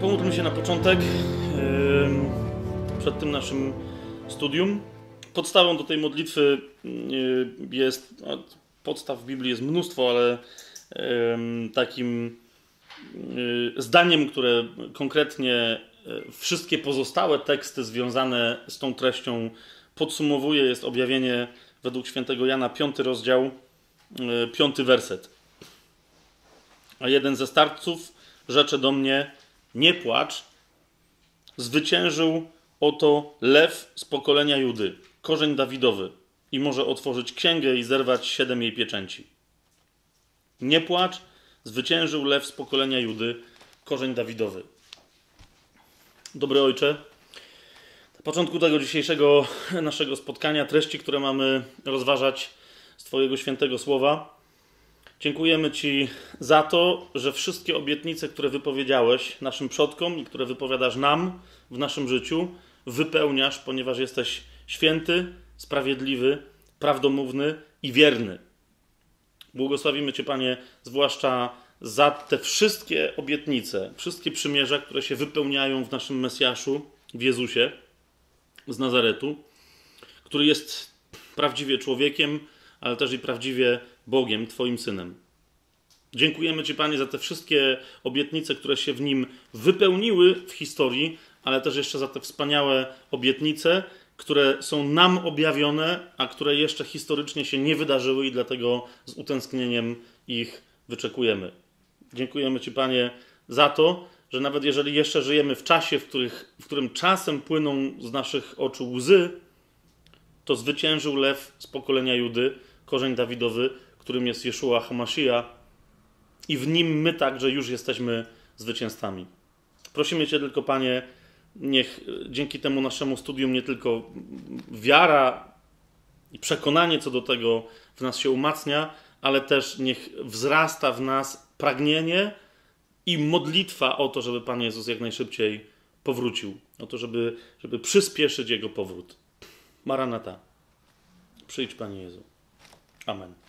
Pomódlmy się na początek przed tym naszym studium. Podstawą do tej modlitwy jest, podstaw w Biblii jest mnóstwo, ale takim zdaniem, które konkretnie e, wszystkie pozostałe teksty związane z tą treścią podsumowuje, jest objawienie według świętego Jana, piąty rozdział, piąty werset. A jeden ze starców rzecze do mnie, nie płacz, zwyciężył oto lew z pokolenia Judy, korzeń Dawidowy i może otworzyć księgę i zerwać siedem jej pieczęci. Nie płacz, zwyciężył lew z pokolenia Judy, korzeń Dawidowy. Dobry ojcze, na początku tego dzisiejszego naszego spotkania, treści, które mamy rozważać z Twojego świętego słowa, Dziękujemy Ci za to, że wszystkie obietnice, które wypowiedziałeś naszym przodkom i które wypowiadasz nam w naszym życiu, wypełniasz, ponieważ jesteś święty, sprawiedliwy, prawdomówny i wierny. Błogosławimy Cię, Panie, zwłaszcza za te wszystkie obietnice, wszystkie przymierza, które się wypełniają w naszym Mesjaszu, w Jezusie z Nazaretu, który jest prawdziwie człowiekiem, ale też i prawdziwie Bogiem, Twoim Synem. Dziękujemy Ci, Panie, za te wszystkie obietnice, które się w nim wypełniły w historii, ale też jeszcze za te wspaniałe obietnice, które są nam objawione, a które jeszcze historycznie się nie wydarzyły i dlatego z utęsknieniem ich wyczekujemy. Dziękujemy Ci, Panie, za to, że nawet jeżeli jeszcze żyjemy w czasie, w, których, w którym czasem płyną z naszych oczu łzy, to zwyciężył lew z pokolenia Judy, korzeń Dawidowy, którym jest Jeszua Hamasija i w nim my także już jesteśmy zwycięzcami. Prosimy Cię tylko, Panie, niech dzięki temu naszemu studium nie tylko wiara i przekonanie co do tego w nas się umacnia, ale też niech wzrasta w nas pragnienie i modlitwa o to, żeby Pan Jezus jak najszybciej powrócił. O to, żeby, żeby przyspieszyć Jego powrót. Maranata. Przyjdź, Panie Jezu. Amen.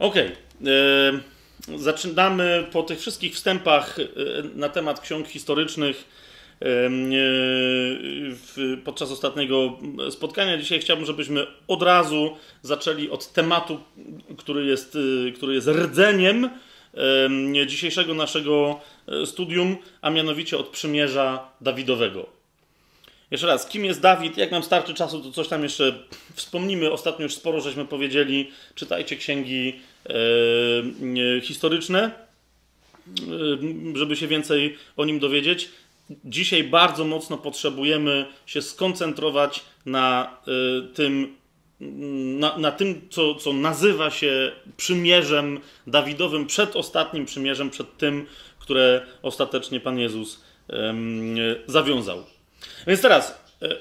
Okej. Okay. Zaczynamy po tych wszystkich wstępach e, na temat ksiąg historycznych e, podczas ostatniego spotkania. Dzisiaj chciałbym, żebyśmy od razu zaczęli od tematu, który jest, e, który jest rdzeniem dzisiejszego naszego studium, a mianowicie od przymierza Dawidowego. Jeszcze raz, kim jest Dawid? Jak nam starczy czasu, to coś tam jeszcze wspomnimy. Ostatnio już sporo żeśmy powiedzieli. Czytajcie księgi e, historyczne, e, żeby się więcej o nim dowiedzieć. Dzisiaj bardzo mocno potrzebujemy się skoncentrować na e, tym, na, na, tym, co, co nazywa się przymierzem Dawidowym, przed ostatnim przymierzem, przed tym, które ostatecznie Pan Jezus zawiązał. Więc teraz, e,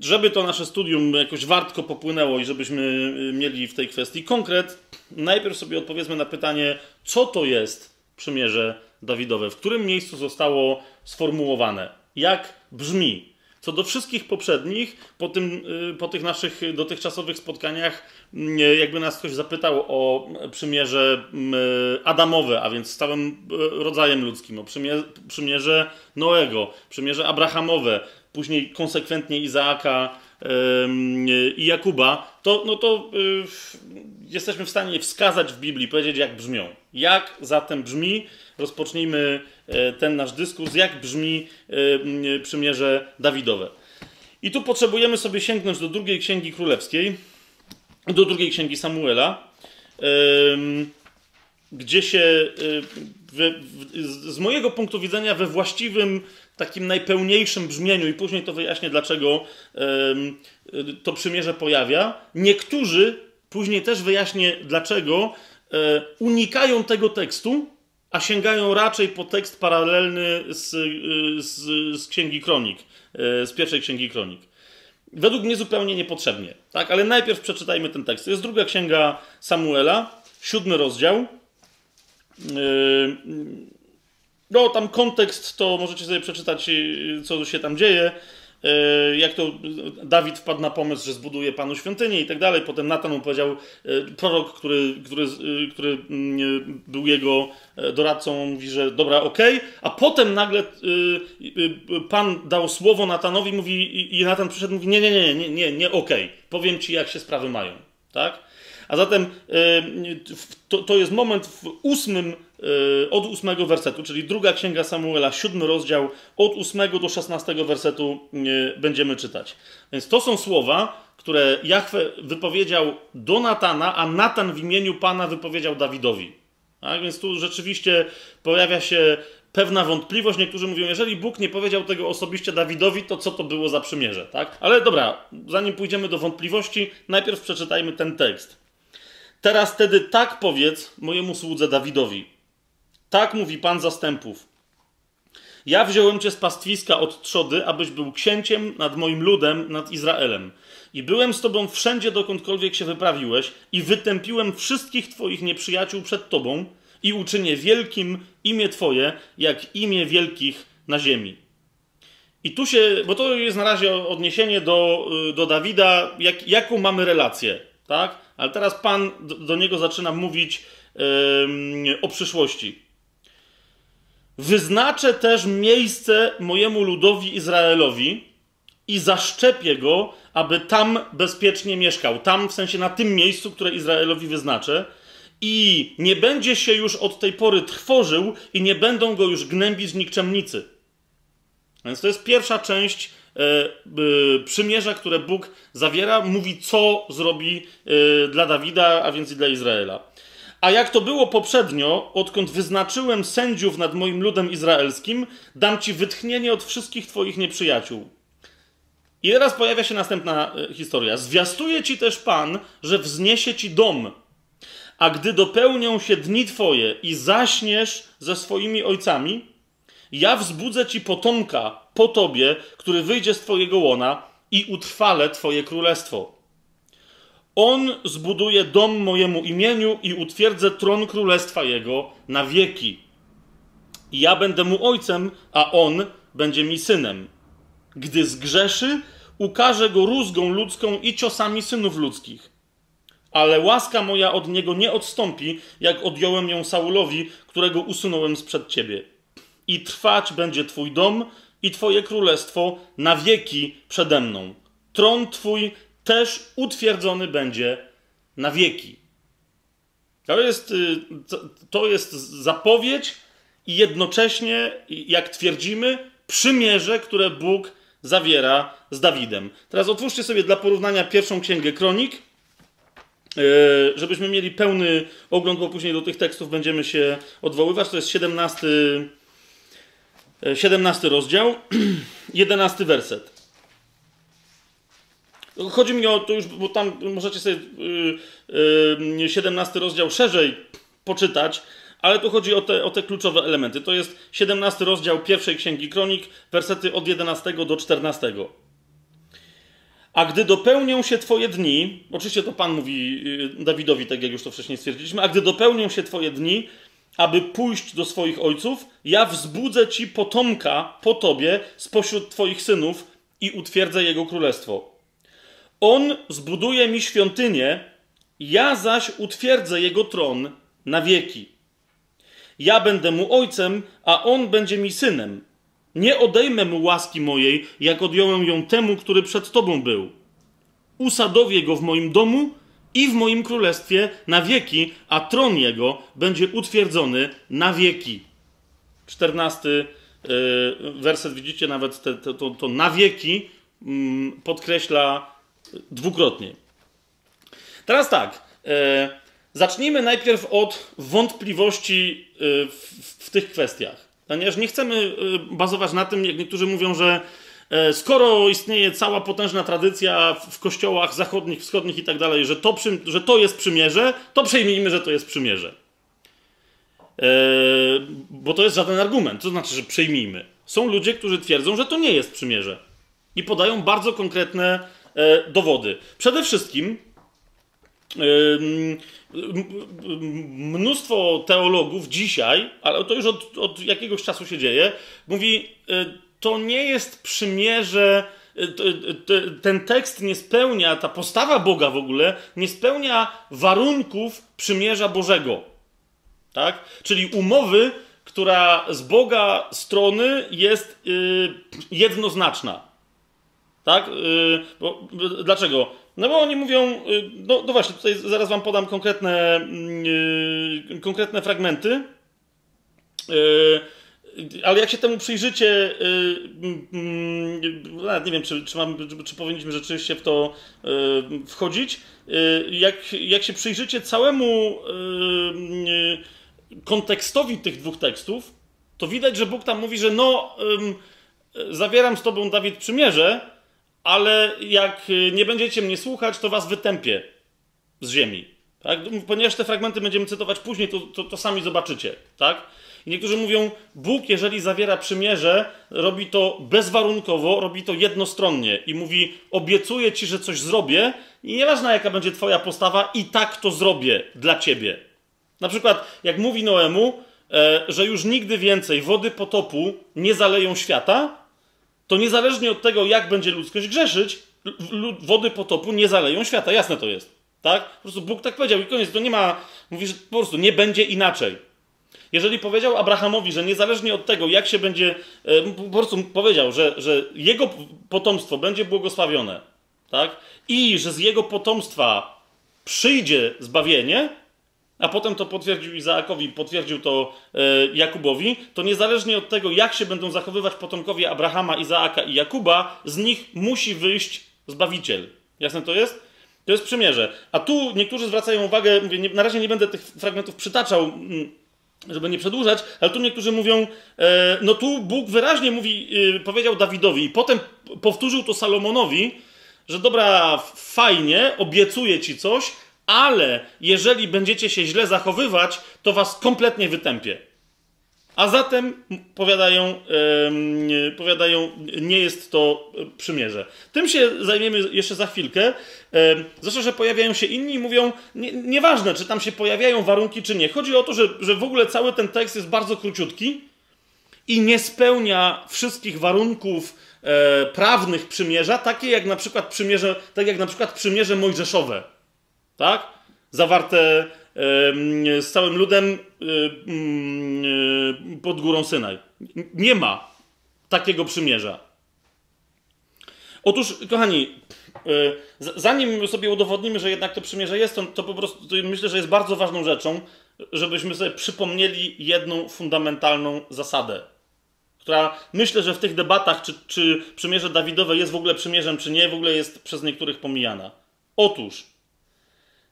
żeby to nasze studium jakoś wartko popłynęło i żebyśmy e, mieli w tej kwestii konkret, najpierw sobie odpowiedzmy na pytanie, co to jest przymierze Dawidowe, w którym miejscu zostało sformułowane, jak brzmi. Co do wszystkich poprzednich, po, tym, e, po tych naszych dotychczasowych spotkaniach, jakby nas ktoś zapytał o przymierze Adamowe, a więc z całym rodzajem ludzkim, o przymierze Noego, przymierze Abrahamowe, później konsekwentnie Izaaka i Jakuba, to, no to y, jesteśmy w stanie wskazać w Biblii, powiedzieć jak brzmią. Jak zatem brzmi, rozpocznijmy ten nasz dyskurs, jak brzmi przymierze Dawidowe. I tu potrzebujemy sobie sięgnąć do drugiej księgi królewskiej, do drugiej księgi Samuela, gdzie się z mojego punktu widzenia we właściwym, takim najpełniejszym brzmieniu, i później to wyjaśnię, dlaczego to przymierze pojawia. Niektórzy, później też wyjaśnię, dlaczego e, unikają tego tekstu, a sięgają raczej po tekst paralelny z, z, z Księgi Kronik, e, z pierwszej Księgi Kronik. Według mnie zupełnie niepotrzebnie, tak? Ale najpierw przeczytajmy ten tekst. To jest druga księga Samuela, siódmy rozdział. Yy, no, tam kontekst to możecie sobie przeczytać, yy, co się tam dzieje. E, jak to Dawid wpadł na pomysł, że zbuduje panu świątynię i tak dalej. Potem Natan mu powiedział, e, prorok, który, który, e, który mm, był jego doradcą, mówi, że dobra, okej, okay. a potem nagle pan dał słowo Natanowi mówi, i Natan przyszedł mówi, nie, nie, nie, nie, nie, nie okej, okay. powiem ci, jak się sprawy mają, tak? A zatem to, to jest moment w ósmym od ósmego wersetu, czyli druga księga Samuela, siódmy rozdział, od ósmego do szesnastego wersetu y, będziemy czytać. Więc to są słowa, które Jachwę wypowiedział do Natana, a Natan w imieniu Pana wypowiedział Dawidowi. Tak? Więc tu rzeczywiście pojawia się pewna wątpliwość. Niektórzy mówią, jeżeli Bóg nie powiedział tego osobiście Dawidowi, to co to było za przymierze, tak? Ale dobra, zanim pójdziemy do wątpliwości, najpierw przeczytajmy ten tekst. Teraz wtedy tak powiedz mojemu słudze Dawidowi. Tak mówi Pan zastępów. Ja wziąłem cię z pastwiska od trzody, abyś był księciem nad moim ludem, nad Izraelem. I byłem z tobą wszędzie, dokądkolwiek się wyprawiłeś, i wytępiłem wszystkich twoich nieprzyjaciół przed tobą, i uczynię wielkim imię twoje, jak imię wielkich na ziemi. I tu się, bo to jest na razie odniesienie do, do Dawida, jak, jaką mamy relację, tak? Ale teraz Pan do, do niego zaczyna mówić yy, o przyszłości. Wyznaczę też miejsce mojemu ludowi Izraelowi i zaszczepię go, aby tam bezpiecznie mieszkał. Tam, w sensie na tym miejscu, które Izraelowi wyznaczę. I nie będzie się już od tej pory trwożył i nie będą go już gnębić nikczemnicy. Więc to jest pierwsza część e, e, przymierza, które Bóg zawiera. Mówi, co zrobi e, dla Dawida, a więc i dla Izraela. A jak to było poprzednio, odkąd wyznaczyłem sędziów nad moim ludem izraelskim, dam ci wytchnienie od wszystkich twoich nieprzyjaciół. I teraz pojawia się następna e, historia. Zwiastuje ci też Pan, że wzniesie ci dom. A gdy dopełnią się dni twoje i zaśniesz ze swoimi ojcami, ja wzbudzę ci potomka po tobie, który wyjdzie z twojego łona i utrwalę twoje królestwo. On zbuduje dom mojemu imieniu i utwierdzę tron królestwa jego na wieki. I ja będę mu ojcem, a on będzie mi synem. Gdy zgrzeszy, ukażę go rózgą ludzką i ciosami synów ludzkich. Ale łaska moja od niego nie odstąpi, jak odjąłem ją Saulowi, którego usunąłem sprzed ciebie. I trwać będzie twój dom i twoje królestwo na wieki przede mną. Tron twój też utwierdzony będzie na wieki. To jest, y, to jest zapowiedź i jednocześnie, jak twierdzimy, przymierze, które Bóg zawiera z Dawidem. Teraz otwórzcie sobie dla porównania pierwszą księgę kronik, y, żebyśmy mieli pełny ogląd, bo później do tych tekstów będziemy się odwoływać. To jest 17, 17 y, rozdział, 11 werset. Chodzi mi o to już, bo tam możecie sobie yy, yy, 17 rozdział szerzej poczytać, ale tu chodzi o te, o te kluczowe elementy. To jest 17 rozdział pierwszej księgi kronik, wersety od 11 do 14. A gdy dopełnią się Twoje dni, oczywiście to Pan mówi y, Dawidowi, tak jak już to wcześniej stwierdziliśmy, a gdy dopełnią się Twoje dni, aby pójść do swoich ojców, ja wzbudzę Ci potomka po Tobie spośród Twoich synów i utwierdzę jego królestwo. On zbuduje mi świątynię, ja zaś utwierdzę jego tron na wieki. Ja będę mu ojcem, a on będzie mi synem. Nie odejmę mu łaski mojej, jak odjąłem ją temu, który przed tobą był. Usadowię go w moim domu i w moim królestwie na wieki, a tron jego będzie utwierdzony na wieki. Czternasty yy, werset, widzicie nawet te, to, to na wieki yy, podkreśla dwukrotnie. Teraz tak. E, zacznijmy najpierw od wątpliwości e, w, tych kwestiach. Ponieważ nie chcemy e, bazować na tym, jak niektórzy mówią, że skoro istnieje cała potężna tradycja w kościołach zachodnich, wschodnich i tak dalej, że to, jest przymierze, to przejmijmy, że to jest przymierze. Bo to jest żaden argument. To znaczy, że przejmijmy. Są ludzie, którzy twierdzą, że to nie jest przymierze. I podają bardzo konkretne E, dowody. Przede wszystkim mnóstwo teologów dzisiaj, ale to już od, od jakiegoś czasu się dzieje, mówi, e, to nie jest przymierze ten tekst nie spełnia, ta postawa Boga w ogóle nie spełnia warunków przymierza Bożego. Tak? Czyli umowy, która z Boga strony jest yy, jednoznaczna. Tak? Yy, bo, dlaczego? No bo oni mówią, yy, no, no, właśnie, tutaj zaraz wam podam konkretne, yy, konkretne fragmenty. Ale jak się temu przyjrzycie, yy, nie wiem, czy, czy, mam, czy powinniśmy rzeczywiście w to wchodzić. Jak, jak się przyjrzycie całemu kontekstowi tych dwóch tekstów, to widać, że Bóg tam mówi, że no, zawieram z tobą, Dawid, przymierze, ale jak nie będziecie mnie słuchać, to was wytępię z ziemi. Tak? Ponieważ te fragmenty będziemy cytować później, to, to, to sami zobaczycie. Tak? I niektórzy mówią, Bóg, jeżeli zawiera przymierze, robi to bezwarunkowo, robi to jednostronnie i mówi, obiecuję ci, że coś zrobię i nieważne jaka będzie twoja postawa, i tak to zrobię dla ciebie. Na przykład, jak mówi Noemu, e, że już nigdy więcej wody potopu nie zaleją świata, to niezależnie od tego, jak będzie ludzkość grzeszyć, wody potopu nie zaleją świata. Jasne to jest. Tak? Po prostu Bóg tak powiedział i koniec. To nie ma, mówi, że po prostu nie będzie inaczej. Jeżeli powiedział Abrahamowi, że niezależnie od tego, jak się będzie, e, po prostu powiedział, że, że jego potomstwo będzie błogosławione, tak? I że z jego potomstwa przyjdzie zbawienie, a potem to potwierdził Izaakowi, potwierdził to e, Jakubowi, to niezależnie od tego, jak się będą zachowywać potomkowie Abrahama, Izaaka i Jakuba, z nich musi wyjść Zbawiciel. Jasne to jest? To jest przymierze. A tu niektórzy zwracają uwagę, mówię, nie, na razie nie będę tych fragmentów przytaczał, mm, żeby nie przedłużać, ale tu niektórzy mówią, e, no tu Bóg wyraźnie mówi, e, powiedział Dawidowi i potem powtórzył to Salomonowi, że dobra, fajnie, obiecuję ci coś, ale jeżeli będziecie się źle zachowywać, to was kompletnie wytępię. A zatem, powiadają, yy, powiadają, nie jest to przymierze. Tym się zajmiemy jeszcze za chwilkę. Yy, zresztą, że pojawiają się inni i mówią, nie, nieważne, czy tam się pojawiają warunki, czy nie. Chodzi o to, że, że w ogóle cały ten tekst jest bardzo króciutki i nie spełnia wszystkich warunków e, prawnych przymierza, takie jak na przykład przymierze, tak jak na przykład przymierze mojżeszowe tak? Zawarte z całym ludem pod górą Synaj. Nie ma takiego przymierza. Otóż, kochani, e, zanim sobie udowodnimy, że jednak to przymierze jest, to po prostu to myślę, że jest bardzo ważną rzeczą, żebyśmy sobie przypomnieli jedną fundamentalną zasadę, która myślę, że w tych debatach, czy, czy przymierze Dawidowe jest w ogóle przymierzem, czy nie, w ogóle jest przez niektórych pomijana. Otóż,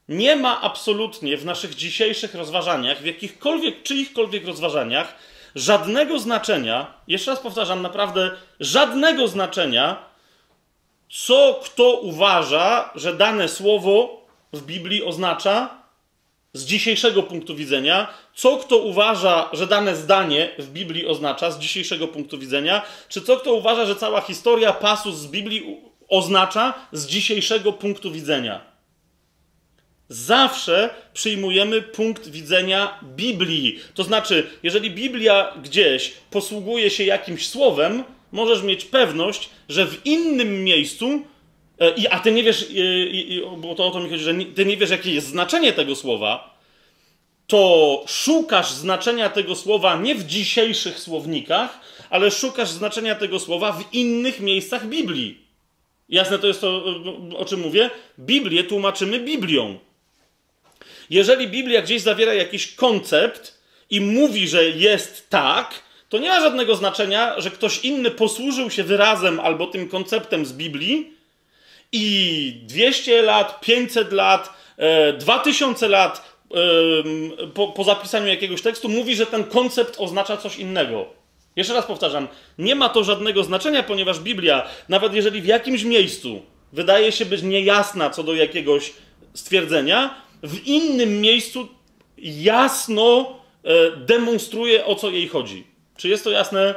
nie ma absolutnie w naszych dzisiejszych rozważaniach, w jakichkolwiek, czyichkolwiek rozważaniach, żadnego znaczenia, jeszcze raz powtarzam, naprawdę żadnego znaczenia, co kto uważa, że dane słowo w Biblii oznacza z dzisiejszego punktu widzenia, co kto uważa, że dane zdanie w Biblii oznacza z dzisiejszego punktu widzenia, czy co kto uważa, że cała historia, pasus z Biblii oznacza z dzisiejszego punktu widzenia. Zawsze przyjmujemy punkt widzenia Biblii. To znaczy, jeżeli Biblia gdzieś posługuje się jakimś słowem, możesz mieć pewność, że w innym miejscu, e, a ty nie wiesz, e, bo to o to mi chodzi, że ty nie wiesz, jakie jest znaczenie tego słowa, to szukasz znaczenia tego słowa nie w dzisiejszych słownikach, ale szukasz znaczenia tego słowa w innych miejscach Biblii. Jasne to jest to, o czym mówię? Biblię tłumaczymy Biblią. Jeżeli Biblia gdzieś zawiera jakiś koncept i mówi, że jest tak, to nie ma żadnego znaczenia, że ktoś inny posłużył się wyrazem albo tym konceptem z Biblii i 200 lat, 500 lat, 2000 e, lat po, po zapisaniu jakiegoś tekstu mówi, że ten koncept oznacza coś innego. Jeszcze raz powtarzam, nie ma to żadnego znaczenia, ponieważ Biblia, nawet jeżeli w jakimś miejscu wydaje się być niejasna co do jakiegoś stwierdzenia, w innym miejscu jasno e, demonstruje, o co jej chodzi. Czy jest to jasne,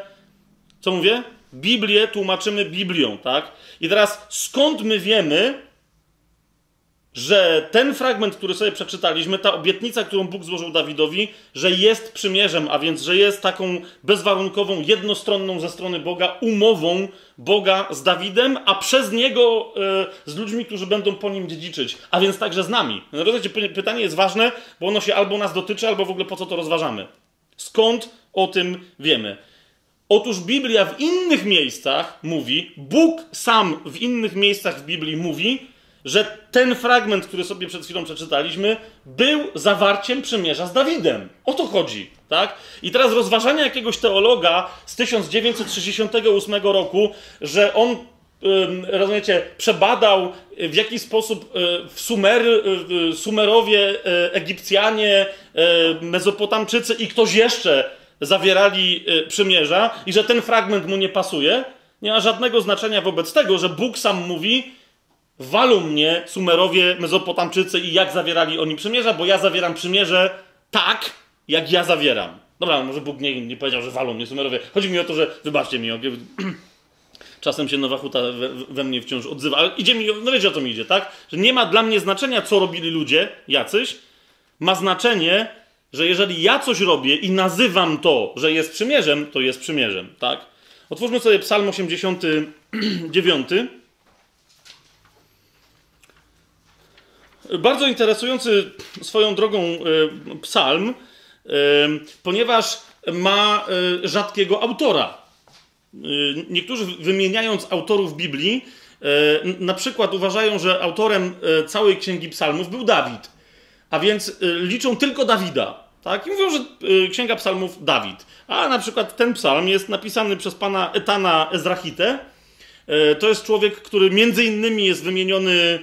co mówię? Biblię tłumaczymy Biblią, tak? I teraz skąd my wiemy, że ten fragment, który sobie przeczytaliśmy, ta obietnica, którą Bóg złożył Dawidowi, że jest przymierzem, a więc, że jest taką bezwarunkową, jednostronną ze strony Boga umową Boga z Dawidem, a przez niego e, z ludźmi, którzy będą po nim dziedziczyć, a więc także z nami. No, rozumiecie, pytanie jest ważne, bo ono się albo nas dotyczy, albo w ogóle po co to rozważamy. Skąd o tym wiemy? Otóż Biblia w innych miejscach mówi, Bóg sam w innych miejscach w Biblii mówi, że ten fragment, który sobie przed chwilą przeczytaliśmy, był zawarciem przymierza z Dawidem. O to chodzi, tak? I teraz rozważania jakiegoś teologa z 1968 roku, że on rozumiecie, przebadał w jaki sposób e, w Sumer, e, Sumerowie, e, Egipcjanie, Mezopotamczycy i ktoś jeszcze zawierali przymierza i że ten fragment mu nie pasuje, nie ma żadnego znaczenia wobec tego, że Bóg sam mówi, walą mnie Sumerowie, Mezopotamczycy i jak zawierali oni przymierza, bo ja zawieram przymierze tak, jak ja zawieram. Dobra, może Bóg nie, nie powiedział, że walą mnie Sumerowie. Chodzi mi o to, że, wybaczcie mi, czasem się Nowa Huta we, we, mnie wciąż odzywa, ale idzie mi, no wiecie o co mi idzie, tak? Że nie ma dla mnie znaczenia, co robili ludzie, jacyś. Ma znaczenie, że jeżeli ja coś robię i nazywam to, że jest przymierzem, to jest przymierzem, tak? Otwórzmy sobie Psalm 89. Bardzo interesujący swoją drogą e, psalm, e, ponieważ ma e, rzadkiego autora. Niektórzy wymieniając autorów Biblii, na przykład uważają, że autorem całej księgi psalmów był Dawid. A więc liczą tylko Dawida. Tak? I mówią, że księga psalmów Dawid. A na przykład ten psalm jest napisany przez pana Etana Ezrachite, to jest człowiek, który między innymi jest wymieniony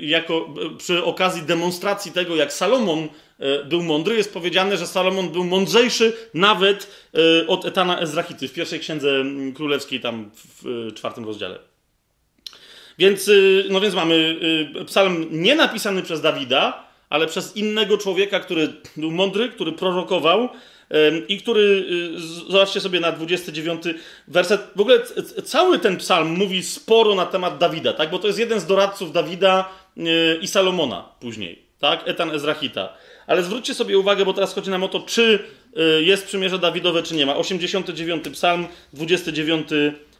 jako przy okazji demonstracji tego, jak Salomon był mądry. Jest powiedziane, że Salomon był mądrzejszy nawet od Etana Ezrachity w pierwszej księdze królewskiej, tam w czwartym rozdziale. Więc, no więc mamy psalm nie napisany przez Dawida, ale przez innego człowieka, który był mądry, który prorokował, i który, y, zobaczcie sobie na 29 werset, w ogóle cały ten psalm mówi sporo na temat Dawida, tak? bo to jest jeden z doradców Dawida y, i Salomona później, tak? Etan Ezrachita. Ale zwróćcie sobie uwagę, bo teraz chodzi nam o to, czy y, jest przymierze Dawidowe, czy nie ma. 89 psalm, 29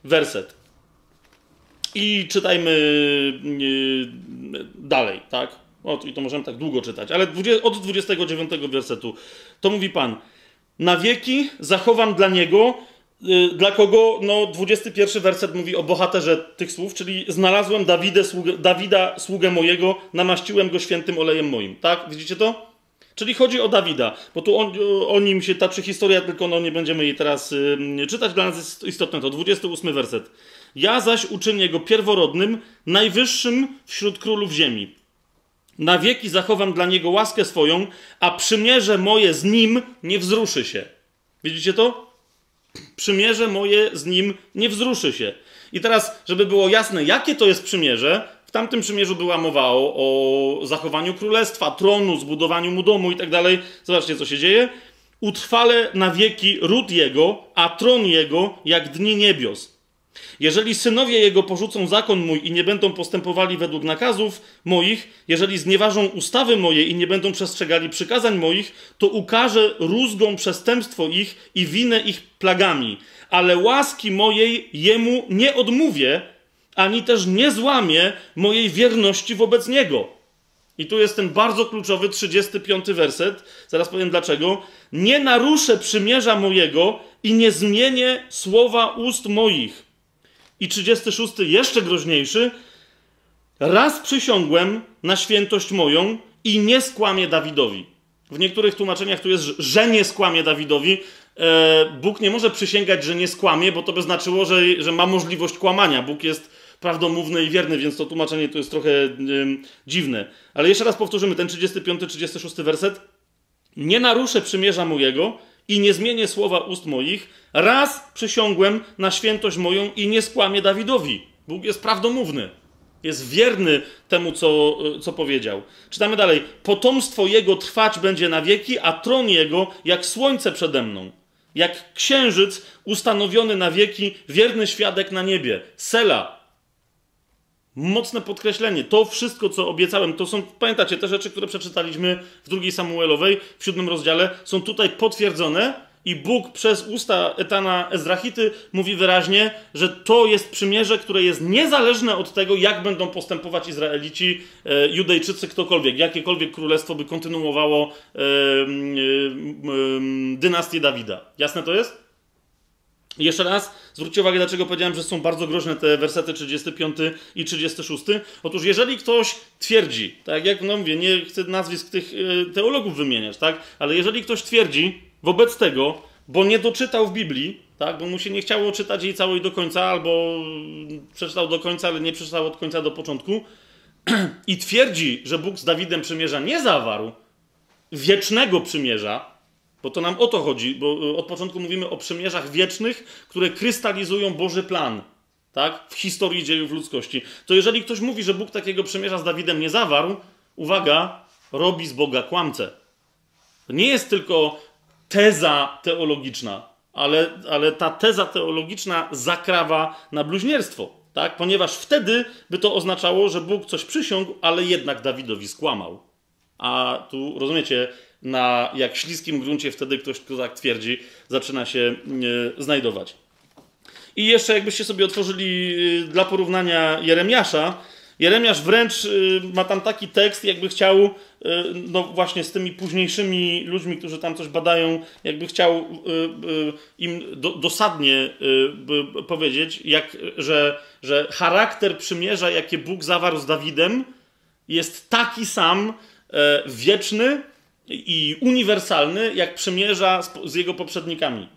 werset. I czytajmy dalej, tak? O, i to możemy tak długo czytać, ale od 29 wersetu to mówi Pan na wieki zachowam dla niego, y, dla kogo, no 21 werset mówi o bohaterze tych słów, czyli znalazłem Dawidę, sługę, Dawida, sługę mojego, namaściłem go świętym olejem moim. Tak? Widzicie to? Czyli chodzi o Dawida, bo tu o, nim się taczy historia, tylko no nie będziemy jej teraz y, czytać. Dla nas jest istotne to. 28 werset. Ja zaś uczynię go pierworodnym, najwyższym wśród królów ziemi. Na wieki zachowam dla niego łaskę swoją, a przymierze moje z nim nie wzruszy się. Widzicie to? Przymierze moje z nim nie wzruszy się. I teraz, żeby było jasne, jakie to jest przymierze, w tamtym przymierzu była mowa o, o zachowaniu królestwa, tronu, zbudowaniu mu domu i tak dalej. Zobaczcie, co się dzieje. Utrwale na wieki ród jego, a tron jego jak dni niebios. Jeżeli synowie jego porzucą zakon mój i nie będą postępowali według nakazów moich, jeżeli znieważą ustawy moje i nie będą przestrzegali przykazań moich, to ukażę rózgą przestępstwo ich i winę ich plagami. Ale łaski mojej jemu nie odmówię, ani też nie złamię mojej wierności wobec niego. I tu jest ten bardzo kluczowy 35 werset. Zaraz powiem dlaczego. Nie naruszę przymierza mojego i nie zmienię słowa ust moich i 36, jeszcze groźniejszy. Raz przysiągłem na świętość moją i nie skłamię Dawidowi. W niektórych tłumaczeniach tu jest, że nie skłamię Dawidowi. E, Bóg nie może przysięgać, że nie skłamie, bo to by znaczyło, że, że ma możliwość kłamania. Bóg jest prawdomówny i wierny, więc to tłumaczenie to jest trochę dziwne. Ale jeszcze raz powtórzymy ten 35-36 werset. Nie naruszę przymierza mojego i nie zmienię słowa ust moich. Raz przysiągłem na świętość moją i nie skłamię Dawidowi. Bóg jest prawdomówny. Jest wierny temu, co, co powiedział. Czytamy dalej. Potomstwo jego trwać będzie na wieki, a tron jego jak słońce przede mną. Jak księżyc ustanowiony na wieki, wierny świadek na niebie. Sela. Mocne podkreślenie. To wszystko, co obiecałem, to są, pamiętacie, te rzeczy, które przeczytaliśmy w drugiej Samuelowej, w siódmym rozdziale, są tutaj potwierdzone i Bóg przez usta Etana Ezrachity mówi wyraźnie, że to jest przymierze, które jest niezależne od tego, jak będą postępować Izraelici, e, Judejczycy, ktokolwiek, jakiekolwiek królestwo by kontynuowało e, e, dynastię Dawida. Jasne to jest? Jeszcze raz, zwróćcie uwagę, dlaczego powiedziałem, że są bardzo groźne te wersety 35 i 36. Otóż, jeżeli ktoś twierdzi, tak jak no mówię, nie chcę nazwisk tych teologów wymieniać, tak, ale jeżeli ktoś twierdzi, Wobec tego, bo nie doczytał w Biblii, tak, bo mu się nie chciało czytać jej całej do końca, albo przeczytał do końca, ale nie przeczytał od końca do początku, i twierdzi, że Bóg z Dawidem przymierza nie zawarł wiecznego przymierza, bo to nam o to chodzi, bo od początku mówimy o przymierzach wiecznych, które krystalizują Boży plan, tak, w historii dziejów ludzkości. To jeżeli ktoś mówi, że Bóg takiego przymierza z Dawidem nie zawarł, uwaga, robi z Boga kłamcę. To nie jest tylko teza teologiczna, ale, ale ta teza teologiczna zakrawa na bluźnierstwo, tak? ponieważ wtedy by to oznaczało, że Bóg coś przysiągł, ale jednak Dawidowi skłamał. A tu, rozumiecie, na jak śliskim gruncie wtedy ktoś, kto tak twierdzi, zaczyna się e, znajdować. I jeszcze jakbyście sobie otworzyli e, dla porównania Jeremiasza, Jeremiasz wręcz y, ma tam taki tekst, jakby chciał, no właśnie z tymi późniejszymi ludźmi, którzy tam coś badają, jakby chciał im dosadnie powiedzieć, jak, że, że charakter przymierza, jakie Bóg zawarł z Dawidem, jest taki sam, e, wieczny i uniwersalny, jak przymierza z jego poprzednikami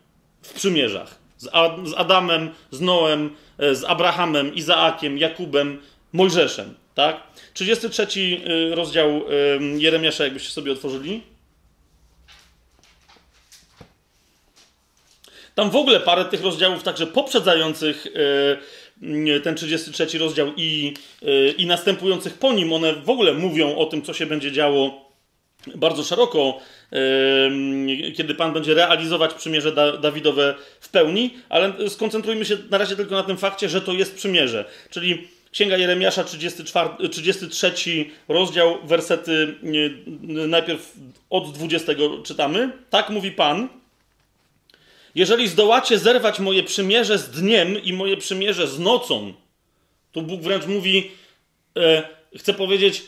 w przymierzach. Z Adamem, z Noem, e, z Abrahamem, Izaakiem, Jakubem, Mojżeszem, tak? 33 y, rozdział Jeremiasza, jakbyście sobie otworzyli. Tam w ogóle parę tych rozdziałów, także poprzedzających y, ten 33 rozdział i, y, i następujących po nim, one w ogóle mówią o tym, co się będzie działo bardzo szeroko, kiedy Pan będzie realizować przymierze Dawidowe w pełni, ale skoncentrujmy się na razie tylko na tym fakcie, że to jest przymierze. Czyli Księga Jeremiasza, 34, 33 rozdział, wersety najpierw od 20 czytamy. Tak mówi Pan. Jeżeli zdołacie zerwać moje przymierze z dniem i moje przymierze z nocą, tu Bóg wręcz mówi, e, chcę powiedzieć,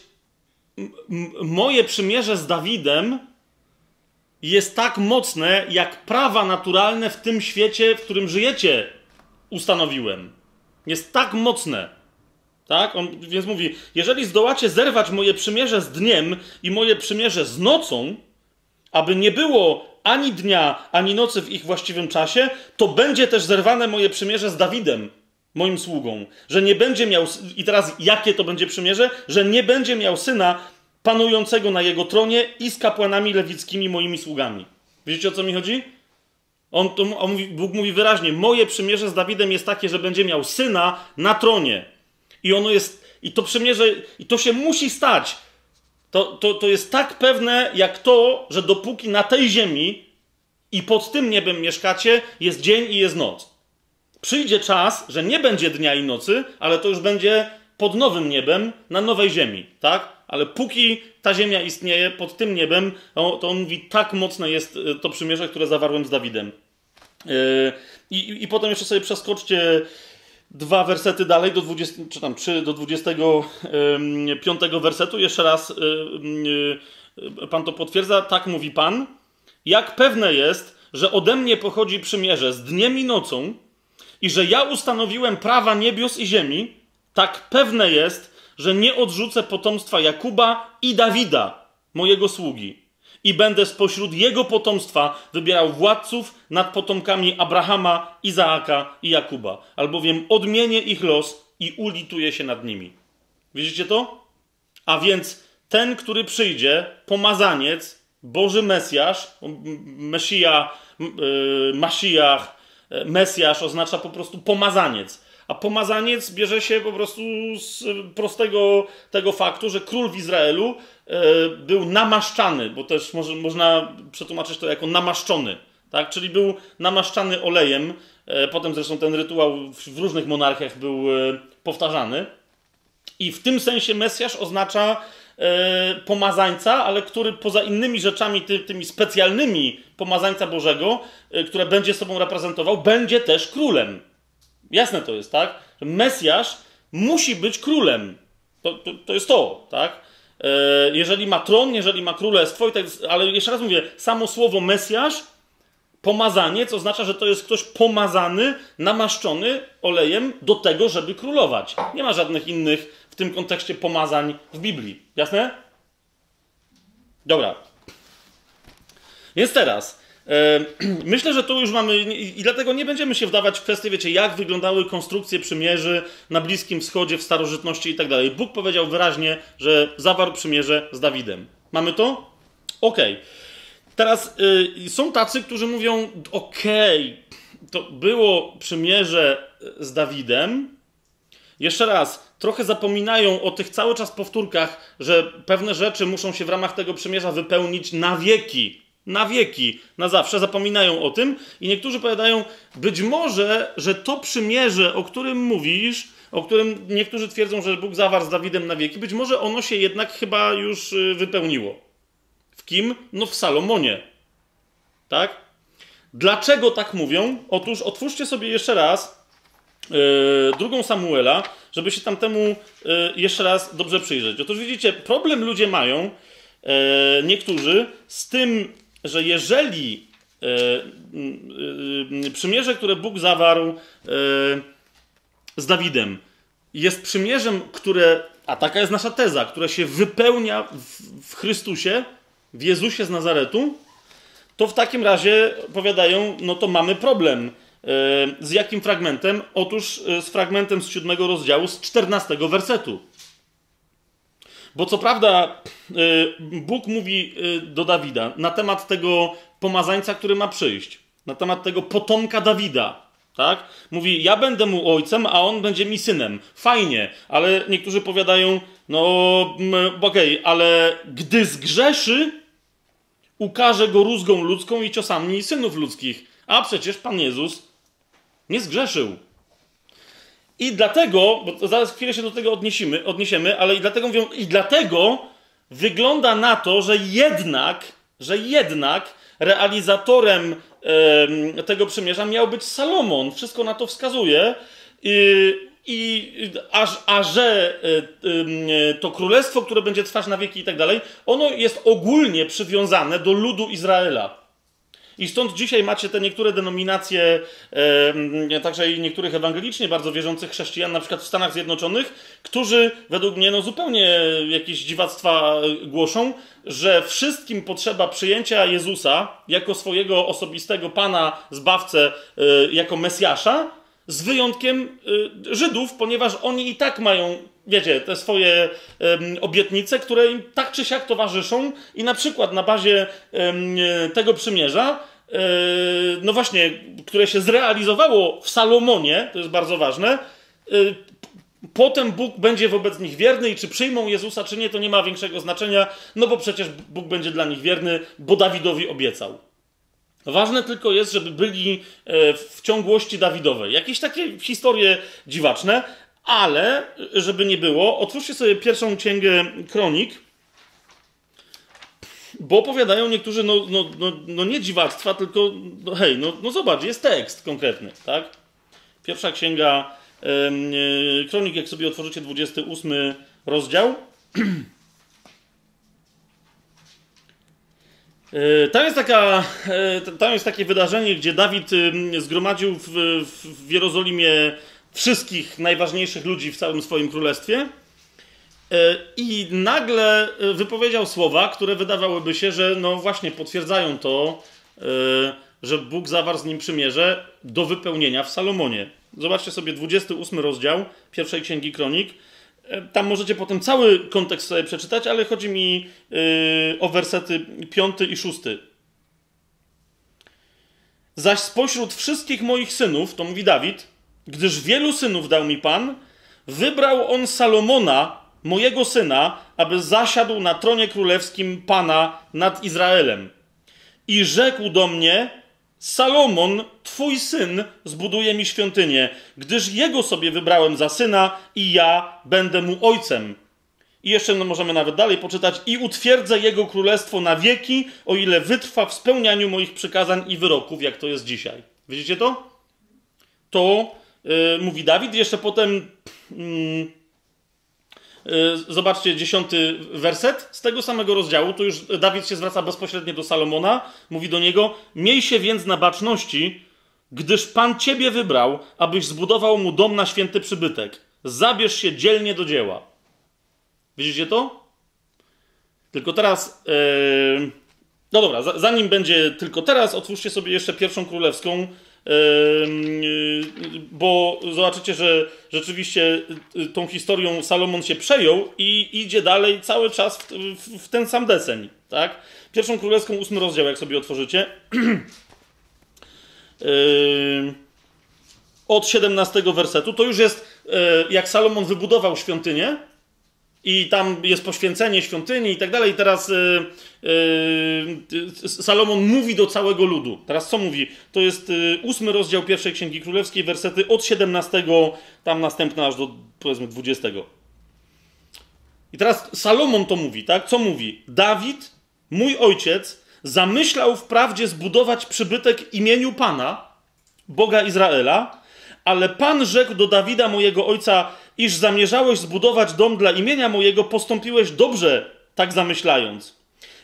moje przymierze z Dawidem jest tak mocne, jak prawa naturalne w tym świecie, w którym żyjecie, ustanowiłem. Jest tak mocne. Tak? On więc mówi: Jeżeli zdołacie zerwać moje przymierze z dniem i moje przymierze z nocą, aby nie było ani dnia, ani nocy w ich właściwym czasie, to będzie też zerwane moje przymierze z Dawidem, moim sługą. Że nie będzie miał. I teraz jakie to będzie przymierze? Że nie będzie miał syna panującego na jego tronie i z kapłanami lewickimi moimi sługami. Wiecie o co mi chodzi? On, on mówi, Bóg mówi wyraźnie: Moje przymierze z Dawidem jest takie, że będzie miał syna na tronie i ono jest, i to przymierze, i to się musi stać. To, to, to jest tak pewne, jak to, że dopóki na tej ziemi i pod tym niebem mieszkacie, jest dzień i jest noc. Przyjdzie czas, że nie będzie dnia i nocy, ale to już będzie pod nowym niebem, na nowej ziemi, tak? Ale póki ta ziemia istnieje pod tym niebem, to on mówi, tak mocne jest e, to przymierze, które zawarłem z Dawidem. Yy, i, I potem jeszcze sobie przeskoczcie dwa wersety dalej, do 20, czy tam 3 do 25 wersetu, jeszcze raz Pan to potwierdza, tak mówi Pan. Jak pewne jest, że ode mnie pochodzi przymierze z dniem i nocą i że ja ustanowiłem prawa niebios i ziemi, tak pewne jest, że nie odrzucę potomstwa Jakuba i Dawida, mojego sługi i będę spośród jego potomstwa wybierał władców nad potomkami Abrahama, Izaaka i Jakuba, albowiem odmienię ich los i ulituję się nad nimi. Widzicie to? A więc ten, który przyjdzie, pomazaniec, Boży Mesjasz, Mesija, yy, Masijach, Mesjasz oznacza po prostu pomazaniec. A pomazaniec bierze się po prostu z prostego tego faktu, że król w Izraelu E, był namaszczany, bo też może, można przetłumaczyć to jako namaszczony, tak? czyli był namaszczany olejem. E, potem zresztą ten rytuał w różnych monarchiach był e, powtarzany. I w tym sensie Mesjasz oznacza pomazańca, ale który poza innymi rzeczami, ty, tymi specjalnymi pomazańca Bożego, e, które będzie sobą reprezentował, będzie też królem. Jasne to jest, tak? Mesjasz musi być królem. To, to, to jest to, tak? E, jeżeli ma tron, jeżeli ma królestwo, i tak, ale jeszcze raz mówię, samo słowo Mesjasz, pomazaniec oznacza, że to jest ktoś pomazany, namaszczony olejem do tego, żeby królować. Nie ma żadnych innych tym kontekście pomazań w Biblii. Jasne? Dobra. Więc teraz, Myślę, że tu już mamy, i dlatego nie będziemy się wdawać w kwestię, wiecie, jak wyglądały konstrukcje przymierzy na Bliskim Wschodzie, w starożytności i tak dalej. Bóg powiedział wyraźnie, że zawarł przymierze z Dawidem. Mamy to? Okej. Okay. Teraz y, są tacy, którzy mówią: okej, okay, to było przymierze z Dawidem. Jeszcze raz, trochę zapominają o tych cały czas powtórkach, że pewne rzeczy muszą się w ramach tego przymierza wypełnić na wieki na wieki, na zawsze, zapominają o tym i niektórzy powiadają, być może, że to przymierze, o którym mówisz, o którym niektórzy twierdzą, że Bóg zawarł z Dawidem na wieki, być może ono się jednak chyba już y, wypełniło. W kim? No w Salomonie. Tak? Dlaczego tak mówią? Otóż otwórzcie sobie jeszcze raz drugą Samuela, żeby się tamtemu yy, jeszcze raz dobrze przyjrzeć. Otóż widzicie, problem ludzie mają, yy, niektórzy, z tym, że jeżeli e, e, przymierze, które Bóg zawarł e, z Dawidem, jest przymierzem, które, a taka jest nasza teza, które się wypełnia w Chrystusie, w Jezusie z Nazaretu, to w takim razie powiadają, no to mamy problem. Z jakim fragmentem? Otóż z fragmentem z siódmego rozdziału, z czternastego wersetu. Bo co prawda y, Bóg mówi do Dawida na temat tego pomazańca, który ma przyjść, na temat tego potomka Dawida. Tak? Mówi, ja będę mu ojcem, a on będzie mi synem. Fajnie, ale niektórzy powiadają, no okej, okay, ale gdy zgrzeszy, ukaże go rózgą ludzką i ciosami synów ludzkich. A przecież Pan Jezus nie zgrzeszył. I dlatego, bo zaraz chwilę się do tego odniesiemy, odniesiemy, ale i dlatego mówią, i dlatego wygląda na to, że jednak, że jednak realizatorem tego przymierza miał być Salomon. Wszystko na to wskazuje. I, i a, a że e, to królestwo, które będzie trwać na wieki i tak dalej, ono jest ogólnie przywiązane do ludu Izraela. I stąd dzisiaj macie te niektóre denominacje, e, także i niektórych ewangelicznie bardzo wierzących chrześcijan, na przykład w Stanach Zjednoczonych, którzy według mnie no, zupełnie jakieś dziwactwa głoszą, że wszystkim potrzeba przyjęcia Jezusa jako swojego osobistego Pana, Zbawcę, e, jako Mesjasza, z wyjątkiem y, Żydów, ponieważ oni i tak mają, wiecie, te swoje obietnice, które im tak czy siak towarzyszą i na przykład na bazie tego przymierza, e, no właśnie, które się zrealizowało w Salomonie, to jest bardzo ważne, y, Potem Bóg będzie wobec nich wierny i czy przyjmą Jezusa, czy nie, to nie ma większego znaczenia, no bo przecież Bóg będzie dla nich wierny, bo Dawidowi obiecał. Ważne tylko jest, żeby byli e, w ciągłości Dawidowej. Jakieś takie historie dziwaczne, ale żeby nie było, otwórzcie sobie pierwszą księgę kronik, bo opowiadają niektórzy, no, no, no, no nie dziwactwa, tylko no hej, no, no zobacz, jest tekst konkretny, tak? Pierwsza księga yy, kronik, jak sobie otworzycie 28 rozdział. E, tam jest, taka, e, tam jest takie wydarzenie, gdzie Dawid zgromadził w, w Jerozolimie wszystkich najważniejszych ludzi w całym swoim królestwie e, i nagle wypowiedział słowa, które wydawałyby się, że no właśnie potwierdzają to, że Bóg zawarł z nim przymierze do wypełnienia w Salomonie. Zobaczcie sobie 28 rozdział pierwszej księgi kronik. Tam możecie potem cały kontekst sobie przeczytać, ale chodzi mi o wersety 5 i 6. Zaś spośród wszystkich moich synów, to mówi Dawid, gdyż wielu synów dał mi Pan, wybrał on Salomona, mojego syna, aby zasiadł na tronie królewskim Pana nad Izraelem. I rzekł do mnie, Salomon, twój syn, zbuduje mi świątynię, gdyż jego sobie wybrałem za syna i ja będę mu ojcem. I jeszcze no, możemy nawet dalej poczytać. I utwierdzę jego królestwo na wieki, o ile wytrwa w spełnianiu moich przykazań i wyroków, jak to jest dzisiaj. Widzicie to? To mówi Dawid. Jeszcze potem. Yy, Zobaczcie dziesiąty werset z tego samego rozdziału. Tu już Dawid się zwraca bezpośrednio do Salomona. Mówi do niego: Miej się więc na baczności, gdyż Pan ciebie wybrał, abyś zbudował mu dom na święty przybytek. Zabierz się dzielnie do dzieła. Widzicie to? Tylko teraz. Yy... No dobra, zanim będzie tylko teraz, otwórzcie sobie jeszcze pierwszą królewską, bo zobaczycie, że rzeczywiście y, tą historią Salomon się przejął i idzie dalej cały czas w, w, w ten sam deseń. Tak? Pierwszą królewską, ósmy rozdział, jak sobie otworzycie. Od 17 wersetu. To już jest, e, jak Salomon wybudował świątynię, i tam jest poświęcenie świątyni i tak dalej. I teraz yy, yy, Salomon mówi do całego ludu. Teraz co mówi? To jest yy, ósmy rozdział pierwszej Księgi Królewskiej, wersety od 17, tam następne aż do powiedzmy 20. I teraz Salomon to mówi, tak? Co mówi? Dawid, mój ojciec, zamyślał wprawdzie zbudować przybytek imieniu Pana, Boga Izraela, ale Pan rzekł do Dawida, mojego ojca, iż zamierzałeś zbudować dom dla imienia mojego, postąpiłeś dobrze, tak zamyślając.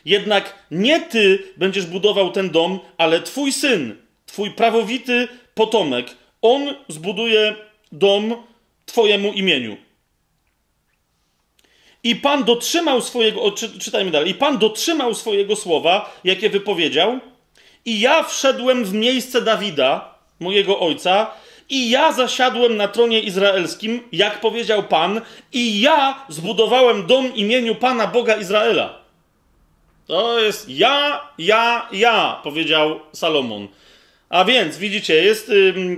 Jednak nie ty będziesz budował ten dom, ale twój syn, twój prawowity potomek. On zbuduje dom twojemu imieniu. I Pan dotrzymał swojego, o, czy, czytajmy dalej, i Pan dotrzymał swojego słowa, jakie wypowiedział, i ja wszedłem w miejsce Dawida, mojego ojca, i ja zasiadłem na tronie izraelskim, jak powiedział Pan, i ja zbudowałem dom imieniu Pana Boga Izraela. To jest ja, ja, ja, powiedział Salomon. A więc, widzicie, jest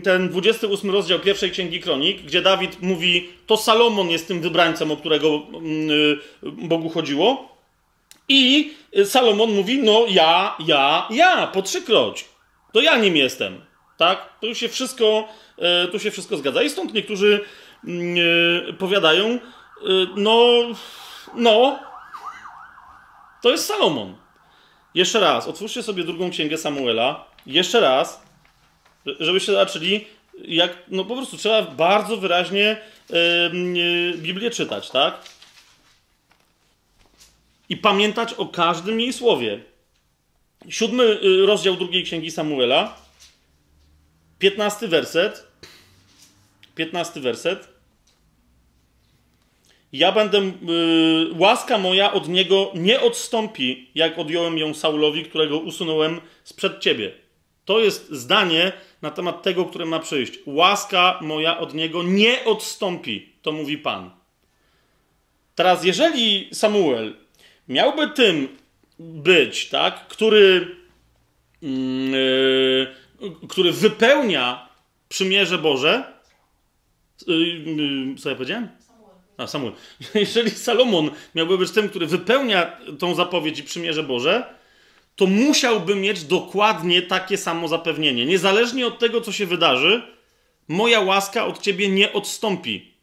ten 28 rozdział pierwszej księgi kronik, gdzie Dawid mówi, to Salomon jest tym wybrańcem, o którego y, Bogu chodziło. I Salomon mówi, no ja, ja, ja, po trzykroć. To ja nim jestem. Tak? To już się wszystko tu się wszystko zgadza. I stąd niektórzy mm, e, powiadają, e, no, no, to jest Salomon. Jeszcze raz, otwórzcie sobie drugą księgę Samuela. Jeszcze raz, żebyście zobaczyli, jak, no po prostu trzeba bardzo wyraźnie Biblię czytać, tak? I pamiętać o każdym jej słowie. Siódmy rozdział drugiej księgi Samuela, piętnasty werset. 15 werset. Ja będę, yy, łaska moja od niego nie odstąpi, jak odjąłem ją Saulowi, którego usunąłem sprzed ciebie. To jest zdanie na temat tego, które ma przyjść. Łaska moja od niego nie odstąpi, to mówi Pan. Teraz, jeżeli Samuel miałby tym być, tak, który, yy, który wypełnia przymierze Boże, Y, y, co ja powiedziałem? A, Samuel. Jeżeli Salomon miałby być tym, który wypełnia tą zapowiedź i przymierze Boże, to musiałby mieć dokładnie takie samo zapewnienie. Niezależnie od tego, co się wydarzy, moja łaska od ciebie nie odstąpi.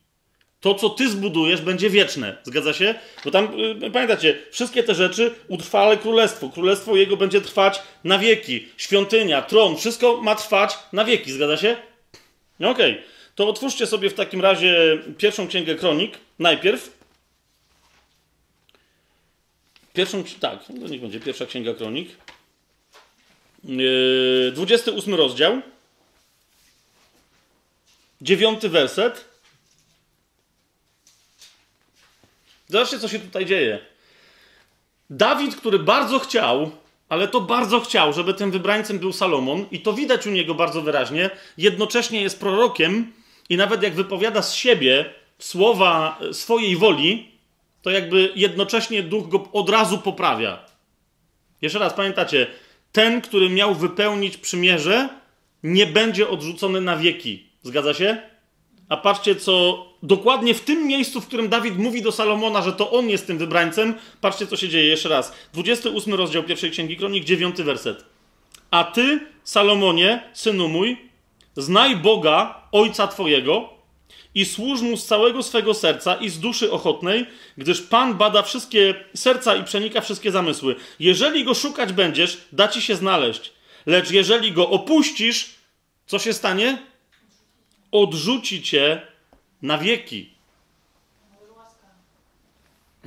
To, co ty zbudujesz, będzie wieczne. Zgadza się? Bo tam, yy, pamiętacie, wszystkie te rzeczy utrwale królestwo. Królestwo jego będzie trwać na wieki. Świątynia, tron, wszystko ma trwać na wieki. Zgadza się? No okej. Okay. To otwórzcie sobie w takim razie pierwszą księgę kronik najpierw. Pierwszą, tak, to niech będzie pierwsza księga kronik. 28 yy, rozdział. Dziewiąty werset. Zobaczcie, co się tutaj dzieje. Dawid, który bardzo chciał, ale to bardzo chciał, żeby tym wybrańcem był Salomon, i to widać u niego bardzo wyraźnie, jednocześnie jest prorokiem, i nawet jak wypowiada z siebie słowa swojej woli, to jakby jednocześnie duch go od razu poprawia. Jeszcze raz, pamiętacie, ten, który miał wypełnić przymierze, nie będzie odrzucony na wieki. Zgadza się? A patrzcie, co dokładnie w tym miejscu, w którym Dawid mówi do Salomona, że to on jest tym wybrańcem, patrzcie, co się dzieje jeszcze raz. 28 rozdział pierwszej księgi kronik, 9 werset. A ty, Salomonie, synu mój, znaj Boga, ojca twojego, i służ mu z całego swego serca i z duszy ochotnej, gdyż Pan bada wszystkie serca i przenika wszystkie zamysły. Jeżeli go szukać będziesz, da ci się znaleźć. Lecz jeżeli go opuścisz, co się stanie? Odrzuci cię na wieki.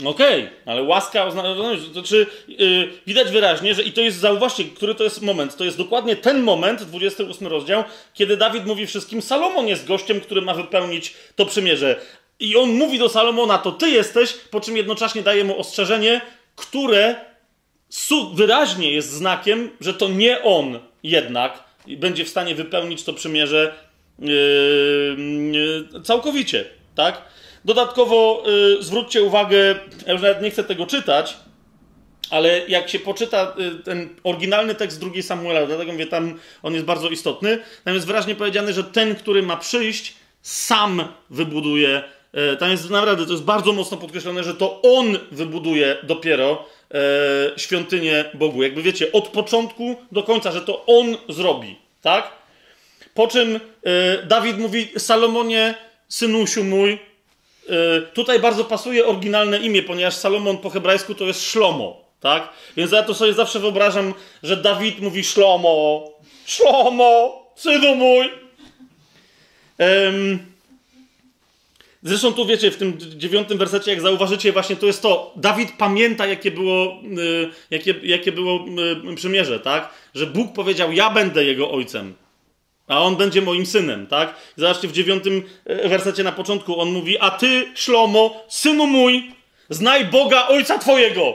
Okej, okay, ale łaska oznacza, to znaczy yy, widać wyraźnie, że i to jest, zauważcie, który to jest moment. To jest dokładnie ten moment, 28 rozdział, kiedy Dawid mówi wszystkim, Salomon jest gościem, który ma wypełnić to przymierze. I on mówi do Salomona, to ty jesteś, po czym jednocześnie daje mu ostrzeżenie, które wyraźnie jest znakiem, że to nie on jednak będzie w stanie wypełnić to przymierze yy, yy, całkowicie, tak? Dodatkowo yy, zwróćcie uwagę, ja już nawet nie chcę tego czytać, ale jak się poczyta y, ten oryginalny tekst drugiej Samuela, dlatego mówię, tam on jest bardzo istotny, tam jest wyraźnie powiedziane, że ten, który ma przyjść, sam wybuduje. Y, tam jest naprawdę, to jest bardzo mocno podkreślone, że to on wybuduje dopiero e, świątynię Bogu. Jakby wiecie, od początku do końca, że to on zrobi, tak? Po czym Dawid mówi: Salomonie, synusiu mój. E, tutaj bardzo pasuje oryginalne imię, ponieważ Salomon po hebrajsku to jest Szlomo, tak? Więc ja to sobie zawsze wyobrażam, że Dawid mówi Szlomo, Szlomo, synu mój. Zresztą tu wiecie, w tym dziewiątym wersecie, jak zauważycie, właśnie to jest to. Dawid pamięta, jakie było, y, jakie, jakie było y, przymierze, tak? Że Bóg powiedział: Ja będę jego ojcem, a on będzie moim synem, tak? Zobaczcie, w dziewiątym y, wersecie na początku on mówi: A ty, Szlomo, synu mój, znaj Boga ojca twojego.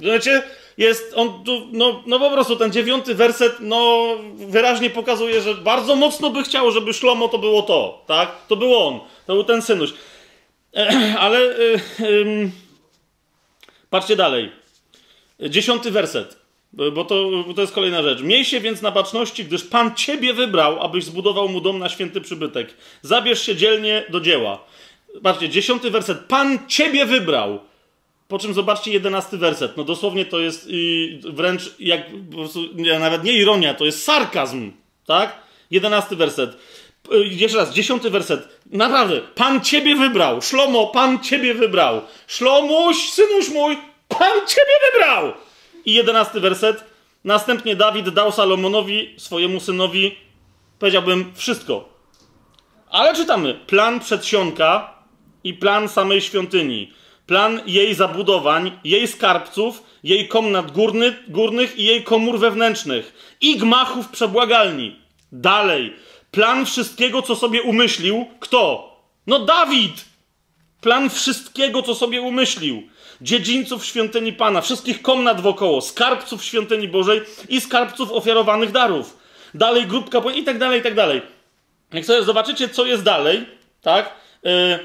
Wiecie? jest on no, no po prostu ten dziewiąty werset, no wyraźnie pokazuje, że bardzo mocno by chciał, żeby Szlomo to było to, tak? To był on, to był ten synuś. Ale yy, patrzcie dalej. Dziesiąty werset, bo to, bo to jest kolejna rzecz. Miej się więc na baczności, gdyż Pan ciebie wybrał, abyś zbudował mu dom na święty przybytek. Zabierz się dzielnie do dzieła. Patrzcie, dziesiąty werset. Pan ciebie wybrał. Po czym zobaczcie jedenasty werset. No dosłownie to jest wręcz jak, prostu, nawet nie ironia, to jest sarkazm, tak? Jedenasty werset. Y, jeszcze raz, dziesiąty werset. Naprawdę, Pan ciebie wybrał. Szlomo, Pan ciebie wybrał. Szlomuś, synuś mój, Pan ciebie wybrał. I jedenasty werset. Następnie Dawid dał Salomonowi, swojemu synowi, powiedziałbym, wszystko. Ale czytamy, plan przedsionka i plan samej świątyni plan jej zabudowań, jej skarbców, jej komnat górny, górnych i jej komór wewnętrznych i gmachów przebłagalni. Dalej, plan wszystkiego, co sobie umyślił. Kto? No Dawid! Plan wszystkiego, co sobie umyślił. Dziedzińców świątyni Pana, wszystkich komnat wokoło, skarbców świątyni Bożej i skarbców ofiarowanych darów. Dalej grupka i tak dalej, i tak dalej. Jak sobie zobaczycie, co jest dalej, tak? Yy,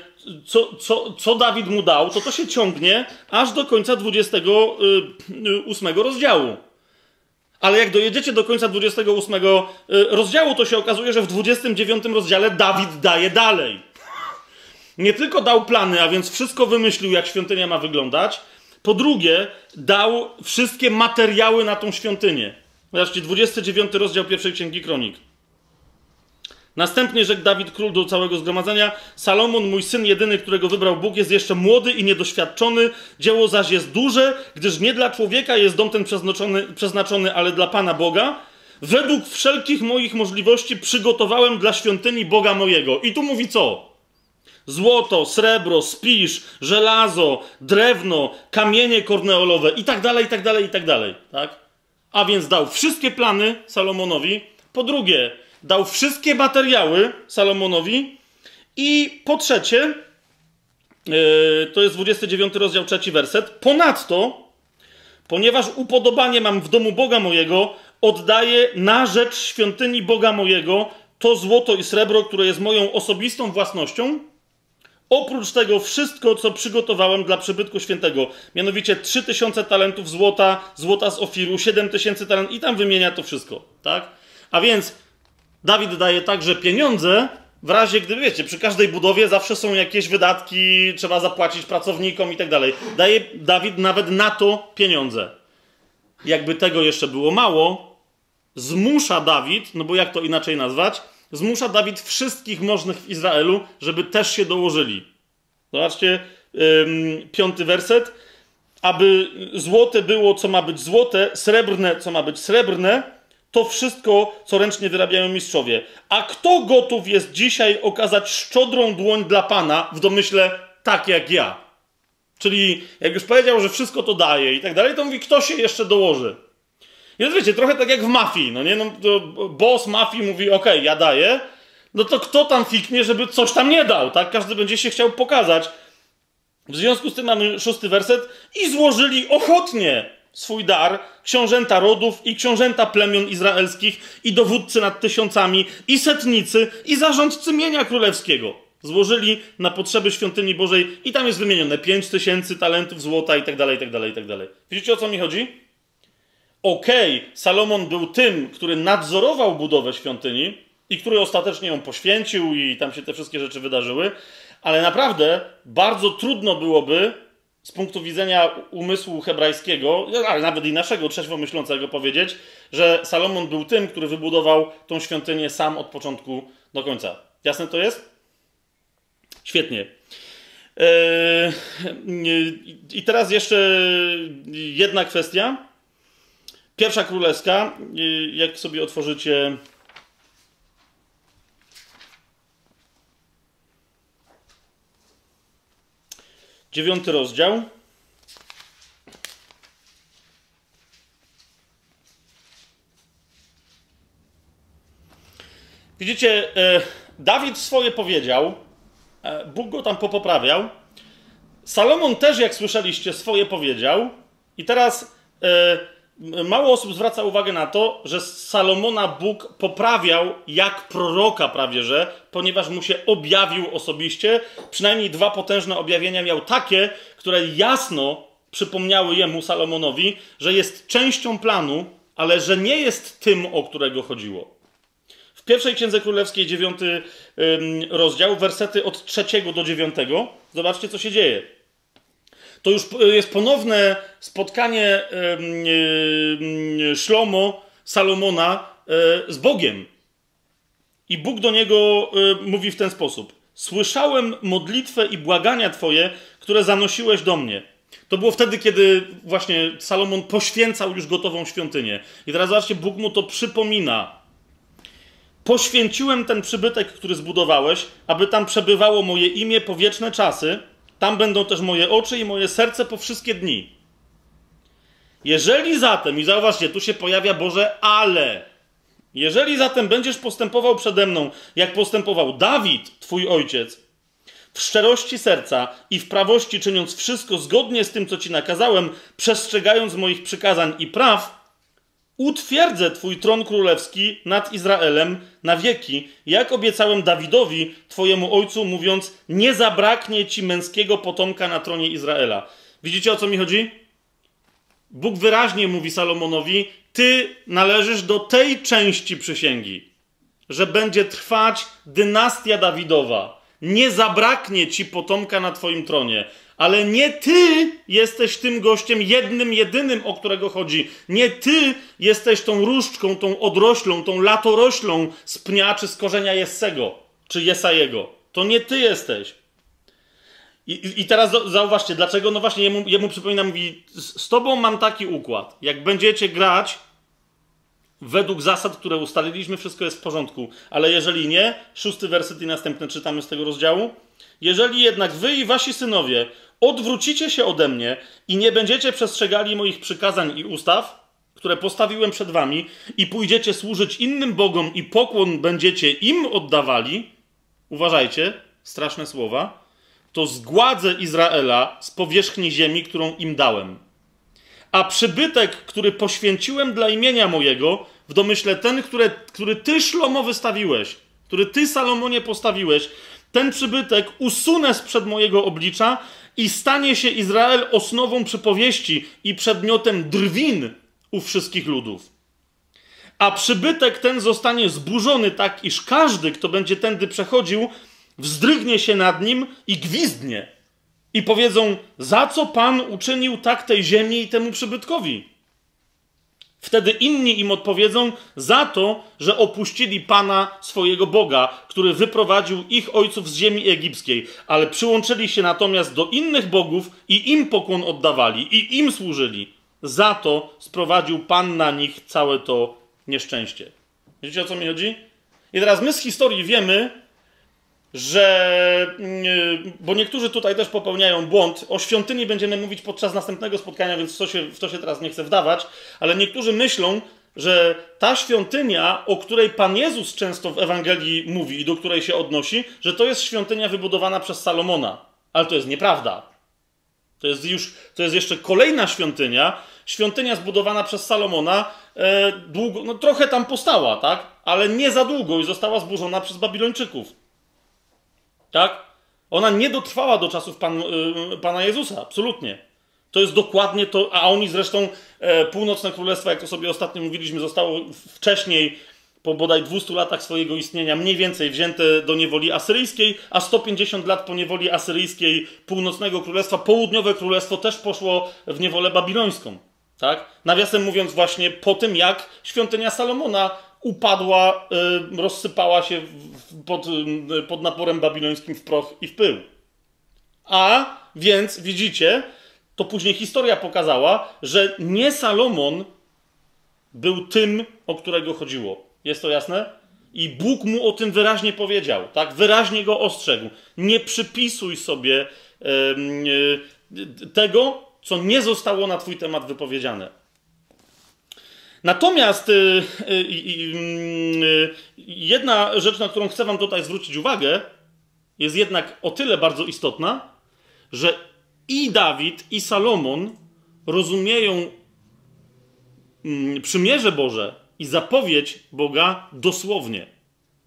co, co, co Dawid mu dał, to to się ciągnie aż do końca 28 y, rozdziału. Ale jak dojedziecie do końca 28 y, rozdziału, to się okazuje, że w 29 rozdziale Dawid daje dalej. Nie tylko dał plany, a więc wszystko wymyślił, jak świątynia ma wyglądać. Po drugie, dał wszystkie materiały na tą świątynię. Zobaczcie, 29 rozdział pierwszej księgi kronik. Następnie rzekł Dawid król do całego zgromadzenia: Salomon, mój syn jedyny, którego wybrał Bóg, jest jeszcze młody i niedoświadczony. Dzieło zaś jest duże, gdyż nie dla człowieka jest dom ten przeznaczony, przeznaczony ale dla Pana Boga. Według wszelkich moich możliwości przygotowałem dla świątyni Boga mojego. I tu mówi co? Złoto, srebro, spisz, żelazo, drewno, kamienie korneolowe i tak dalej, i tak dalej, i tak dalej. Tak? A więc dał wszystkie plany Salomonowi. Po drugie, dał wszystkie materiały Salomonowi i po trzecie, yy, to jest 29 rozdział, trzeci werset, ponadto, ponieważ upodobanie mam w domu Boga mojego, oddaję na rzecz świątyni Boga mojego to złoto i srebro, które jest moją osobistą własnością, Oprócz tego wszystko, co przygotowałem dla przybytku świętego, mianowicie 3000 talentów złota, złota z Ofiru, 7000 talentów i tam wymienia to wszystko, tak? A więc Dawid daje także pieniądze, w razie gdy, wiecie, przy każdej budowie zawsze są jakieś wydatki, trzeba zapłacić pracownikom i tak dalej. Daje Dawid nawet na to pieniądze. Jakby tego jeszcze było mało, zmusza Dawid, no bo jak to inaczej nazwać, zmusza Dawid wszystkich możnych w Izraelu, żeby też się dołożyli. Zobaczcie, piąty werset. Aby złote było, co ma być złote, srebrne, co ma być srebrne, to wszystko, co ręcznie wyrabiają mistrzowie. A kto gotów jest dzisiaj okazać szczodrą dłoń dla Pana w domyśle tak jak ja? Czyli jak już powiedział, że wszystko to daje i tak dalej, to mówi, kto się jeszcze dołoży. Więc wiecie, trochę tak jak w mafii, no nie? No, boss mafii mówi, ok, ja daję, no to kto tam fiknie, żeby coś tam nie dał, tak? Każdy będzie się chciał pokazać. W związku z tym mamy szósty werset i złożyli ochotnie swój dar książęta rodów i książęta plemion izraelskich i dowódcy nad tysiącami i setnicy i zarządcy mienia królewskiego. Złożyli na potrzeby świątyni Bożej i tam jest wymienione pięć tysięcy talentów złota i tak dalej, i tak dalej, i tak dalej. Widzicie o co mi chodzi? Okej, okay, Salomon był tym, który nadzorował budowę świątyni i który ostatecznie ją poświęcił i tam się te wszystkie rzeczy wydarzyły, ale naprawdę bardzo trudno byłoby z punktu widzenia umysłu hebrajskiego, ale nawet i naszego trzeźwo myślącego powiedzieć, że Salomon był tym, który wybudował tą świątynię sam od początku do końca. Jasne to jest? Świetnie. Eee, I teraz jeszcze jedna kwestia. Pierwsza królewska, jak sobie otworzycie Dziewiąty rozdział. Widzicie, e, Dawid swoje powiedział, e, Bóg go tam popoprawiał. Salomon też, jak słyszeliście, swoje powiedział. I teraz e, mało osób zwraca uwagę na to, że Salomona Bóg poprawiał jak proroka prawie że, ponieważ mu się objawił osobiście. Przynajmniej dwa potężne objawienia miał takie, które jasno przypomniały jemu, Salomonowi, że jest częścią planu, ale że nie jest tym, o którego chodziło. W pierwszej Księdze Królewskiej, dziewiąty rozdział, wersety od trzeciego do dziewiątego, zobaczcie, co się dzieje to już jest ponowne spotkanie Szlomo, Salomona e, z Bogiem. I Bóg do niego e, mówi w ten sposób: Słyszałem modlitwę i błagania Twoje, które zanosiłeś do mnie. To było wtedy, kiedy właśnie Salomon poświęcał już gotową świątynię. I teraz zobaczcie, Bóg mu to przypomina. Poświęciłem ten przybytek, który zbudowałeś, aby tam przebywało moje imię po wieczne czasy tam będą też moje oczy i moje serce po wszystkie dni. Jeżeli zatem, i zauważcie, tu się pojawia Boże, ale. Jeżeli zatem będziesz postępował przede mną, jak postępował Dawid, twój ojciec, w szczerości serca i w prawości czyniąc wszystko zgodnie z tym, co ci nakazałem, przestrzegając moich przykazań i praw, utwierdzę Twój tron królewski nad Izraelem na wieki, jak obiecałem Dawidowi, Twojemu ojcu, mówiąc: Nie zabraknie Ci męskiego potomka na tronie Izraela. Widzicie o co mi chodzi? Bóg wyraźnie mówi Salomonowi: Ty należysz do tej części przysięgi, że będzie trwać dynastia Dawidowa. Nie zabraknie ci potomka na Twoim tronie. Ale nie ty jesteś tym gościem jednym, jedynym, o którego chodzi. Nie ty jesteś tą różdżką, tą odroślą, tą latoroślą z pnia czy z korzenia Jessego, czy Jesajego. To nie ty jesteś. I, I, teraz zauważcie, dlaczego? No właśnie, jemu, jemu przypomina, mówi, z tobą mam taki układ. Jak będziecie grać według zasad, które ustaliliśmy, wszystko jest w porządku. Ale jeżeli nie, szósty werset i następny czytamy z tego rozdziału. Jeżeli jednak wy i wasi synowie odwrócicie się ode mnie i nie będziecie przestrzegali moich przykazań i ustaw, które postawiłem przed wami, i pójdziecie służyć innym bogom i pokłon będziecie im oddawali, uważajcie, straszne słowa, to zgładzę Izraela z powierzchni ziemi, którą im dałem. A przybytek, który poświęciłem dla imienia mojego, w domyśle ten, który, który ty, Szlomo, wystawiłeś, który ty, Salomonie, postawiłeś, ten przybytek usunę sprzed mojego oblicza i stanie się Izrael osnową przypowieści i przedmiotem drwin u wszystkich ludów. A przybytek ten zostanie zburzony tak, iż każdy, kto będzie tędy przechodził, wzdrygnie się nad nim i gwizdnie. I powiedzą, za co Pan uczynił tak tej ziemi i temu przybytkowi? Wtedy inni im odpowiedzą za to, że opuścili Pana swojego Boga, który wyprowadził ich ojców z ziemi egipskiej, ale przyłączyli się natomiast do innych bogów i im pokłon oddawali i im służyli. Za to sprowadził Pan na nich całe to nieszczęście. Wiecie o co mi chodzi? I teraz my z historii wiemy, że. Mm, bo niektórzy tutaj też popełniają błąd. O świątyni będziemy mówić podczas następnego spotkania, więc w to się, w to się teraz nie chcę wdawać, ale niektórzy myślą, że ta świątynia, o której Pan Jezus często w Ewangelii mówi i do której się odnosi, że to jest świątynia wybudowana przez Salomona. Ale to jest nieprawda. To jest już, to jest jeszcze kolejna świątynia, świątynia zbudowana przez Salomona, e, długo, no trochę tam postała, tak? Ale nie za długo i została zburzona przez Babilończyków. Tak? Ona nie dotrwała do czasów Pan, y, Pana Jezusa, absolutnie. To jest dokładnie to, a oni zresztą e, północne królestwo, jak to sobie ostatnio mówiliśmy, zostało wcześniej, po bodaj 200 latach swojego istnienia, mniej więcej wzięte do niewoli asyryjskiej, a 150 lat po niewoli asyryjskiej północnego królestwa, południowe królestwo też poszło w niewolę babilońską. Tak? Nawiasem mówiąc, właśnie po tym, jak świątynia Salomona upadła, y, rozsypała się pod, y, pod naporem babilońskim w proch i w pył. A więc widzicie, to później historia pokazała, że nie Salomon był tym, o którego chodziło. Jest to jasne? I Bóg mu o tym wyraźnie powiedział, tak? Wyraźnie go ostrzegł. Nie przypisuj sobie yy, tego, co nie zostało na Twój temat wypowiedziane. Natomiast y, y, y, jedna rzecz, na którą chcę Wam tutaj zwrócić uwagę, jest jednak o tyle bardzo istotna, że i Dawid, i Salomon rozumieją mm, przymierze Boże i zapowiedź Boga dosłownie.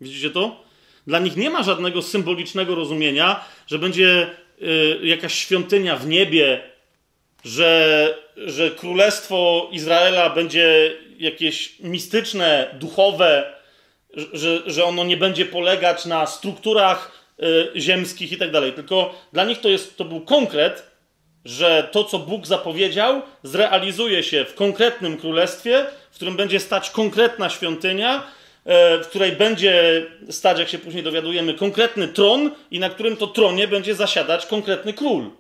Widzicie to? Dla nich nie ma żadnego symbolicznego rozumienia, że będzie jakaś świątynia w niebie, że, że królestwo Izraela będzie jakieś mistyczne, duchowe, że, że ono nie będzie polegać na strukturach y, ziemskich i tak dalej. Tylko dla nich to, jest, to był konkret, że to, co Bóg zapowiedział, zrealizuje się w konkretnym królestwie, w którym będzie stać konkretna świątynia, y, w której będzie stać, jak się później dowiadujemy, konkretny tron i na którym to tronie będzie zasiadać konkretny król.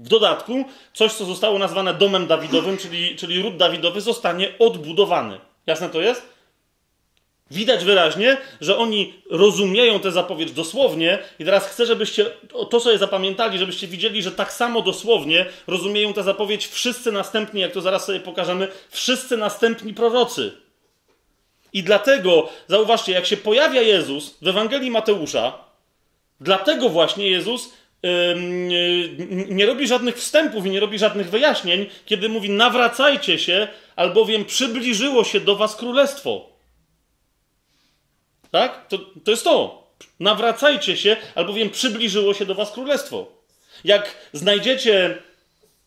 W dodatku, coś, co zostało nazwane domem Dawidowym, czyli, czyli ród Dawidowy, zostanie odbudowany. Jasne to jest? Widać wyraźnie, że oni rozumieją tę zapowiedź dosłownie, i teraz chcę, żebyście to sobie zapamiętali, żebyście widzieli, że tak samo dosłownie rozumieją tę zapowiedź wszyscy następni, jak to zaraz sobie pokażemy, wszyscy następni prorocy. I dlatego, zauważcie, jak się pojawia Jezus w Ewangelii Mateusza, dlatego właśnie Jezus nie robi żadnych wstępów i nie robi żadnych wyjaśnień, kiedy mówi: Nawracajcie się, albowiem przybliżyło się do Was królestwo. Tak? To, to jest to. Nawracajcie się, albowiem przybliżyło się do Was królestwo. Jak znajdziecie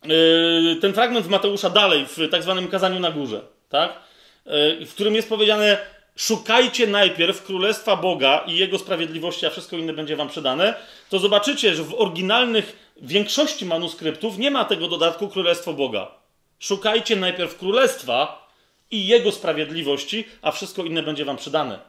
yy, ten fragment w Mateusza dalej, w tak zwanym kazaniu na górze, tak? Yy, w którym jest powiedziane: szukajcie najpierw Królestwa Boga i Jego sprawiedliwości, a wszystko inne będzie wam przydane, to zobaczycie, że w oryginalnych większości manuskryptów nie ma tego dodatku Królestwo Boga. Szukajcie najpierw Królestwa i Jego sprawiedliwości, a wszystko inne będzie wam przydane.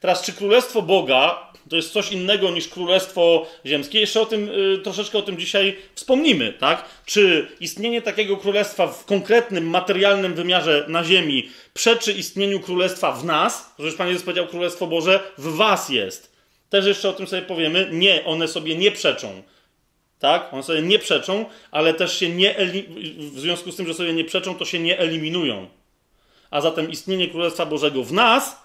Teraz, czy królestwo Boga to jest coś innego niż królestwo ziemskie? Jeszcze o tym, y, troszeczkę o tym dzisiaj wspomnimy, tak? Czy istnienie takiego królestwa w konkretnym, materialnym wymiarze na ziemi przeczy istnieniu królestwa w nas? Już Pan Jezus powiedział, królestwo Boże w was jest. Też jeszcze o tym sobie powiemy. Nie, one sobie nie przeczą. Tak? One sobie nie przeczą, ale też się nie, w związku z tym, że sobie nie przeczą, to się nie eliminują. A zatem istnienie Królestwa Bożego w nas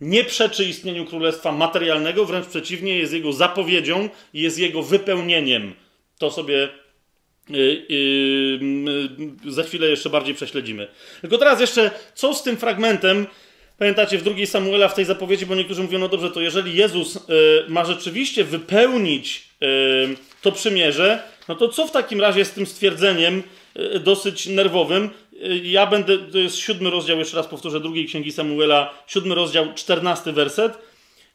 nie przeczy istnieniu królestwa materialnego, wręcz przeciwnie, jest jego zapowiedzią i jest jego wypełnieniem. To sobie yy, yy, za chwilę jeszcze bardziej prześledzimy. Tylko teraz jeszcze, co z tym fragmentem? Pamiętacie w drugiej Samuela w tej zapowiedzi, bo niektórzy mówią, no dobrze, to jeżeli Jezus yy, ma rzeczywiście wypełnić y, to przymierze, no to co w takim razie z tym stwierdzeniem y, dosyć nerwowym, ja będę, to jest siódmy rozdział, jeszcze raz powtórzę, drugiej księgi Samuela, siódmy rozdział, czternasty werset.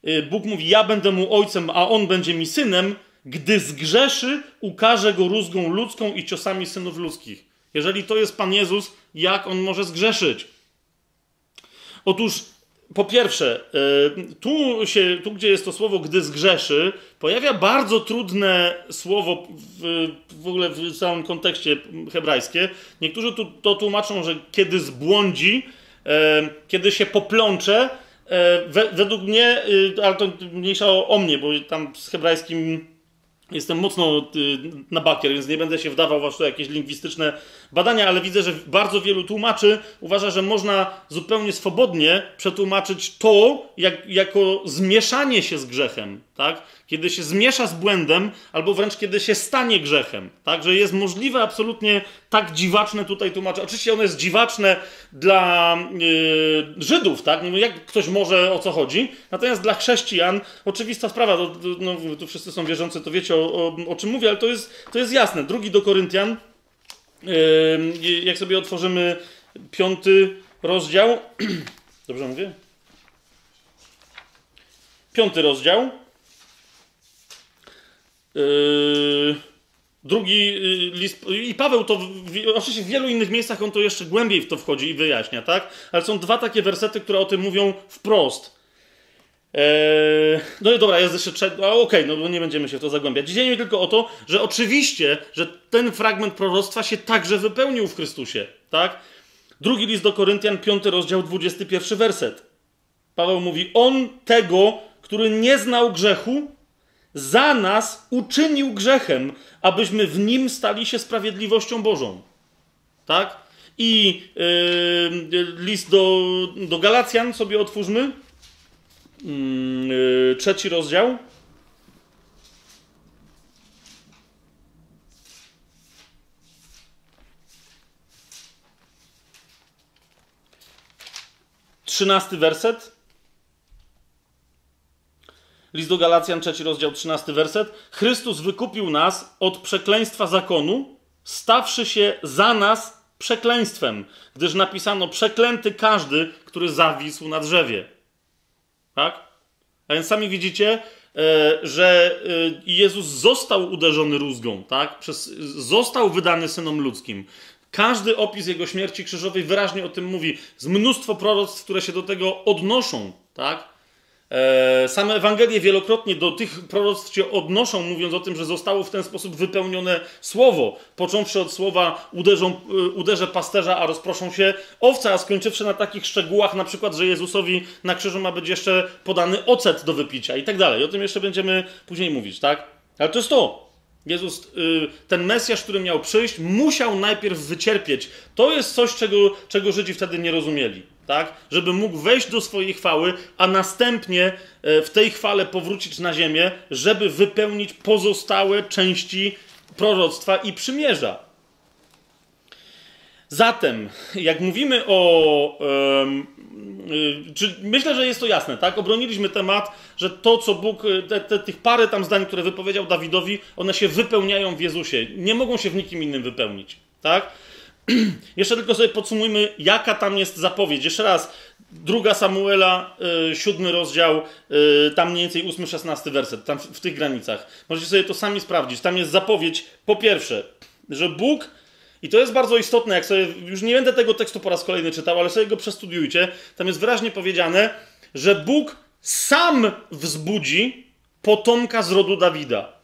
Y, Bóg mówi, ja będę mu ojcem, a on będzie mi synem, gdy zgrzeszy, ukaże go rózgą ludzką i ciosami synów ludzkich. Jeżeli to jest Pan Jezus, jak on może zgrzeszyć? Otóż po pierwsze, y, tu, się, tu gdzie jest to słowo, gdy zgrzeszy, pojawia bardzo trudne słowo w, w ogóle w całym kontekście hebrajskie. Niektórzy tu, to tłumaczą, że kiedy zbłądzi, y, kiedy się poplącze, y, według mnie, ale to mniejsza o, o mnie, bo tam z hebrajskim Jestem mocno na bakier, więc nie będę się wdawał w jakieś lingwistyczne badania, ale widzę, że bardzo wielu tłumaczy uważa, że można zupełnie swobodnie przetłumaczyć to jak, jako zmieszanie się z grzechem, tak? Kiedy się zmiesza z błędem, albo wręcz kiedy się stanie grzechem, tak? Że jest możliwe absolutnie tak dziwaczne tutaj tłumaczenie. Oczywiście ono jest dziwaczne dla yy, Żydów, tak? No jak ktoś może, o co chodzi? Natomiast dla chrześcijan oczywista sprawa, no, tu wszyscy są wierzący, to wiecie o, o, o czym mówię, ale to jest, to jest jasne. Drugi do Koryntian, jak sobie otworzymy piąty rozdział. Dobrze mówię? Piąty rozdział. Yy, drugi yy, list. I Paweł to. Oczywiście w wielu innych miejscach on to jeszcze głębiej w to wchodzi i wyjaśnia, tak? Ale są dwa takie wersety, które o tym mówią wprost. Eee, no i dobra, jest jeszcze trzeci. Okej, okay, no nie będziemy się w to zagłębiać. Dziś mi tylko o to, że oczywiście, że ten fragment proroctwa się także wypełnił w Chrystusie, tak? Drugi list do Koryntian, piąty rozdział, 21 werset. Paweł mówi: On tego, który nie znał grzechu, za nas uczynił grzechem, abyśmy w nim stali się sprawiedliwością Bożą. Tak? I yy, list do, do Galacjan sobie otwórzmy. Yy, trzeci rozdział. Trzynasty werset. List do Galacjan, trzeci rozdział, trzynasty werset. Chrystus wykupił nas od przekleństwa zakonu, stawszy się za nas przekleństwem, gdyż napisano przeklęty każdy, który zawisł na drzewie. Tak? A więc sami widzicie, e, że e, Jezus został uderzony rózgą, tak? Przez, został wydany synom ludzkim. Każdy opis jego śmierci krzyżowej wyraźnie o tym mówi. Z mnóstwo proroctw, które się do tego odnoszą, tak? E, same Ewangelie wielokrotnie do tych proroctw się odnoszą, mówiąc o tym, że zostało w ten sposób wypełnione słowo. Począwszy od słowa uderzą, e, uderzę pasterza, a rozproszą się owce, a skończywszy na takich szczegółach, na przykład, że Jezusowi na krzyżu ma być jeszcze podany ocet do wypicia i tak dalej. O tym jeszcze będziemy później mówić, tak? Ale to jest to. Jezus, y, ten Mesjasz, który miał przyjść, musiał najpierw wycierpieć. To jest coś, czego, czego Żydzi wtedy nie rozumieli tak? Żeby mógł wejść do swojej chwały, a następnie e, w tej chwale powrócić na ziemię, żeby wypełnić pozostałe części proroctwa i przymierza. Zatem, jak mówimy o. Yy, czy myślę, że jest to jasne, tak? Obroniliśmy temat, że to, co Bóg, te, te, tych parę tam zdań, które wypowiedział Dawidowi, one się wypełniają w Jezusie. Nie mogą się w nikim innym wypełnić, tak? Jeszcze tylko sobie podsumujmy, jaka tam jest zapowiedź. Jeszcze raz, druga Samuela, y, siódmy rozdział, y, tam mniej więcej ósmy, szesnasty werset, tam w, tych granicach. Możecie sobie to sami sprawdzić. Tam jest zapowiedź, po pierwsze, że Bóg, i to jest bardzo istotne, jak sobie, już nie będę tego tekstu po raz kolejny czytał, ale sobie go przestudiujcie, tam jest wyraźnie powiedziane, że Bóg sam wzbudzi potomka z rodu Dawida.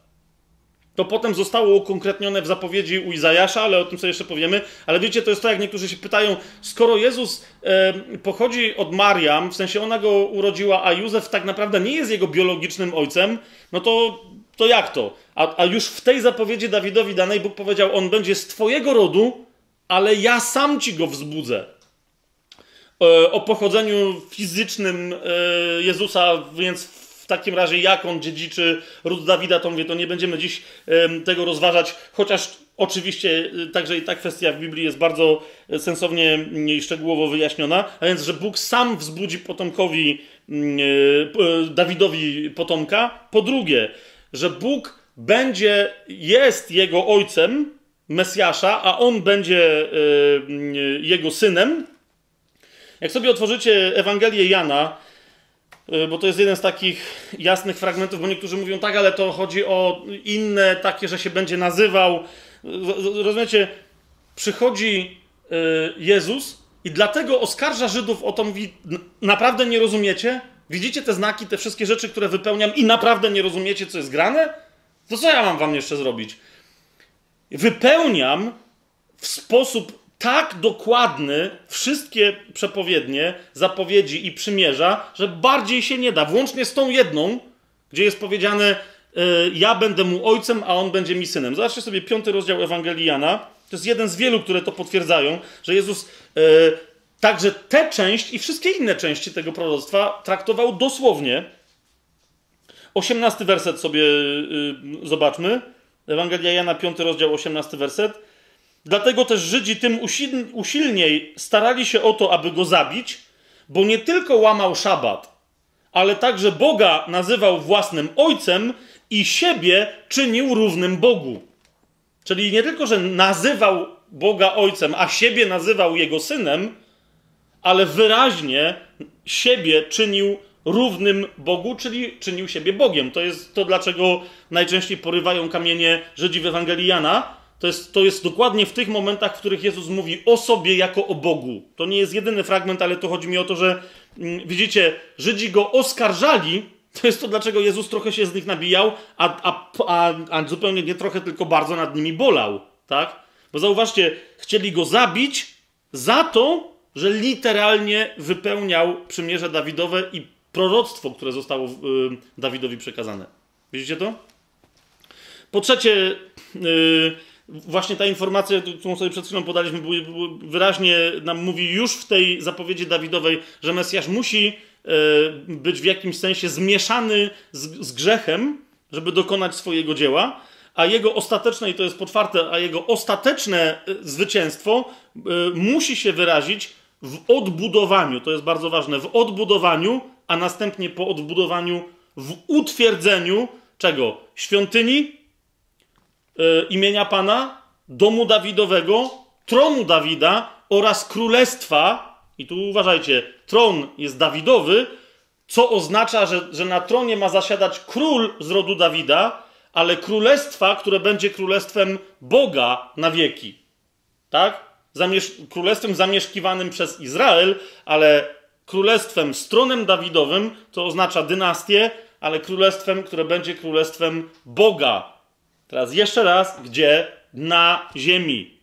To potem zostało ukonkretnione w zapowiedzi u Izajasza, ale o tym sobie jeszcze powiemy. Ale wiecie, to jest to, jak niektórzy się pytają, skoro Jezus e, pochodzi od Mariam, w sensie ona go urodziła, a Józef tak naprawdę nie jest jego biologicznym ojcem, no to, to jak to? A, a już w tej zapowiedzi Dawidowi danej Bóg powiedział, on będzie z twojego rodu, ale ja sam ci go wzbudzę. E, o pochodzeniu fizycznym e, Jezusa, więc takim razie jak on dziedziczy ród Dawida, to mówię, to nie będziemy dziś tego rozważać, chociaż oczywiście y, także i ta kwestia w Biblii jest bardzo e, sensownie i szczegółowo wyjaśniona, a więc, że Bóg sam wzbudzi potomkowi, mm, e, Dawidowi potomka. Po drugie, że Bóg będzie, jest jego ojcem, Mesjasza, a on będzie e, mm, jego synem. Jak sobie otworzycie Ewangelię Jana, bo to jest jeden z takich jasnych fragmentów, bo niektórzy mówią tak, ale to chodzi o inne takie, że się będzie nazywał. Rozumiecie? przychodzi y, Jezus i dlatego oskarża Żydów o to, mówi, naprawdę nie rozumiecie? Widzicie te znaki, te wszystkie rzeczy, które wypełniam i naprawdę nie rozumiecie, co jest grane? To co ja mam wam jeszcze zrobić? Wypełniam w sposób tak dokładny wszystkie przepowiednie, zapowiedzi i przymierza, że bardziej się nie da. Włącznie z tą jedną, gdzie jest powiedziane: y, Ja będę mu ojcem, a on będzie mi synem. Zobaczcie sobie piąty rozdział Ewangelii Jana. To jest jeden z wielu, które to potwierdzają, że Jezus yy, także tę część i wszystkie inne części tego proroctwa traktował dosłownie. Osiemnasty werset sobie yy, zobaczmy. Ewangelia Jana, piąty rozdział, osiemnasty werset. Dlatego też Żydzi tym usilniej starali się o to, aby go zabić, bo nie tylko łamał szabat, ale także Boga nazywał własnym ojcem i siebie czynił równym Bogu. Czyli nie tylko, że nazywał Boga ojcem, a siebie nazywał jego synem, ale wyraźnie siebie czynił równym Bogu, czyli czynił siebie Bogiem. To jest to, dlaczego najczęściej porywają kamienie Żydzi w Ewangelii Jana, to jest, to jest dokładnie w tych momentach, w których Jezus mówi o sobie jako o Bogu. To nie jest jedyny fragment, ale to chodzi mi o to, że mm, widzicie, Żydzi go oskarżali. To jest to, dlaczego Jezus trochę się z nich nabijał, a, a, a, a zupełnie nie trochę, tylko bardzo nad nimi bolał. Tak? Bo zauważcie, chcieli go zabić za to, że literalnie wypełniał przymierze Dawidowe i proroctwo, które zostało y, Dawidowi przekazane. Widzicie to? Po trzecie, yy, właśnie ta informacja, którą sobie przed chwilą podaliśmy, wyraźnie nam mówi już w tej zapowiedzi Dawidowej, że Mesjasz musi e, być w jakimś sensie zmieszany z, z grzechem, żeby dokonać swojego dzieła, a jego ostateczne, i to jest potwarte, a jego ostateczne e, zwycięstwo e, musi się wyrazić w odbudowaniu, to jest bardzo ważne, w odbudowaniu, a następnie po odbudowaniu w utwierdzeniu czego? Świątyni, imienia Pana, domu Dawidowego, tronu Dawida oraz królestwa. I tu uważajcie, tron jest Dawidowy, co oznacza, że, że na tronie ma zasiadać król z rodu Dawida, ale królestwa, które będzie królestwem Boga na wieki. Tak? Zamiesz królestwem zamieszkiwanym przez Izrael, ale królestwem z tronem Dawidowym, to oznacza dynastię, ale królestwem, które będzie królestwem Boga Teraz jeszcze raz, gdzie? Na ziemi.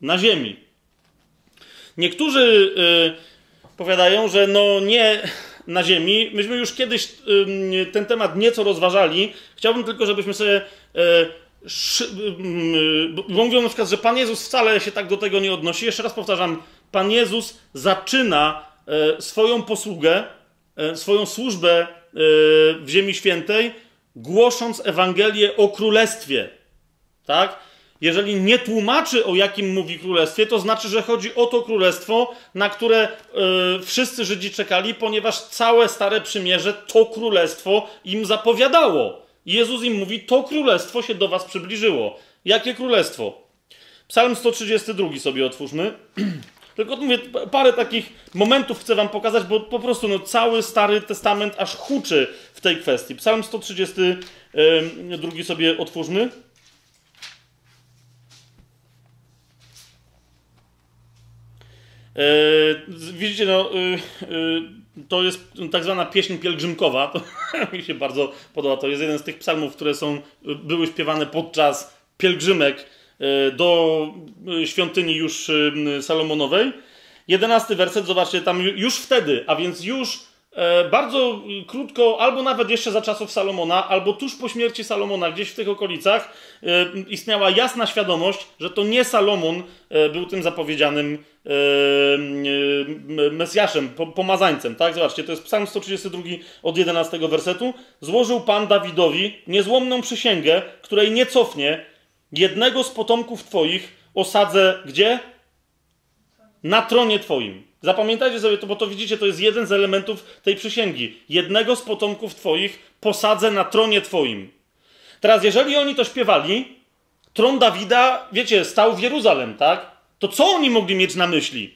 Na ziemi. Niektórzy yy, powiadają, że no nie na ziemi. Myśmy już kiedyś yy, ten temat nieco rozważali. Chciałbym tylko, żebyśmy sobie. Yy, bo mówią na przykład, że Pan Jezus wcale się tak do tego nie odnosi. Jeszcze raz powtarzam, Pan Jezus zaczyna swoją posługę, swoją służbę w Ziemi Świętej głosząc Ewangelię o królestwie. Tak? Jeżeli nie tłumaczy, o jakim mówi królestwie, to znaczy, że chodzi o to królestwo, na które yy, wszyscy Żydzi czekali, ponieważ całe Stare Przymierze to królestwo im zapowiadało. Jezus im mówi: To królestwo się do was przybliżyło. Jakie królestwo? Psalm 132 sobie otwórzmy. Tylko mówię, parę takich momentów chcę wam pokazać, bo po prostu no, cały Stary Testament aż huczy w tej kwestii. Psalm 132 sobie otwórzmy. E, widzicie, no, y, y, to jest tak zwana pieśń pielgrzymkowa. To mi się bardzo podoba. To jest jeden z tych psalmów, które są, były śpiewane podczas pielgrzymek E, do świątyni już Salomonowej. Jedenasty werset, zobaczcie, tam już wtedy, a więc już bardzo krótko, albo nawet jeszcze za czasów Salomona, albo tuż po śmierci Salomona, gdzieś w tych okolicach, istniała jasna świadomość, że to nie Salomon był tym zapowiedzianym Mesjaszem, pomazańcem. Tak? Zobaczcie, to jest Psalm 132 od 11 wersetu. Złożył Pan Dawidowi niezłomną przysięgę, której nie cofnie, jednego z potomków Twoich osadzę gdzie? Na tronie Twoim. Zapamiętajcie sobie to, bo to widzicie, to jest jeden z elementów tej przysięgi. Jednego z potomków Twoich posadzę na tronie Twoim. Teraz, jeżeli oni to śpiewali, tron Dawida, wiecie, stał w Jeruzalem, tak? To co oni mogli mieć na myśli?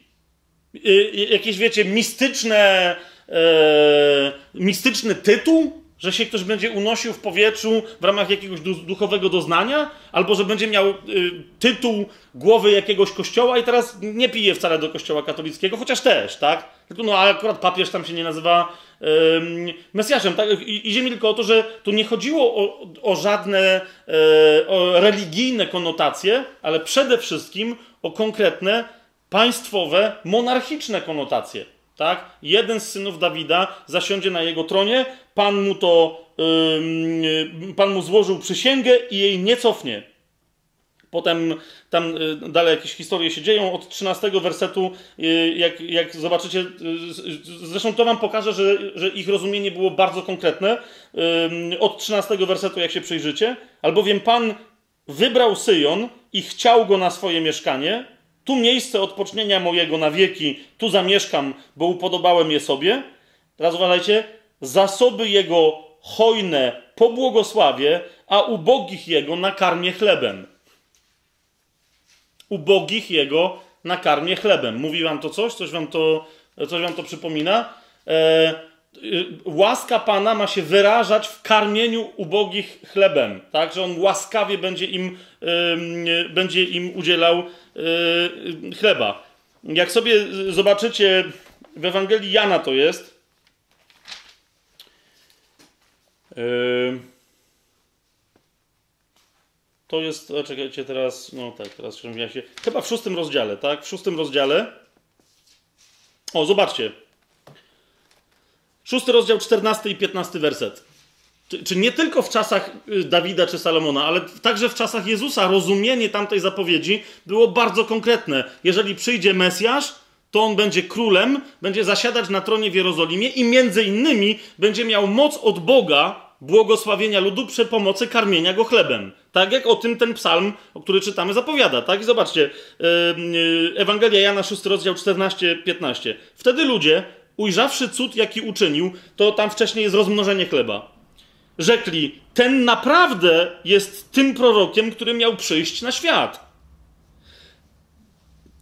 Yy, jakieś, wiecie, mistyczne, yy, mistyczny tytuł? Że się ktoś będzie unosił w powietrzu w ramach jakiegoś duchowego doznania? Albo że będzie miał y, tytuł głowy jakiegoś kościoła i teraz nie pije wcale do kościoła katolickiego, chociaż też, tak? Tylko no, ale akurat papież tam się nie nazywa y, Mesjaszem. Tak? I, idzie mi tylko o to, że tu nie chodziło o, o żadne y, o religijne konotacje, ale przede wszystkim o konkretne państwowe, monarchiczne konotacje. Tak? Jeden z synów Dawida zasiądzie na jego tronie, Pan mu to, yy, Pan mu złożył przysięgę i jej nie cofnie. Potem tam y, dalej jakieś historie się dzieją. Od 13 wersetu, y, jak, jak zobaczycie, y, zresztą to wam pokaże, że, że ich rozumienie było bardzo konkretne. Od 13 wersetu, jak się przyjrzycie, albowiem Pan wybrał Syjon i chciał go na swoje mieszkanie, tu miejsce odpocznienia mojego na wieki, tu zamieszkam, bo upodobałem je sobie. Teraz uważajcie, zasoby jego hojne pobłogosławie, a ubogich jego nakarmię chlebem. Ubogich jego nakarmię chlebem. Mówi wam to coś? Coś wam to, coś wam to przypomina? E, y, łaska Pana ma się wyrażać w karmieniu ubogich chlebem, tak? Że On łaskawie będzie im, y, będzie im udzielał y, chleba. Jak sobie zobaczycie, w Ewangelii Jana to jest, to jest, czekajcie teraz, no tak, teraz się, chyba w szóstym rozdziale, tak? W szóstym rozdziale, o, zobaczcie, Szósty rozdział, 14 i 15 werset. Czy, czy, nie tylko w czasach y, Dawida czy Salomona, ale także w czasach Jezusa rozumienie tamtej zapowiedzi było bardzo konkretne. Jeżeli przyjdzie Mesjasz, to on będzie królem, będzie zasiadać na tronie w Jerozolimie i między innymi będzie miał moc od Boga błogosławienia ludu przy pomocy karmienia go chlebem. Tak jak o tym ten psalm, o który czytamy, zapowiada. Tak? I zobaczcie, yy, Ewangelia Jana 6, rozdział 14-15. Wtedy ludzie, ujrzawszy cud, jaki uczynił, to tam wcześniej jest rozmnożenie chleba. Rzekli, ten naprawdę jest tym prorokiem, który miał przyjść na świat.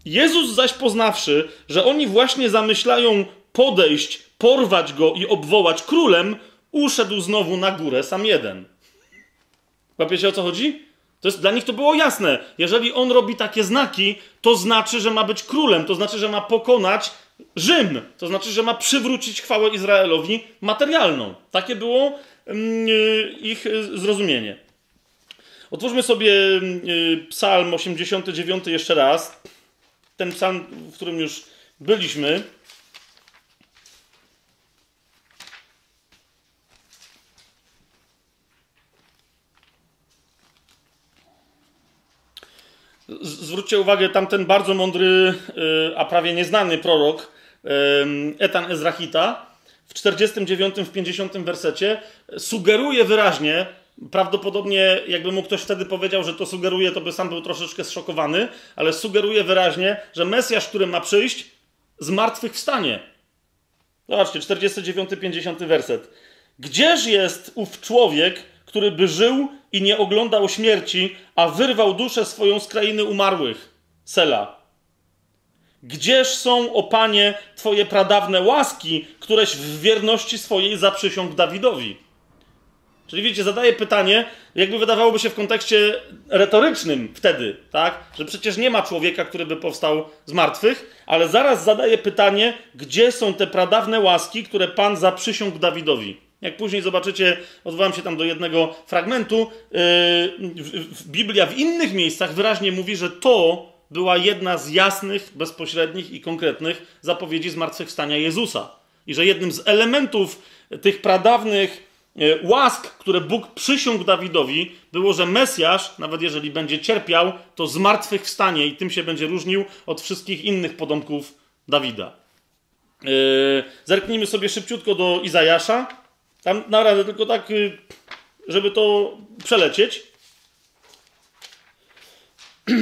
Jezus zaś poznawszy, że oni właśnie zamyślają podejść, porwać go i obwołać królem, uszedł znowu na górę sam jeden. Łapiecie o co chodzi? To jest, dla nich to było jasne. Jeżeli on robi takie znaki, to znaczy, że ma być królem, to znaczy, że ma pokonać Rzym. To znaczy, że ma przywrócić chwałę Izraelowi materialną. Takie było mm, y, ich y, zrozumienie. Otwórzmy sobie y, Psalm 89 jeszcze raz. Ten psalm, w którym już byliśmy. Zwróćcie uwagę, tamten bardzo mądry, a prawie nieznany prorok, Etan Ezrachita, w 49, w 50 wersecie sugeruje wyraźnie, prawdopodobnie jakby mu ktoś wtedy powiedział, że to sugeruje, to by sam był troszeczkę zszokowany, ale sugeruje wyraźnie, że Mesjasz, który ma przyjść, z martwych wstanie. Zobaczcie, 49, 50 werset. Gdzież jest ów człowiek, który by żył i nie oglądał śmierci, a wyrwał duszę swoją z krainy umarłych? Sela. Gdzież są, o Panie, Twoje pradawne łaski, któreś w wierności swojej zaprzysiągł Dawidowi? Czyli wiecie, zadaje pytanie, jakby wydawałoby się w kontekście retorycznym wtedy, tak? Że przecież nie ma człowieka, który by powstał z martwych, ale zaraz zadaje pytanie, gdzie są te pradawne łaski, które Pan zaprzysiągł Dawidowi? Jak później zobaczycie, odwołam się tam do jednego fragmentu, yy, Biblia w innych miejscach wyraźnie mówi, że to była jedna z jasnych, bezpośrednich i konkretnych zapowiedzi zmartwychwstania Jezusa. I że jednym z elementów tych pradawnych e, łask, które Bóg przysiągł Dawidowi, było, że Mesjasz, nawet jeżeli będzie cierpiał, to zmartwychwstanie i tym się będzie różnił od wszystkich innych potomków Dawida. Yy, zerknijmy sobie szybciutko do Izajasza. Tam na radę tylko tak, y, żeby to przelecieć.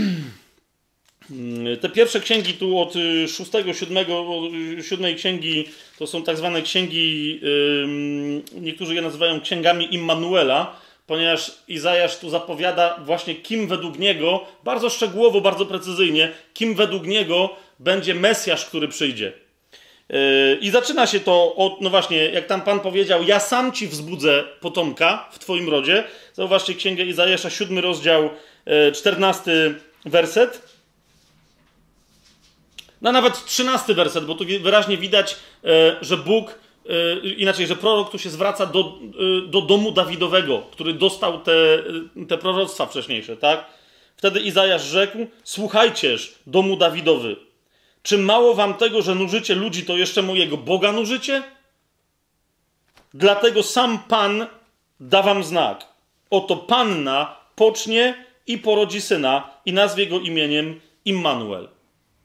Te pierwsze księgi tu od y, szóstego, siódmego, y, siódmej księgi to są tak zwane księgi, niektórzy je nazywają księgami Immanuela, ponieważ Izajasz tu zapowiada właśnie kim według niego, bardzo szczegółowo, bardzo precyzyjnie, kim według niego będzie Mesjasz, który przyjdzie. I zaczyna się to od, no właśnie, jak tam Pan powiedział, ja sam ci wzbudzę potomka w Twoim rodzie. Zauważcie Księgę Izajasza, siódmy rozdział, czternasty werset. No nawet trzynasty werset, bo tu wyraźnie widać, że Bóg inaczej, że prorok tu się zwraca do, do domu Dawidowego, który dostał te, te proroctwa wcześniejsze, tak? Wtedy Izajasz rzekł: Słuchajcież, domu Dawidowy, czy mało wam tego, że nużycie ludzi, to jeszcze mojego Boga nużycie? Dlatego sam Pan da wam znak. Oto panna pocznie i porodzi syna i nazwie go imieniem Immanuel.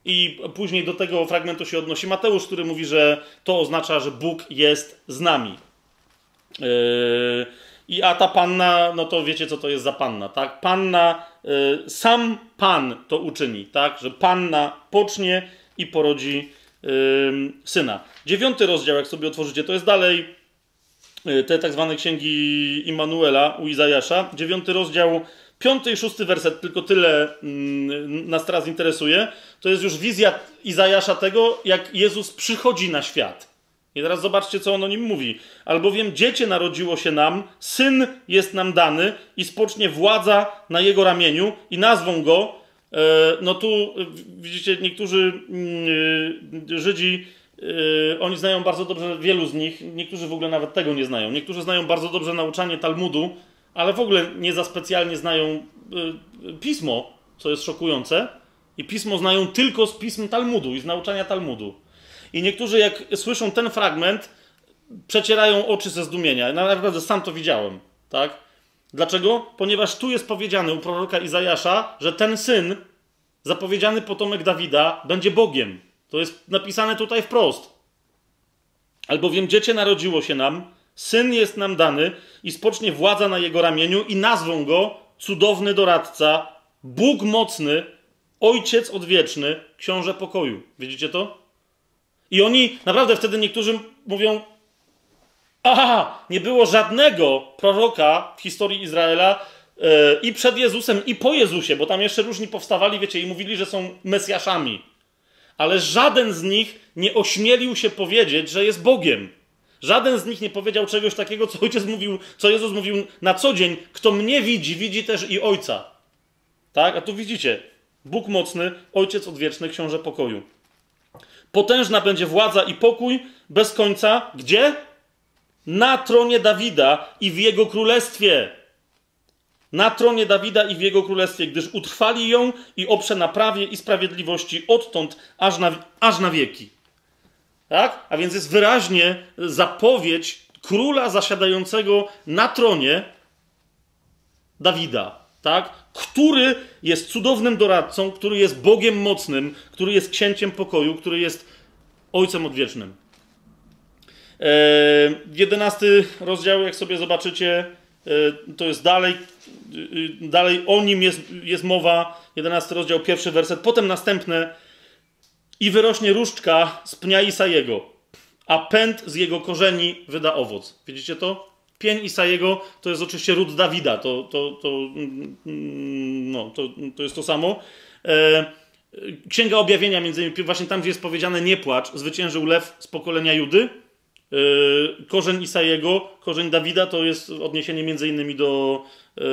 I później do tego fragmentu się odnosi Mateusz, który mówi, że to oznacza, że Bóg jest z nami. Yy, I a ta panna, no to wiecie, co to jest za panna, tak? Panna, yy, sam Pan to uczyni, tak? Że panna pocznie i porodzi yy, syna. Dziewiąty rozdział, jak sobie otworzycie, to jest dalej te tak zwane księgi Immanuela u Izajasza. Dziewiąty rozdział Piąty i szósty werset, tylko tyle mm, nas teraz interesuje. To jest już wizja Izajasza tego, jak Jezus przychodzi na świat. I teraz zobaczcie, co on o nim mówi. Albowiem dziecię narodziło się nam, syn jest nam dany i spocznie władza na jego ramieniu i nazwą go. E, no tu widzicie, niektórzy mm, Żydzi, e, oni znają bardzo dobrze, wielu z nich, niektórzy w ogóle nawet tego nie znają. Niektórzy znają bardzo dobrze nauczanie Talmudu, ale w ogóle nie za specjalnie znają pismo, co jest szokujące. I pismo znają tylko z pism Talmudu i z nauczania Talmudu. I niektórzy, jak słyszą ten fragment, przecierają oczy ze zdumienia. Naprawdę sam to widziałem, tak? Dlaczego? Ponieważ tu jest powiedziane u proroka Izajasza, że ten syn, zapowiedziany potomek Dawida, będzie Bogiem. To jest napisane tutaj wprost. Albowiem dziecię narodziło się nam, Syn jest nam dany i spocznie władza na jego ramieniu i nazwą go cudowny doradca, Bóg mocny, Ojciec odwieczny, Książę pokoju. Widzicie to? I oni, naprawdę wtedy niektórzy mówią, aha, nie było żadnego proroka w historii Izraela yy, i przed Jezusem, i po Jezusie, bo tam jeszcze różni powstawali, wiecie, i mówili, że są Mesjaszami. Ale żaden z nich nie ośmielił się powiedzieć, że jest Bogiem. Żaden z nich nie powiedział czegoś takiego, co ojciec mówił, co Jezus mówił na co dzień. Kto mnie widzi, widzi też i ojca. Tak? A tu widzicie. Bóg mocny, ojciec odwieczny, książę pokoju. Potężna będzie władza i pokój bez końca. Gdzie? Na tronie Dawida i w jego królestwie. Na tronie Dawida i w jego królestwie, gdyż utrwali ją i oprze na prawie i sprawiedliwości odtąd aż na, aż na wieki. Tak? A więc jest wyraźnie zapowiedź króla zasiadającego na tronie Dawida, tak? który jest cudownym doradcą, który jest Bogiem mocnym, który jest księciem pokoju, który jest Ojcem odwiecznym. E, jedenasty rozdział, jak sobie zobaczycie, e, to jest dalej, e, dalej o nim jest, jest mowa. Jedenasty rozdział, pierwszy werset, potem następne i wyrośnie różdżka z pnia Isajego, a pęd z jego korzeni wyda owoc. Widzicie to? Pień Isajego to jest oczywiście ród Dawida, to, to, to, mm, no, to, to jest to samo. Księga Objawienia, między innymi, właśnie tam, gdzie jest powiedziane nie płacz, zwyciężył lew z pokolenia Judy. E, korzeń Isajego, korzeń Dawida to jest odniesienie między innymi do, e,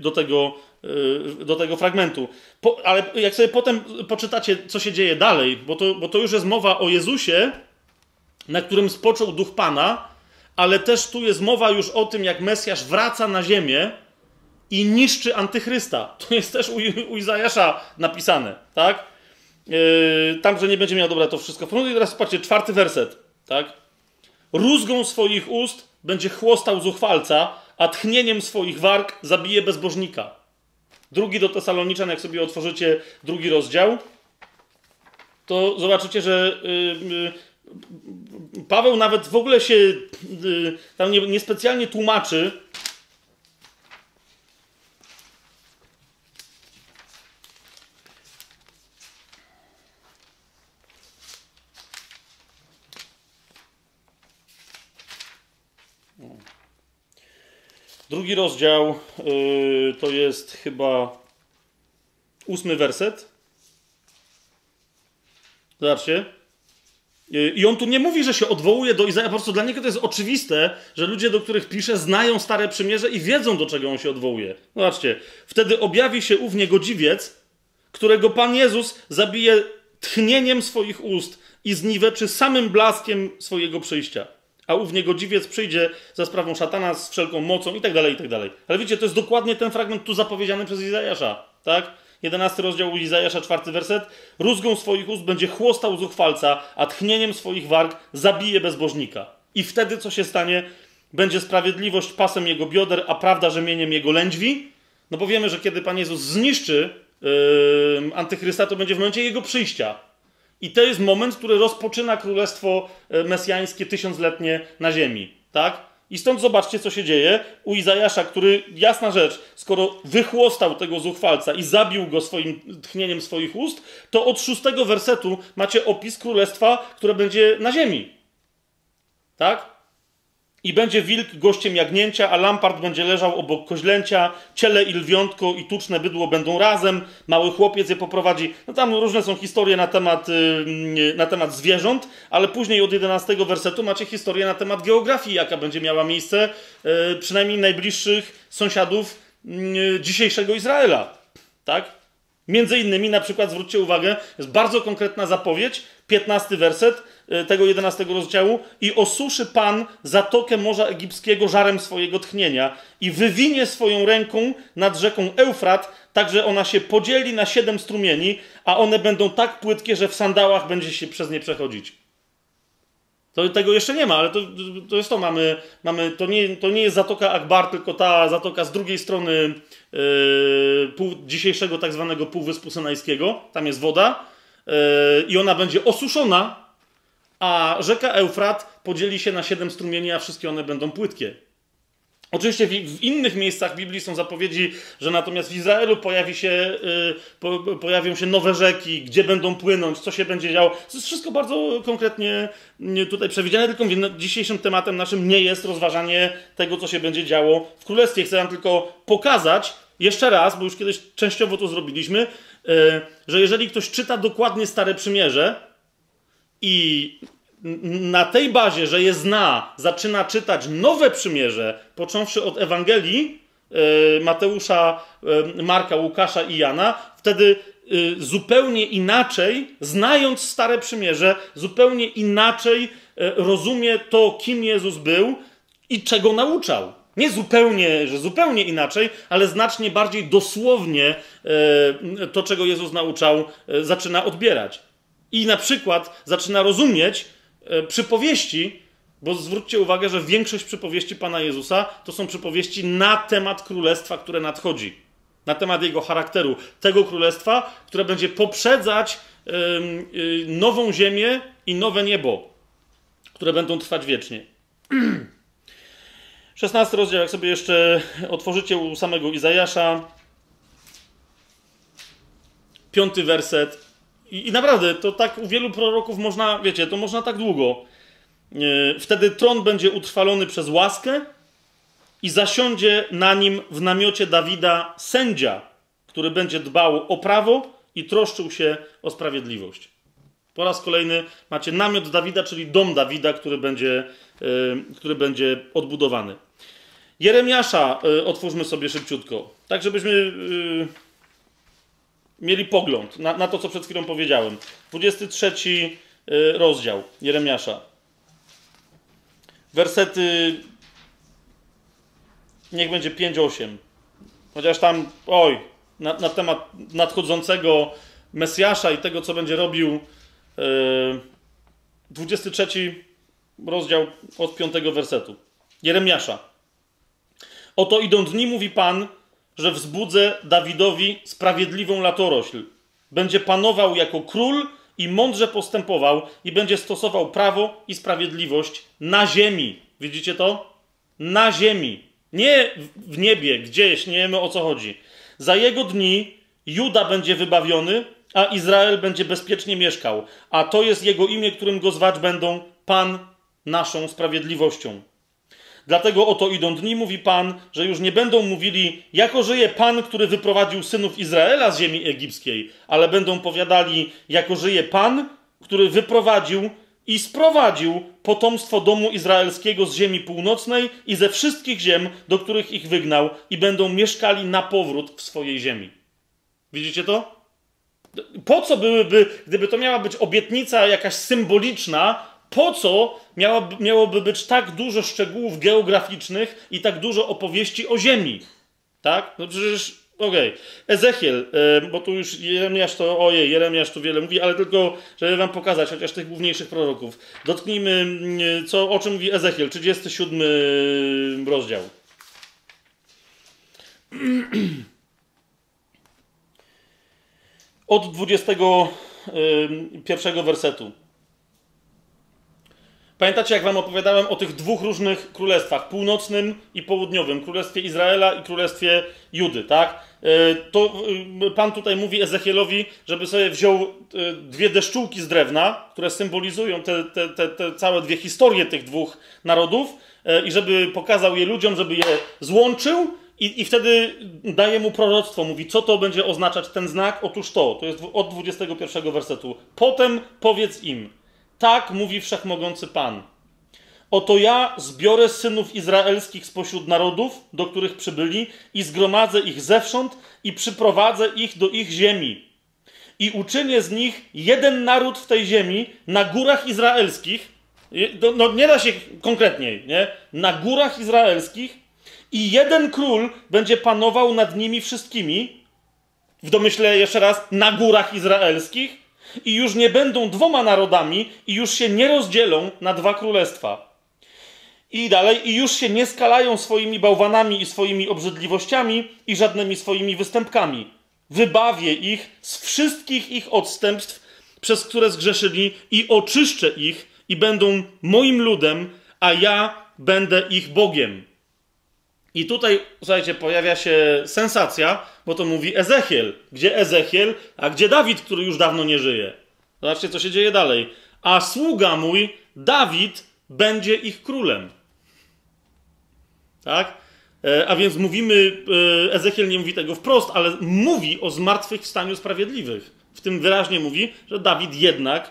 do tego Y, do tego fragmentu. Po, ale jak sobie potem poczytacie, co się dzieje dalej, bo to, bo to już jest mowa o Jezusie, na którym spoczął duch Pana, ale też tu jest mowa już o tym, jak Mesjasz wraca na ziemię i niszczy antychrysta. To jest też u, u Izajasza napisane, tak? Yy, tam, że nie będzie miał dobra to wszystko. No i teraz patrzcie, czwarty werset, tak? Rózgą swoich ust będzie chłostał zuchwalca, a tchnieniem swoich warg zabije bezbożnika. Drugi do Tesaloniczan, jak sobie otworzycie drugi rozdział, to zobaczycie, że yy, yy, Paweł nawet w ogóle się yy, tam nie, niespecjalnie tłumaczy. Drugi rozdział yy, to jest chyba ósmy werset. Zobaczcie. Y, I on tu nie mówi, że się odwołuje do Izajasza, po prostu dla niego to jest oczywiste, że ludzie, do których pisze, znają Stare Przymierze i wiedzą, do czego on się odwołuje. Zobaczcie, wtedy objawi się ów niegodziwiec, którego Pan Jezus zabije tchnieniem swoich ust i zniweczy samym blaskiem swojego przyjścia. A ów niegodziwiec przyjdzie za sprawą szatana z wszelką mocą i tak dalej, i tak dalej. Ale widzicie, to jest dokładnie ten fragment tu zapowiedziany przez Izajasza, tak? 11 rozdział Izajasza, czwarty werset. Rózgą swoich ust będzie chłostał zuchwalca, a tchnieniem swoich warg zabije bezbożnika. I wtedy co się stanie? Będzie sprawiedliwość pasem jego bioder, a prawda rzemieniem jego lędźwi. No bo wiemy, że kiedy Pan Jezus zniszczy yy, antychrysta, to będzie w momencie jego przyjścia. I to jest moment, który rozpoczyna królestwo yy, mesjańskie tysiącletnie na ziemi. Tak? I stąd zobaczcie, co się dzieje u Izajasza, który, jasna rzecz, skoro wychłostał tego zuchwalca i zabił go swoim tchnieniem swoich ust, to od szóstego wersetu macie opis królestwa, które będzie na ziemi. Tak? I będzie wilk gościem jagnięcia, a lampart będzie leżał obok koźlęcia, ciele i lwiątko i tuczne bydło będą razem, mały chłopiec je poprowadzi. No tam różne są historie na temat, na temat zwierząt, ale później od 11 wersetu macie historię na temat geografii, jaka będzie miała miejsce, yy, przynajmniej najbliższych sąsiadów dzisiejszego Izraela. Tak? Między innymi, na przykład, zwróćcie uwagę, jest bardzo konkretna zapowiedź, 15 werset, E, tego 11 rozdziału i osuszy Pan zatokę Morza Egipskiego żarem swojego tchnienia i wywinie swoją ręką nad rzeką Eufrat, tak że ona się podzieli na siedem strumieni, a one będą tak płytkie, że w sandałach będzie się przez nie przechodzić. To, tego jeszcze nie ma, ale to, to jest to. Mamy, mamy, to, nie, to nie jest Zatoka Akbar, tylko ta zatoka z drugiej strony yy, pół, dzisiejszego tak zwanego Półwyspu Synajskiego. Tam jest woda i ona będzie osuszona a rzeka Eufrat podzieli się na siedem strumieni, a wszystkie one będą płytkie. Oczywiście w, innych miejscach Biblii są zapowiedzi, że natomiast w Izraelu pojawi się, yy, pojawią się nowe rzeki, gdzie będą płynąć, co się będzie działo. To jest wszystko bardzo konkretnie tutaj przewidziane, tylko mówię, no, dzisiejszym tematem naszym nie jest rozważanie tego, co się będzie działo w Królestwie. Chcę wam tylko pokazać jeszcze raz, bo już kiedyś częściowo to zrobiliśmy, że jeżeli ktoś czyta dokładnie Stare Przymierze, i na tej bazie, że je zna, zaczyna czytać nowe przymierze, począwszy od Ewangelii e, Mateusza, e, Marka, Łukasza i Jana, wtedy e, zupełnie inaczej, znając Stare Przymierze, zupełnie inaczej rozumie to, kim Jezus był i czego nauczał. Nie zupełnie, że zupełnie inaczej, ale znacznie bardziej dosłownie to, czego Jezus nauczał, zaczyna odbierać i na przykład zaczyna rozumieć e, przypowieści, bo zwróćcie uwagę, że większość przypowieści Pana Jezusa to są przypowieści na temat królestwa, które nadchodzi. Na temat jego charakteru. Tego królestwa, które będzie poprzedzać yy, nową ziemię i nowe niebo, które będą trwać wiecznie. 16 rozdział, jak sobie jeszcze otworzycie u samego Izajasza, piąty werset. I, I, naprawdę, to tak u wielu proroków można, wiecie, to można tak długo. E, wtedy tron będzie utrwalony przez łaskę i zasiądzie na nim w namiocie Dawida sędzia, który będzie dbał o prawo i troszczył się o sprawiedliwość. Po raz kolejny macie namiot Dawida, czyli dom Dawida, który będzie, yy, który będzie odbudowany. Jeremiasza yy, otwórzmy sobie szybciutko, tak żebyśmy yy, mieli pogląd na, na to, co przed chwilą powiedziałem. 23 y, rozdział Jeremiasza. Wersety niech będzie 5-8. Chociaż tam, oj, na, na, temat nadchodzącego Mesjasza i tego, co będzie robił. Yy, 23 rozdział od 5 wersetu. Jeremiasza. Oto idą dni, mówi Pan, że wzbudzę Dawidowi sprawiedliwą latorośl. Będzie panował jako król i mądrze postępował i będzie stosował prawo i sprawiedliwość na ziemi. Widzicie to? Na ziemi. Nie w niebie, gdzieś, nie wiemy o co chodzi. Za jego dni Juda będzie wybawiony, a Izrael będzie bezpiecznie mieszkał. A to jest jego imię, którym go zwać będą Pan naszą sprawiedliwością. Dlatego oto idą dni, mówi Pan, że już nie będą mówili, jako żyje Pan, który wyprowadził synów Izraela z ziemi egipskiej, ale będą powiadali, jako żyje Pan, który wyprowadził i sprowadził potomstwo domu izraelskiego z ziemi północnej i ze wszystkich ziem, do których ich wygnał, i będą mieszkali na powrót w swojej ziemi. Widzicie to? Po co byłyby, gdyby to miała być obietnica jakaś symboliczna, po co miałoby, miałoby być tak dużo szczegółów geograficznych i tak dużo opowieści o ziemi? Tak? No przecież Okej. Okay. Ezechiel, bo tu już Jeremiasz to, ojej, Jeremiasz tu wiele mówi, ale tylko, żeby wam pokazać chociaż tych główniejszych proroków. Dotknijmy, mm, co, o czym mówi Ezechiel, 37 rozdział. Od 21 wersetu. Pamiętacie, jak wam opowiadałem o tych dwóch różnych królestwach, północnym i południowym, królestwie Izraela i królestwie Judy, tak? E, to e, Pan tutaj mówi Ezechielowi, żeby sobie wziął e, dwie deszczułki z drewna, które symbolizują te, te, te, te całe dwie historie tych dwóch narodów i żeby pokazał je ludziom, żeby je złączył i, I wtedy daje mu proroctwo, mówi, co to będzie oznaczać ten znak? Otóż to, to jest od 21 wersetu. Potem powiedz im, tak mówi wszechmogący Pan. Oto ja zbiorę synów izraelskich spośród narodów, do których przybyli, i zgromadzę ich zewsząd i przyprowadzę ich do ich ziemi. I uczynię z nich jeden naród w tej ziemi na górach izraelskich. No, nie da się konkretniej, nie? Na górach izraelskich i jeden król będzie panował nad nimi wszystkimi. W domyśle jeszcze raz, na górach izraelskich i już nie będą dwoma narodami i już się nie rozdzielą na dwa królestwa. I dalej, i już się nie skalają swoimi bałwanami i swoimi obrzydliwościami i żadnymi swoimi występkami. Wybawię ich z wszystkich ich odstępstw, przez które zgrzeszyli, i oczyszczę ich, i będą moim ludem, a ja będę ich Bogiem. I tutaj, słuchajcie, pojawia się sensacja, bo to mówi Ezechiel. Gdzie Ezechiel, a gdzie Dawid, który już dawno nie żyje? Zobaczcie, co się dzieje dalej. A sługa mój, Dawid, będzie ich królem. Tak? E, a więc mówimy, e, Ezechiel nie mówi tego wprost, ale mówi o zmartwychwstaniu sprawiedliwych. W tym wyraźnie mówi, że Dawid jednak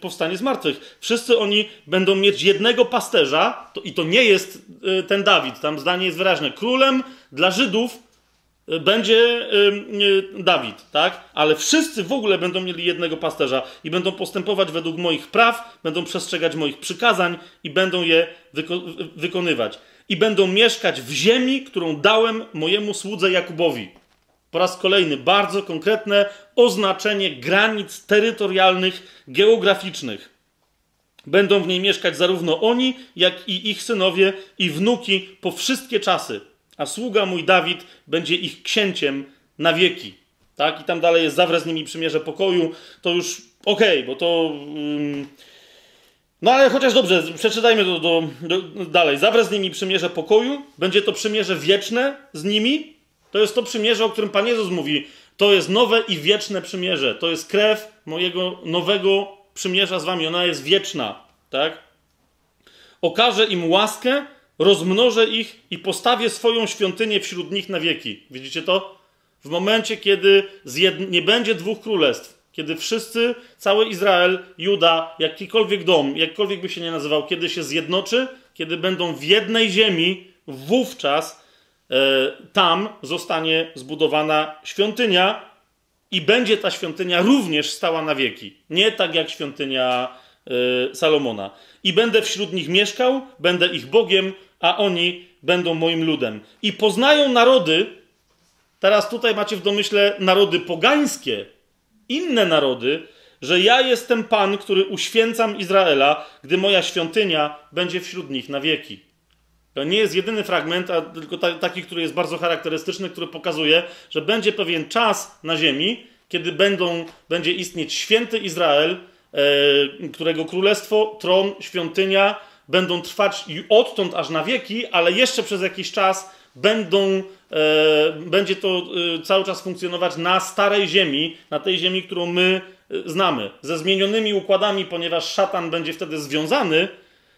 powstanie z martwych. Wszyscy oni będą mieć jednego pasterza, to, i to nie jest ten Dawid, tam zdanie jest wyraźne. Królem dla Żydów będzie Dawid, tak? Ale wszyscy w ogóle będą mieli jednego pasterza i będą postępować według moich praw, będą przestrzegać moich przykazań i będą je wyko wykonywać i będą mieszkać w ziemi, którą dałem mojemu słudze Jakubowi. Po raz kolejny bardzo konkretne oznaczenie granic terytorialnych, geograficznych. Będą w niej mieszkać zarówno oni, jak i ich synowie i wnuki po wszystkie czasy. A sługa mój Dawid będzie ich księciem na wieki. Tak? I tam dalej jest zawrę z nimi przymierze pokoju. To już okej, okay, bo to. No ale chociaż dobrze, przeczytajmy to do, do, dalej. Zawrę z nimi przymierze pokoju, będzie to przymierze wieczne z nimi. To jest to przymierze, o którym Pan Jezus mówi. To jest nowe i wieczne przymierze. To jest krew mojego nowego przymierza z wami. Ona jest wieczna, tak? Okażę im łaskę, rozmnożę ich i postawię swoją świątynię wśród nich na wieki. Widzicie to? W momencie, kiedy nie będzie dwóch królestw, kiedy wszyscy, cały Izrael, Juda, jakikolwiek dom, jakkolwiek by się nie nazywał, kiedy się zjednoczy, kiedy będą w jednej ziemi, wówczas tam zostanie zbudowana świątynia i będzie ta świątynia również stała na wieki. Nie tak jak świątynia e, Salomona. I będę wśród nich mieszkał, będę ich Bogiem, a oni będą moim ludem. I poznają narody, teraz tutaj macie w domyśle narody pogańskie, inne narody, że ja jestem Pan, który uświęcam Izraela, gdy moja świątynia będzie wśród nich na wieki. To nie jest jedyny fragment, a tylko ta, taki, który jest bardzo charakterystyczny, który pokazuje, że będzie pewien czas na ziemi, kiedy będą, będzie istnieć święty Izrael, e, którego królestwo, tron, świątynia będą trwać i odtąd aż na wieki, ale jeszcze przez jakiś czas będą E, będzie to e, cały czas funkcjonować na starej ziemi, na tej ziemi, którą my znamy, ze zmienionymi układami, ponieważ szatan będzie wtedy związany.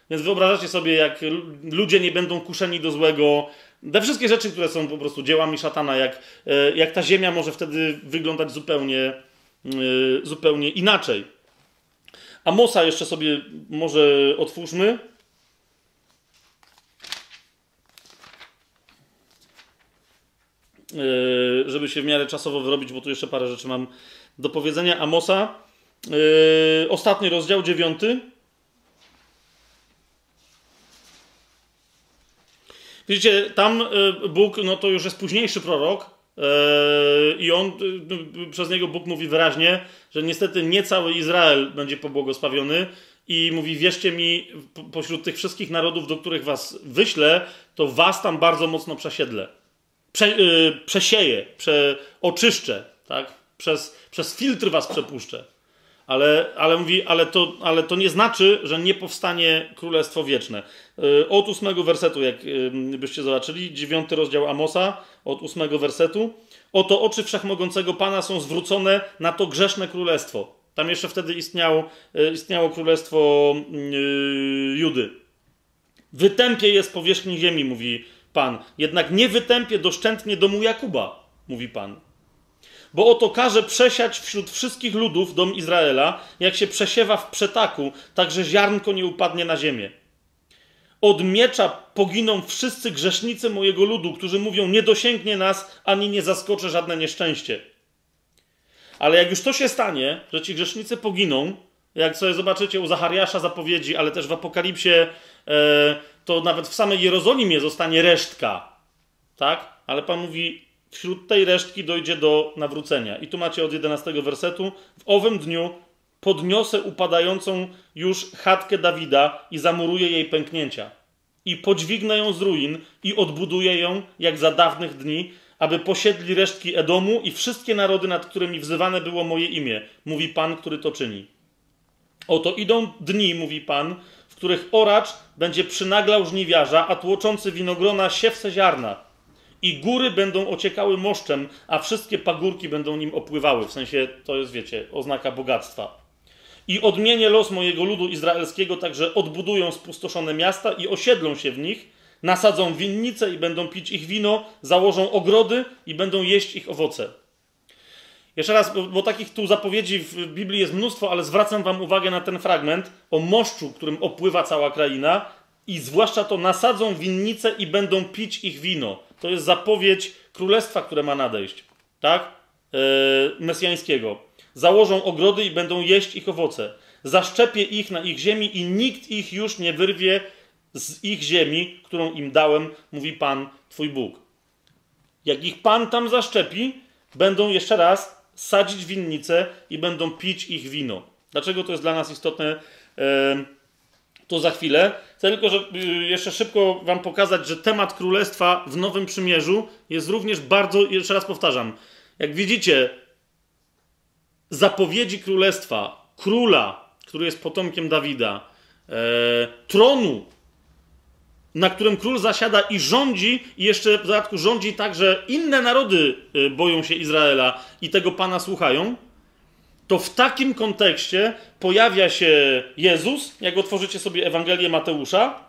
Więc wyobrażacie sobie, jak ludzie nie będą kuszeni do złego. Te wszystkie rzeczy, które są po prostu dziełami szatana, jak, jak ta ziemia może wtedy wyglądać zupełnie, zupełnie inaczej. Amosa jeszcze sobie może otwórzmy. Yy, żeby się w miarę czasowo wyrobić, bo tu jeszcze parę rzeczy mam do powiedzenia. Amosa, ostatni rozdział, dziewiąty. Widzicie, tam yy, Bóg, no to już jest późniejszy prorok, i on, przez niego Bóg mówi wyraźnie, że niestety nie cały Izrael będzie pobłogosławiony. I mówi: Wierzcie mi, pośród tych wszystkich narodów, do których was wyślę, to was tam bardzo mocno przesiedlę prze, przesieję, przeoczyszczę, tak? Przez, przez filtr was przepuszczę. Ale, ale mówi, ale to, ale to nie znaczy, że nie powstanie królestwo wieczne. Yy, od ósmego wersetu, jak byście zobaczyli, dziewiąty rozdział Amosa, od ósmego wersetu. Oto oczy wszechmogącego Pana są zwrócone na to grzeszne królestwo. Tam jeszcze wtedy istniało, yy, istniało królestwo yy, Judy. Wytępie jest powierzchni ziemi, mówi Pan. Jednak nie wytępię doszczętnie domu Jakuba, mówi Pan. Bo oto każe przesiać wśród wszystkich ludów dom Izraela, jak się przesiewa w przetaku, tak że ziarnko nie upadnie na ziemię. Od miecza poginą wszyscy grzesznicy mojego ludu, którzy mówią: Nie dosięgnie nas, ani nie zaskoczy żadne nieszczęście. Ale jak już to się stanie, że ci grzesznicy poginą, jak sobie zobaczycie u Zachariasza zapowiedzi, ale też w Apokalipsie, e, to nawet w samej Jerozolimie zostanie resztka. Tak? Ale Pan mówi, wśród tej resztki dojdzie do nawrócenia. I tu macie od 11 wersetu. W owym dniu podniosę upadającą już chatkę Dawida i zamuruję jej pęknięcia. I podźwignę ją z ruin i odbuduję ją jak za dawnych dni, aby posiedli resztki Edomu i wszystkie narody, nad którymi wzywane było moje imię, mówi Pan, który to czyni. Oto idą dni, mówi Pan, w których oracz będzie przynaglał żniwiarza, a tłoczący winogrona siewce ziarna. I góry będą ociekały moszczem, a wszystkie pagórki będą nim opływały. W sensie, to jest, wiecie, oznaka bogactwa. I odmienię los mojego ludu izraelskiego, także odbudują spustoszone miasta i osiedlą się w nich, nasadzą winnice i będą pić ich wino, założą ogrody i będą jeść ich owoce. Jeszcze raz, bo, takich tu zapowiedzi w Biblii jest mnóstwo, ale zwracam Wam uwagę na ten fragment o moszczu, którym opływa cała kraina, i zwłaszcza to nasadzą winnice i będą pić ich wino. To jest zapowiedź królestwa, które ma nadejść, tak? Yy, mesjańskiego. Założą ogrody i będą jeść ich owoce. Zaszczepię ich na ich ziemi i nikt ich już nie wyrwie z ich ziemi, którą im dałem, mówi Pan, Twój Bóg. Jak ich Pan tam zaszczepi, będą jeszcze raz sadzić winnice i będą pić ich wino. Dlaczego to jest dla nas istotne? To za chwilę. Chcę tylko że y, jeszcze szybko Wam pokazać, że temat królestwa w Nowym Przymierzu jest również bardzo, jeszcze raz powtarzam, jak widzicie, zapowiedzi królestwa, króla, który jest potomkiem Dawida, e, tronu, na którym król zasiada i rządzi, i jeszcze w dodatku rządzi tak, że inne narody y, boją się Izraela i tego pana słuchają, to w takim kontekście pojawia się Jezus, jak otworzycie sobie Ewangelię Mateusza,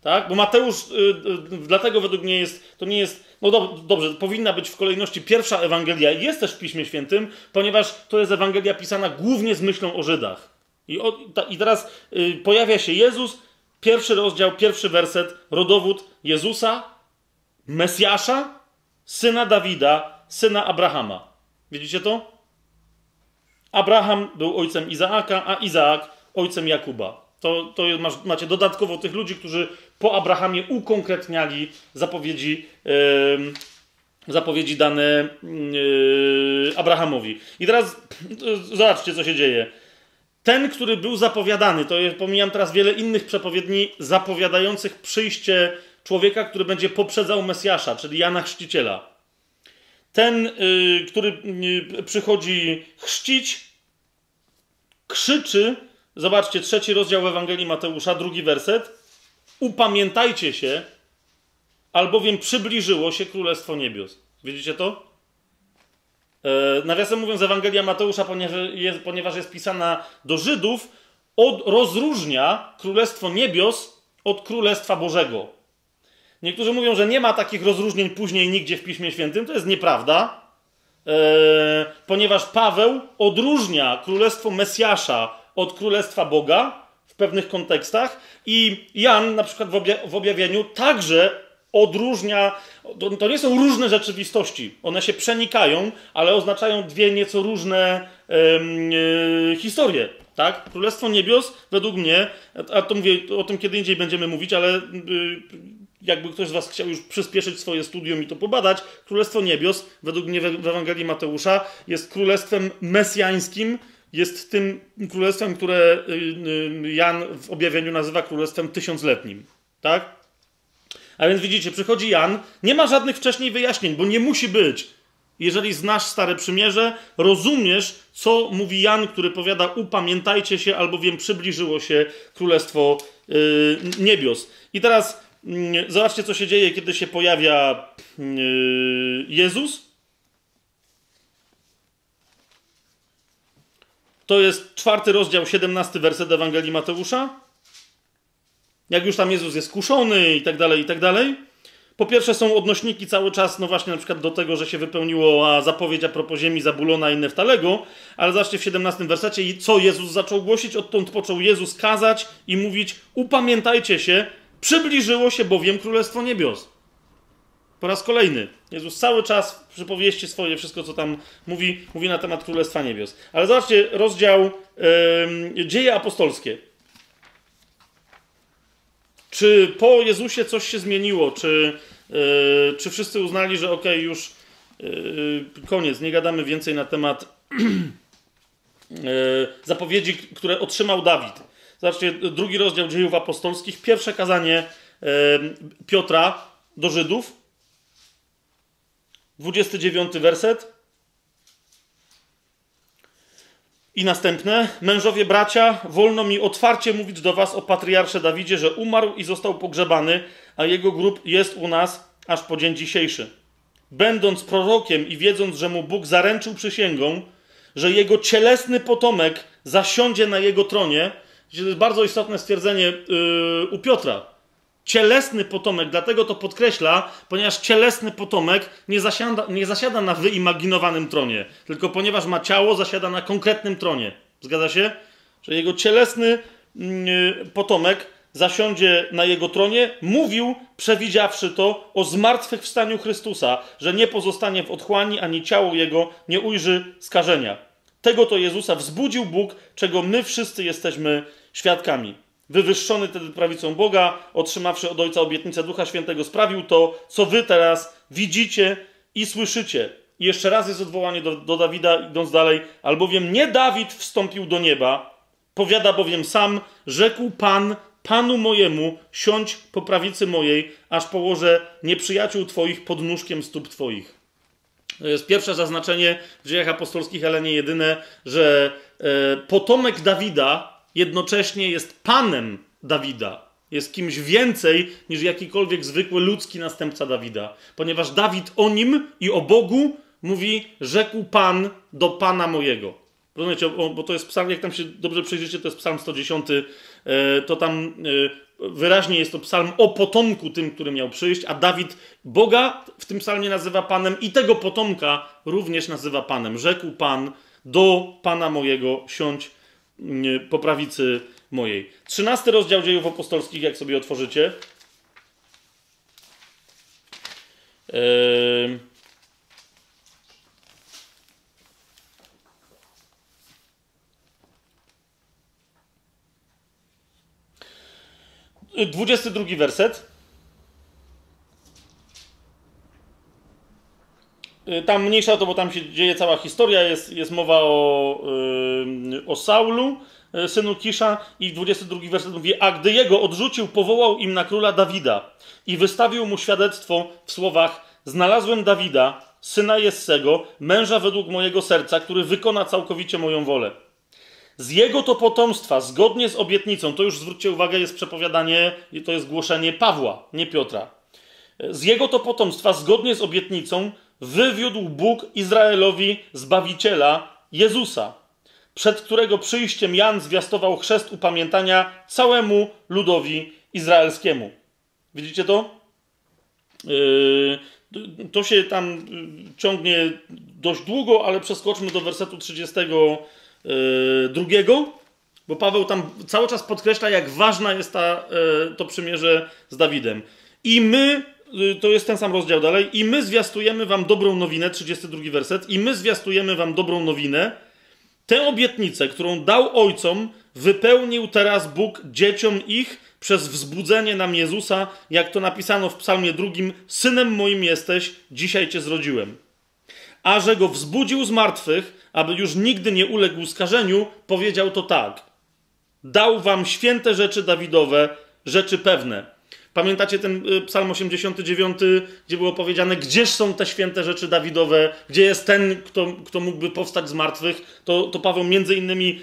tak? Bo Mateusz, yy, dlatego według mnie jest, to nie jest, no do, dobrze, powinna być w kolejności pierwsza Ewangelia, jest też w Piśmie Świętym, ponieważ to jest Ewangelia pisana głównie z myślą o Żydach. I, o, ta, i teraz yy, pojawia się Jezus, Pierwszy rozdział, pierwszy werset, rodowód Jezusa, Mesjasza, syna Dawida, syna Abrahama. Widzicie to? Abraham był ojcem Izaaka, a Izaak ojcem Jakuba. To, to masz, macie dodatkowo tych ludzi, którzy po Abrahamie ukonkretniali zapowiedzi, yy, zapowiedzi dane yy, Abrahamowi. I teraz yy, zobaczcie, co się dzieje. Ten, który był zapowiadany, to pomijam teraz wiele innych przepowiedni zapowiadających przyjście człowieka, który będzie poprzedzał Mesjasza, czyli Jana Chrzciciela. Ten, y, który y, przychodzi chrzcić, krzyczy, zobaczcie, trzeci rozdział Ewangelii Mateusza, drugi werset. Upamiętajcie się, albowiem przybliżyło się Królestwo Niebios. Widzicie to? E, nawiasem mówiąc, Ewangelia Mateusza, ponieważ jest, pisana do Żydów, od, rozróżnia Królestwo Niebios od Królestwa Bożego. Niektórzy mówią, że nie ma takich rozróżnień później nigdzie w Piśmie Świętym. To jest nieprawda, e, ponieważ Paweł odróżnia Królestwo Mesjasza od Królestwa Boga pewnych kontekstach i Jan na przykład w, obja- w objawieniu także odróżnia, to, to, nie są różne rzeczywistości, one się przenikają, ale oznaczają dwie nieco różne yy, historie. Tak? Królestwo Niebios, według mnie, a to mówię o tym kiedy indziej będziemy mówić, ale yy, jakby ktoś z Was chciał już przyspieszyć swoje studium i to pobadać, Królestwo Niebios, według mnie w Ewangelii Mateusza, jest królestwem mesjańskim, jest tym królestwem, które y, y, Jan w objawieniu nazywa królestwem tysiącletnim. Tak? A więc widzicie, przychodzi Jan, nie ma żadnych wcześniej wyjaśnień, bo nie musi być. Jeżeli znasz Stare Przymierze, rozumiesz, co mówi Jan, który powiada: Upamiętajcie się, albowiem przybliżyło się Królestwo yy, Niebios. I teraz yy, zobaczcie, co się dzieje, kiedy się pojawia yy, Jezus. To jest czwarty rozdział, 17 werset Ewangelii Mateusza. Jak już tam Jezus jest kuszony i tak dalej, i tak dalej. Po pierwsze są odnośniki cały czas, no właśnie na przykład do tego, że się wypełniło zapowiedź a propos ziemi Zabulona i Neftalego, ale zobaczcie w 17 wersecie, co Jezus zaczął głosić, odtąd począł Jezus kazać i mówić, upamiętajcie się, przybliżyło się bowiem Królestwo Niebios. Po raz kolejny. Jezus cały czas przypowieści swoje, wszystko co tam mówi, mówi na temat Królestwa Niebios. Ale zobaczcie rozdział yy, Dzieje Apostolskie. Czy po Jezusie coś się zmieniło? Czy, yy, czy wszyscy uznali, że okej, okay, już yy, koniec, nie gadamy więcej na temat yy, zapowiedzi, które otrzymał Dawid? Zobaczcie, drugi rozdział dziejów apostolskich, pierwsze kazanie Piotra do Żydów, 29 werset. I następne. Mężowie bracia, wolno mi otwarcie mówić do was o patriarsze Dawidzie, że umarł i został pogrzebany, a jego grób jest u nas aż po dzień dzisiejszy. Będąc prorokiem i wiedząc, że mu Bóg zaręczył przysięgą, że jego cielesny potomek zasiądzie na jego tronie, to jest bardzo istotne stwierdzenie yy, u Piotra cielesny potomek, dlatego to podkreśla, ponieważ cielesny potomek nie zasiada, nie zasiada na wyimaginowanym tronie, tylko ponieważ ma ciało, zasiada na konkretnym tronie. Zgadza się? Że jego cielesny yy, potomek zasiądzie na jego tronie, mówił, przewidziawszy to, o zmartwychwstaniu Chrystusa, że nie pozostanie w otchłani, ani ciało jego nie ujrzy skażenia. Tego to Jezusa wzbudził Bóg, czego my wszyscy jesteśmy świadkami wywyższony wtedy prawicą Boga, otrzymawszy od Ojca obietnicę Ducha Świętego, sprawił to, co wy teraz widzicie i słyszycie. I jeszcze raz jest odwołanie do, do Dawida, idąc dalej, albowiem nie Dawid wstąpił do nieba, powiada bowiem sam, rzekł Pan, Panu mojemu, siądź po prawicy mojej, aż położę nieprzyjaciół Twoich pod nóżkiem stóp Twoich. To jest pierwsze zaznaczenie w dziejach apostolskich, ale nie jedyne, że e, potomek Dawida jednocześnie jest panem Dawida. Jest kimś więcej niż jakikolwiek zwykły ludzki następca Dawida. Ponieważ Dawid o nim i o Bogu mówi: Rzekł Pan do Pana mojego. Rozumiecie, bo to jest psalm, jak tam się dobrze przejrzycie, to jest psalm 110, e, to tam e, wyraźnie jest to psalm o potomku tym, który miał przyjść, a Dawid Boga w tym psalmie nazywa Panem i tego potomka również nazywa Panem. Rzekł Pan do Pana mojego, siądź po prawicy mojej. Trzynasty rozdział dziejów apostolskich, jak sobie otworzycie. Dwudziesty drugi werset. Tam mniejsza to, bo tam się dzieje cała historia, jest, jest mowa o, yy, o Saulu, y, synu Kisza i 22 werset mówi, a gdy jego odrzucił, powołał im na króla Dawida i wystawił mu świadectwo w słowach, znalazłem Dawida, syna Jessego, męża według mojego serca, który wykona całkowicie moją wolę. Z jego to potomstwa, zgodnie z obietnicą, to już zwróćcie uwagę, jest przepowiadanie to jest głoszenie Pawła, nie Piotra. Z jego to potomstwa, zgodnie z obietnicą, wywiódł Bóg Izraelowi Zbawiciela Jezusa, przed którego przyjściem Jan zwiastował chrzest upamiętania całemu ludowi izraelskiemu. Widzicie to? Yy, to się tam yy, ciągnie dość długo, ale przeskoczmy do wersetu 32. Bo Paweł tam cały czas podkreśla, jak ważna jest ta, to przymierze z Dawidem. I my, to jest ten sam rozdział dalej, i my zwiastujemy wam dobrą nowinę, 32 werset, i my zwiastujemy wam dobrą nowinę, tę obietnicę, którą dał ojcom, wypełnił teraz Bóg dzieciom ich przez wzbudzenie nam Jezusa, jak to napisano w psalmie drugim, synem moim jesteś, dzisiaj cię zrodziłem. A że go wzbudził z martwych, aby już nigdy nie uległ skażeniu, powiedział to tak. Dał wam święte rzeczy Dawidowe, rzeczy pewne. Pamiętacie ten y, psalm 89, gdzie było powiedziane, gdzież są te święte rzeczy Dawidowe, gdzie jest ten, kto, kto mógłby powstać z martwych? To, to Paweł między innymi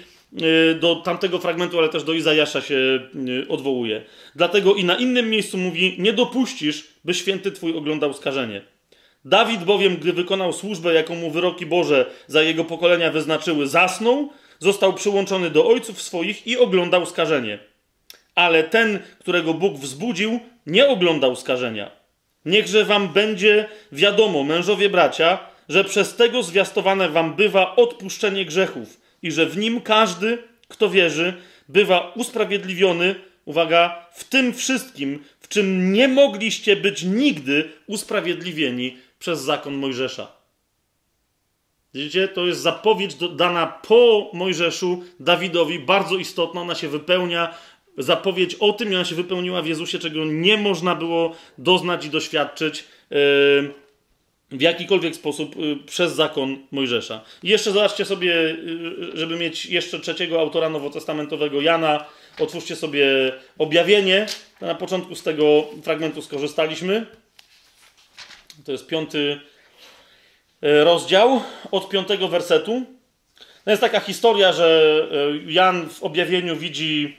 y, do tamtego fragmentu, ale też do Izajasza się y, odwołuje. Dlatego i na innym miejscu mówi, nie dopuścisz, by święty twój oglądał skażenie. Dawid bowiem, gdy wykonał służbę, jaką mu wyroki Boże za jego pokolenia wyznaczyły, zasnął, został przyłączony do ojców swoich i oglądał skażenie. Ale ten, którego Bóg wzbudził, nie oglądał skażenia. Niechże wam będzie wiadomo, mężowie bracia, że przez tego zwiastowane wam bywa odpuszczenie grzechów i że w nim każdy, kto wierzy, bywa usprawiedliwiony, uwaga, w tym wszystkim, w czym nie mogliście być nigdy usprawiedliwieni przez zakon Mojżesza. Widzicie, to jest zapowiedź dana po Mojżeszu Dawidowi, bardzo istotna, ona się wypełnia. Zapowiedź o tym, ona się wypełniła w Jezusie, czego nie można było doznać i doświadczyć yy, w jakikolwiek sposób yy, przez zakon Mojżesza. I jeszcze zobaczcie sobie, yy, żeby mieć jeszcze trzeciego autora nowotestamentowego, Jana, otwórzcie sobie objawienie. Na początku z tego fragmentu skorzystaliśmy. To jest piąty rozdział od piątego wersetu. To jest taka historia, że Jan w objawieniu widzi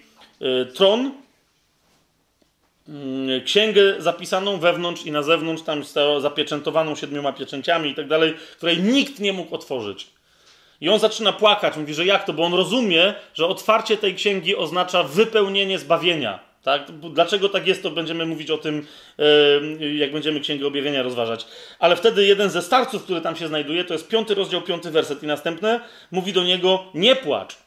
tron, mm, księgę zapisaną wewnątrz i na zewnątrz, tam zapieczętowaną siedmioma pieczęciami i tak dalej, której nikt nie mógł otworzyć. I on zaczyna płakać, mówi, że jak to, bo on rozumie, że otwarcie tej księgi oznacza wypełnienie zbawienia. Tak? Dlaczego tak jest, to będziemy mówić o tym, jak będziemy Księgę Objawienia rozważać. Ale wtedy jeden ze starców, który tam się znajduje, to jest piąty rozdział, piąty werset i następne, mówi do niego, nie płacz.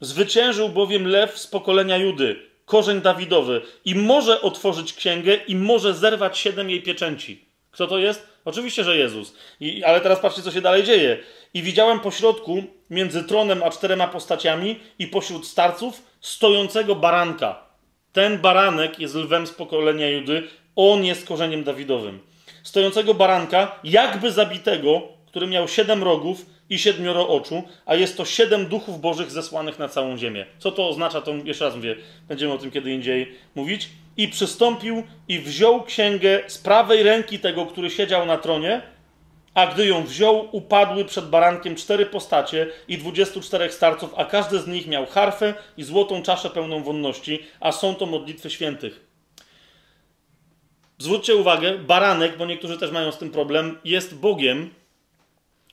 Zwyciężył bowiem lew z pokolenia Judy, korzeń Dawidowy i może otworzyć księgę i może zerwać siedem jej pieczęci. Kto to jest? Oczywiście, że Jezus. I, ale teraz patrzcie, co się dalej dzieje. I widziałem pośrodku, między tronem a czterema postaciami i pośród starców, stojącego baranka ten baranek jest lwem z pokolenia Judy, on jest korzeniem Dawidowym. Stojącego baranka, jakby zabitego, który miał siedem rogów i siedmioro oczu, a jest to siedem duchów bożych zesłanych na całą ziemię. Co to oznacza, to jeszcze raz mówię, będziemy o tym kiedy indziej mówić. I przystąpił i wziął księgę z prawej ręki tego, który siedział na tronie, a gdy ją wziął, upadły przed barankiem cztery postacie i dwudziestu czterech starców, a każdy z nich miał harfę i złotą czaszę pełną wonności, a są to modlitwy świętych. Zwróćcie uwagę, baranek, bo niektórzy też mają z tym problem, jest Bogiem,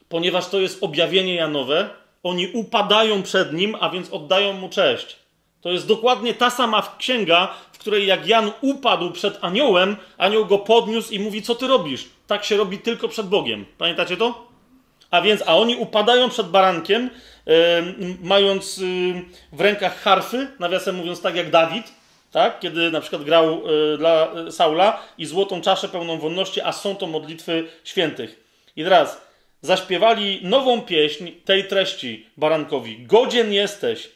ponieważ to jest objawienie Janowe. Oni upadają przed nim, a więc oddają mu cześć. To jest dokładnie ta sama księga, w której jak Jan upadł przed aniołem, anioł go podniósł i mówi: Co ty robisz? Tak się robi tylko przed Bogiem. Pamiętacie to? A więc, a oni upadają przed barankiem, yy, mając yy, w rękach harfy, nawiasem mówiąc, tak jak Dawid, tak? kiedy na przykład grał yy, dla Saula i złotą czaszę pełną wonności, a są to modlitwy świętych. I teraz zaśpiewali nową pieśń tej treści barankowi. Godzien jesteś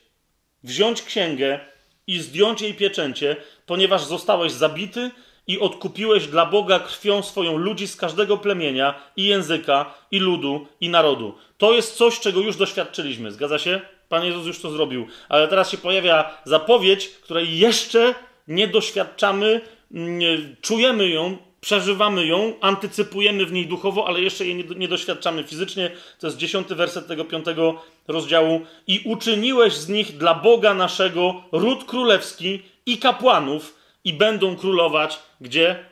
wziąć księgę i zdjąć jej pieczęcie, ponieważ zostałeś zabity i odkupiłeś dla Boga krwią swoją ludzi z każdego plemienia i języka, i ludu, i narodu. To jest coś, czego już doświadczyliśmy. Zgadza się? Pan Jezus już to zrobił. Ale teraz się pojawia zapowiedź, której jeszcze nie doświadczamy, nie, czujemy ją, przeżywamy ją, antycypujemy w niej duchowo, ale jeszcze jej nie, doświadczamy fizycznie. To jest dziesiąty werset tego piątego rozdziału. I uczyniłeś z nich dla Boga naszego ród królewski i kapłanów, i będą królować gdzie?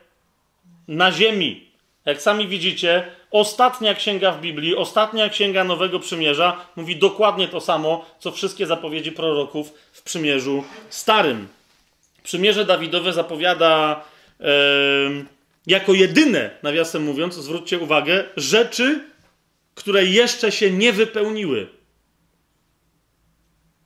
Na ziemi. Jak sami widzicie, ostatnia księga w Biblii, ostatnia księga Nowego Przymierza mówi dokładnie to samo, co wszystkie zapowiedzi proroków w Przymierzu Starym. Przymierze Dawidowe zapowiada e, jako jedyne, nawiasem mówiąc, zwróćcie uwagę, rzeczy, które jeszcze się nie wypełniły.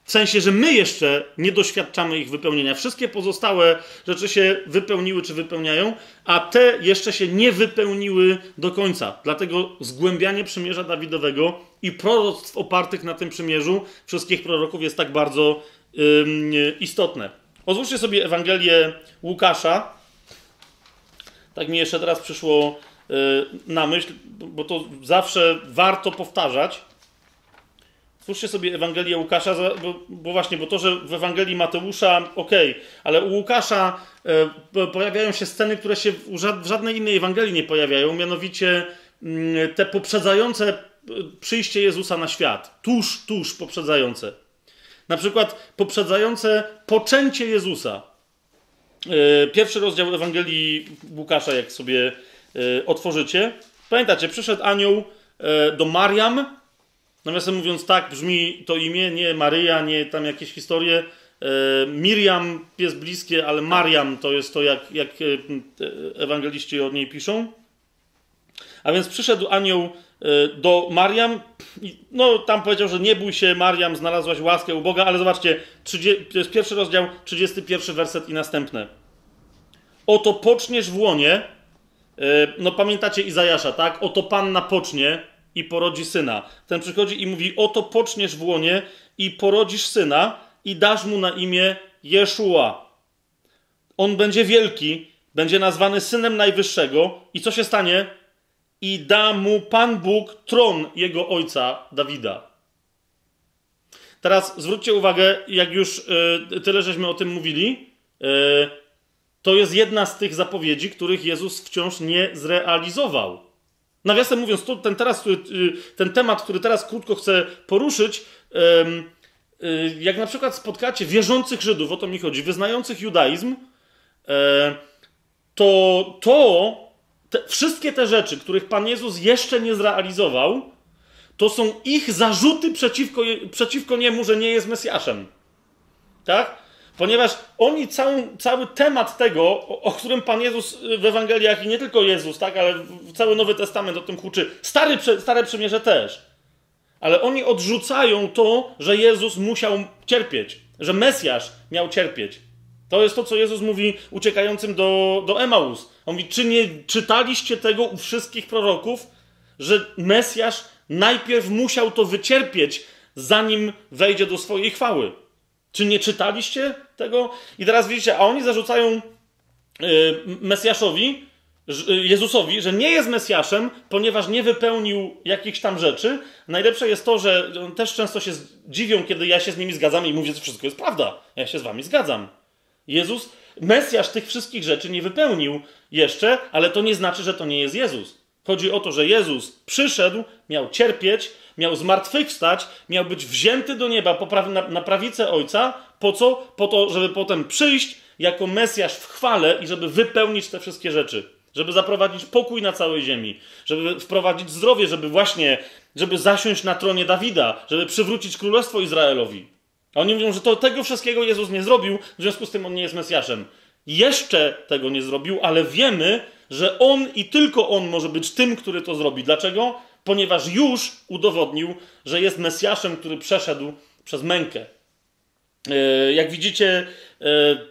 W sensie, że my jeszcze nie doświadczamy ich wypełnienia. Wszystkie pozostałe rzeczy się wypełniły czy wypełniają, a te jeszcze się nie wypełniły do końca. Dlatego zgłębianie przymierza Dawidowego i proroctw opartych na tym przymierzu wszystkich proroków jest tak bardzo ym, istotne. Otwórzcie sobie Ewangelię Łukasza. Tak mi jeszcze teraz przyszło yy, na myśl, bo to zawsze warto powtarzać. Spójrzcie sobie Ewangelię Łukasza, bo, bo, właśnie, bo to, że w Ewangelii Mateusza, okej, okay, ale u Łukasza e, pojawiają się sceny, które się w, w, żadnej innej Ewangelii nie pojawiają, mianowicie mm, te poprzedzające e, przyjście Jezusa na świat, tuż, tuż poprzedzające. Na przykład poprzedzające poczęcie Jezusa. E, pierwszy rozdział Ewangelii Łukasza, jak sobie e, otworzycie. Pamiętacie, przyszedł anioł e, do Mariam, Nawiasem mówiąc, tak brzmi to imię, nie Maryja, nie tam jakieś historie. Miriam jest bliskie, ale Mariam to jest to, jak, jak ewangeliści o niej piszą. A więc przyszedł anioł do Mariam. No, tam powiedział, że nie bój się, Mariam, znalazłaś łaskę u Boga, ale zobaczcie, 30, to jest pierwszy rozdział, 31 werset i następne. Oto poczniesz w łonie. No, pamiętacie Izajasza, tak? Oto panna pocznie i porodzi syna. Ten przychodzi i mówi: Oto poczniesz w łonie i porodzisz syna i dasz mu na imię Jeszua. On będzie wielki, będzie nazwany synem najwyższego. I co się stanie? I da mu Pan Bóg tron jego ojca Dawida. Teraz zwróćcie uwagę, jak już y, tyle żeśmy o tym mówili, y, to jest jedna z tych zapowiedzi, których Jezus wciąż nie zrealizował. Nawiasem mówiąc, to, ten, teraz, y, ten temat, który teraz krótko chcę poruszyć, jak na przykład spotkacie wierzących Żydów, o to mi chodzi, wyznających judaizm, e, to to, te, wszystkie te rzeczy, których Pan Jezus jeszcze nie zrealizował, to są ich zarzuty przeciwko, przeciwko niemu, że nie jest Mesjaszem. Tak? Ponieważ oni cały, cały temat tego, o, o, którym Pan Jezus w Ewangeliach i nie tylko Jezus, tak, ale cały Nowy Testament o tym huczy, Stary, Stare Przymierze też. Ale oni odrzucają to, że Jezus musiał cierpieć, że Mesjasz miał cierpieć. To jest to, co Jezus mówi uciekającym do, do Emaus. On mówi, czy nie czytaliście tego u wszystkich proroków, że Mesjasz najpierw musiał to wycierpieć, zanim wejdzie do swojej chwały. Czy nie czytaliście tego? I teraz widzicie, a oni zarzucają y, Mesjaszowi, y, Jezusowi, że nie jest Mesjaszem, ponieważ nie wypełnił jakichś tam rzeczy. Najlepsze jest to, że też często się dziwią, kiedy ja się z nimi zgadzam i mówię, że wszystko jest prawda. Ja się z wami zgadzam. Jezus, Mesjasz tych wszystkich rzeczy nie wypełnił jeszcze, ale to nie znaczy, że to nie jest Jezus. Chodzi o to, że Jezus przyszedł, miał cierpieć, miał zmartwychwstać, miał być wzięty do nieba na, na prawicę Ojca. Po co? Po to, żeby potem przyjść jako Mesjasz w chwale i żeby wypełnić te wszystkie rzeczy. Żeby zaprowadzić pokój na całej ziemi, żeby wprowadzić zdrowie, żeby właśnie, żeby zasiąść na tronie Dawida, żeby przywrócić królestwo Izraelowi. A oni mówią, że to tego wszystkiego Jezus nie zrobił, w związku z tym on nie jest Mesjaszem. Jeszcze tego nie zrobił, ale wiemy, że on i tylko on może być tym, który to zrobi. Dlaczego? ponieważ już udowodnił, że jest Mesjaszem, który przeszedł przez mękę. E, jak widzicie, e,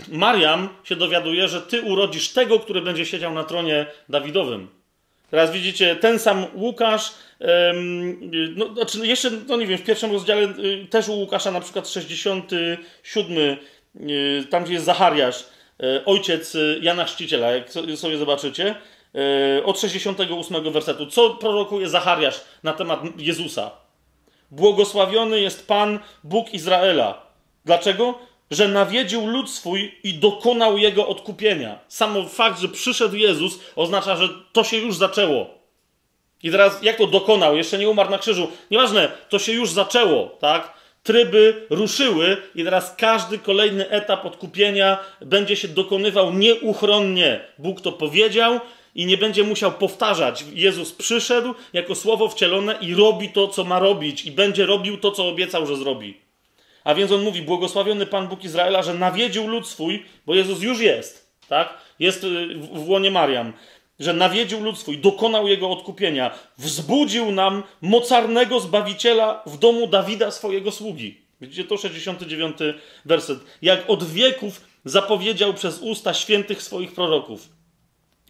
Mariam się dowiaduje, że ty urodzisz tego, który będzie siedział na tronie Dawidowym. Teraz widzicie, ten sam Łukasz, no, znaczy jeszcze, no nie wiem, w pierwszym rozdziale y, też u Łukasza na przykład 67, y, tam gdzie jest Zachariasz, ojciec Jana Chrzciciela, jak sobie zobaczycie, E, od 68 wersetu. Co prorokuje Zachariasz na temat Jezusa? Błogosławiony jest Pan, Bóg Izraela. Dlaczego? Że nawiedził lud swój i dokonał jego odkupienia. Samo fakt, że przyszedł Jezus, oznacza, że to się już zaczęło. I teraz, jak to dokonał? Jeszcze nie umarł na krzyżu. Nieważne, to się już zaczęło, tak? Tryby ruszyły i teraz każdy kolejny etap odkupienia będzie się dokonywał nieuchronnie. Bóg to powiedział i nie będzie musiał powtarzać. Jezus przyszedł jako słowo wcielone i robi to, co ma robić, i będzie robił to, co obiecał, że zrobi. A więc on mówi: Błogosławiony Pan Bóg Izraela, że nawiedził lud swój, bo Jezus już jest, tak? Jest y, w łonie Mariam, że nawiedził lud swój, dokonał jego odkupienia, wzbudził nam mocarnego zbawiciela w domu Dawida, swojego sługi. Widzicie to? 69 werset. Jak od wieków zapowiedział przez usta świętych swoich proroków.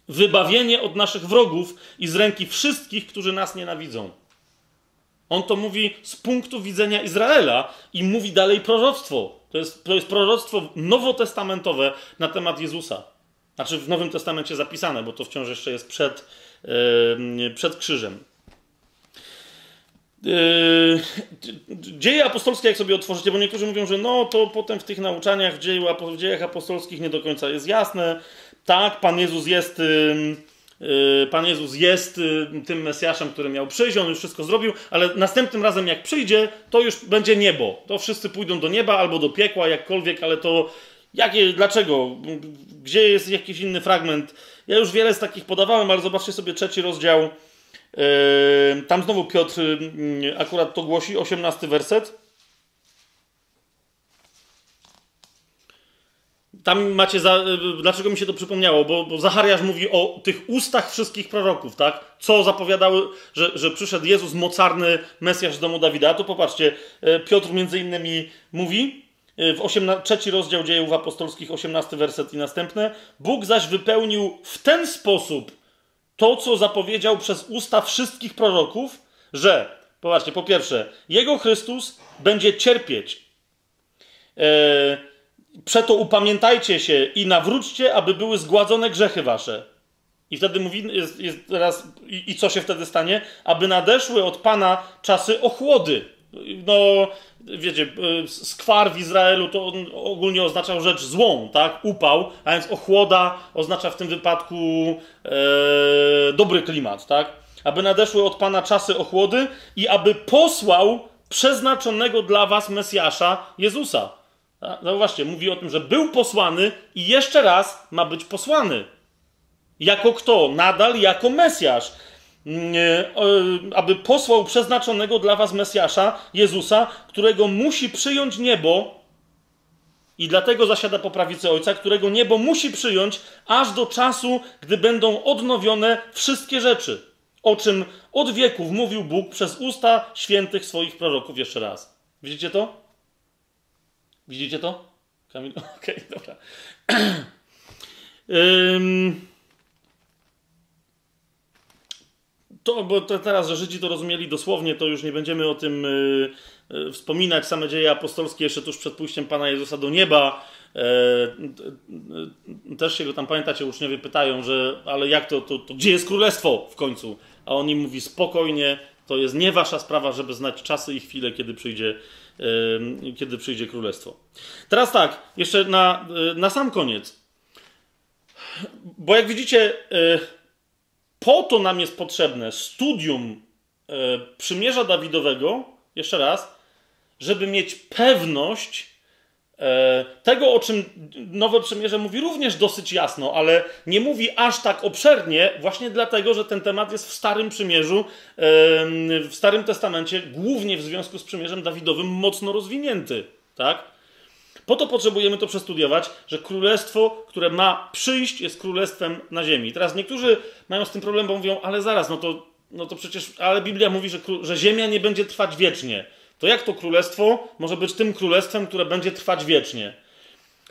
Wybawienie od naszych wrogów i z ręki wszystkich, którzy nas nienawidzą. On to mówi z punktu widzenia Izraela i mówi dalej proroctwo. To jest, to jest proroctwo nowotestamentowe na temat Jezusa. Znaczy w Nowym Testamencie zapisane, bo to wciąż jeszcze jest przed, yy, przed krzyżem. Yy, dzieje apostolskie, jak sobie otworzycie, bo niektórzy mówią, że no to potem w tych nauczaniach, w, dziejach apostolskich nie do końca jest jasne. Tak, Pan Jezus jest. Yy, Pan Jezus jest tym Mesjaszem, który miał przyjść, on już wszystko zrobił, ale następnym razem jak przyjdzie, to już będzie niebo. To wszyscy pójdą do nieba albo do piekła, jakkolwiek, ale to jakie, dlaczego? Gdzie jest jakiś inny fragment? Ja już wiele z takich podawałem, ale zobaczcie sobie trzeci rozdział Yy, tam znowu Piotr yy, akurat to głosi, 18 werset. Tam macie, za, yy, dlaczego mi się to przypomniało? Bo, bo Zachariasz mówi o tych ustach wszystkich proroków, tak? Co zapowiadały, że, że przyszedł Jezus, mocarny Mesjasz z domu Dawida. A tu popatrzcie, Piotr między innymi mówi, w 18, trzeci rozdział dziejów apostolskich, 18 werset i następne. Bóg zaś wypełnił w ten sposób to, co zapowiedział przez usta wszystkich proroków, że, popatrzcie, po pierwsze, Jego Chrystus będzie cierpieć. E, przeto upamiętajcie się i nawróćcie, aby były zgładzone grzechy wasze. I wtedy mówi, jest, jest teraz, i, i co się wtedy stanie? Aby nadeszły od Pana czasy ochłody. No, wiecie, e, skwar w Izraelu to ogólnie oznaczał rzecz złą, tak? Upał, a więc ochłoda oznacza w tym wypadku e, dobry klimat, tak? Aby nadeszły od Pana czasy ochłody i aby posłał przeznaczonego dla was Mesjasza Jezusa. Zauważcie, mówi o tym, że był posłany i jeszcze raz ma być posłany. Jako kto? Nadal jako Mesjasz. Mm, e, aby posłał przeznaczonego dla was Mesjasza, Jezusa, którego musi przyjąć niebo i dlatego zasiada po prawicy Ojca, którego niebo musi przyjąć aż do czasu, gdy będą odnowione wszystkie rzeczy, o czym od wieków mówił Bóg przez usta świętych swoich proroków. Jeszcze raz. Widzicie to? Widzicie to? Kamil? Okej, okay, dobra. to, bo to teraz, że Żydzi to rozumieli dosłownie, to już nie będziemy o tym y, y, wspominać. Same dzieje apostolskie jeszcze tuż przed pójściem Pana Jezusa do nieba. E, też się go tam, pamiętacie, uczniowie pytają, że ale jak to, to, to gdzie jest królestwo w końcu? A on im mówi spokojnie, to jest nie wasza sprawa, żeby znać czasy i chwile, kiedy przyjdzie, kiedy przyjdzie królestwo. Teraz tak, jeszcze na, na sam koniec. Bo jak widzicie, po to nam jest potrzebne studium e, przymierza Dawidowego, jeszcze raz, żeby mieć pewność e, tego, o czym Nowe Przymierze mówi również dosyć jasno, ale nie mówi aż tak obszernie, właśnie dlatego, że ten temat jest w Starym Przymierzu, w Starym Testamencie, głównie w związku z Przymierzem Dawidowym, mocno rozwinięty. Tak? Po to potrzebujemy to przestudiować, że królestwo, które ma przyjść, jest królestwem na ziemi. Teraz niektórzy mają z tym problem, bo mówią, ale zaraz, no to, no to przecież, ale Biblia mówi, że, że ziemia nie będzie trwać wiecznie. To jak to królestwo może być tym królestwem, które będzie trwać wiecznie?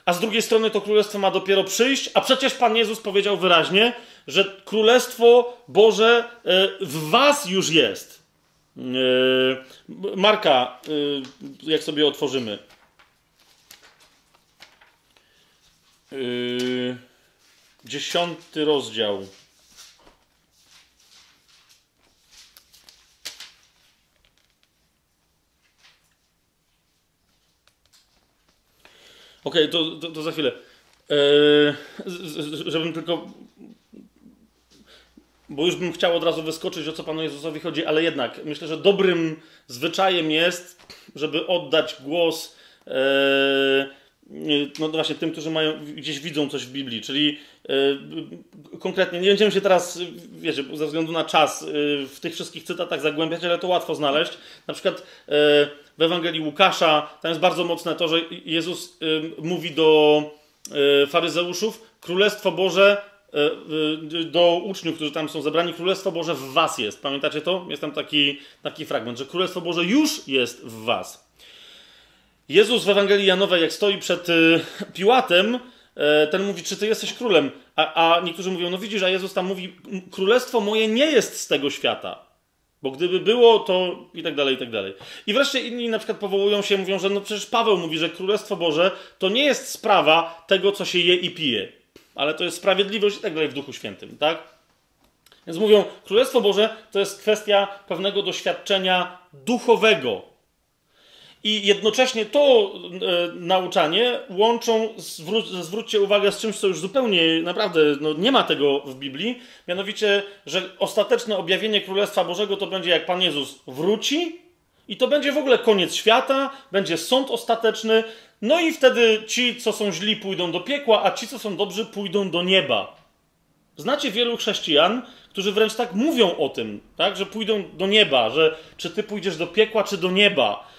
A z drugiej strony to królestwo ma dopiero przyjść, a przecież Pan Jezus powiedział wyraźnie, że królestwo Boże e, w Was już jest. E, Marka, e, jak sobie otworzymy. Yy, dziesiąty rozdział. Okej, okay, to, to, to, za chwilę. Yy, żebym tylko. Bo już bym chciał od razu wyskoczyć, o co Panu Jezusowi chodzi, ale jednak myślę, że dobrym zwyczajem jest, żeby oddać głos. Yy, no właśnie tym, którzy mają, gdzieś widzą coś w Biblii, czyli yy, konkretnie, nie będziemy się teraz, wiecie, ze względu na czas yy, w tych wszystkich cytatach zagłębiać, ale to łatwo znaleźć. Na przykład yy, w Ewangelii Łukasza, tam jest bardzo mocne to, że Jezus mówi do faryzeuszów, Królestwo Boże do uczniów, którzy tam są zebrani, Królestwo Boże w was jest. Pamiętacie to? Jest tam taki, taki fragment, że Królestwo Boże już jest w was. Jezus w Ewangelii Janowej, jak stoi przed y, Piłatem, e, ten mówi, czy ty jesteś królem? A, a niektórzy mówią, no widzisz, a Jezus tam mówi, królestwo moje nie jest z tego świata. Bo gdyby było, to i tak dalej, i tak dalej. I wreszcie inni na przykład powołują się, mówią, że no przecież Paweł mówi, że Królestwo Boże to nie jest sprawa tego, co się je i pije, ale to jest sprawiedliwość i tak dalej w Duchu Świętym, tak? Więc mówią, Królestwo Boże to jest kwestia pewnego doświadczenia duchowego, i jednocześnie to e, nauczanie łączą, zwró zwróćcie uwagę, z czymś, co już zupełnie naprawdę no, nie ma tego w Biblii, mianowicie, że ostateczne objawienie Królestwa Bożego to będzie jak Pan Jezus wróci i to będzie w ogóle koniec świata, będzie sąd ostateczny, no i wtedy ci, co są źli, pójdą do piekła, a ci, co są dobrzy, pójdą do nieba. Znacie wielu chrześcijan, którzy wręcz tak mówią o tym, tak, że pójdą do nieba, że czy ty pójdziesz do piekła, czy do nieba.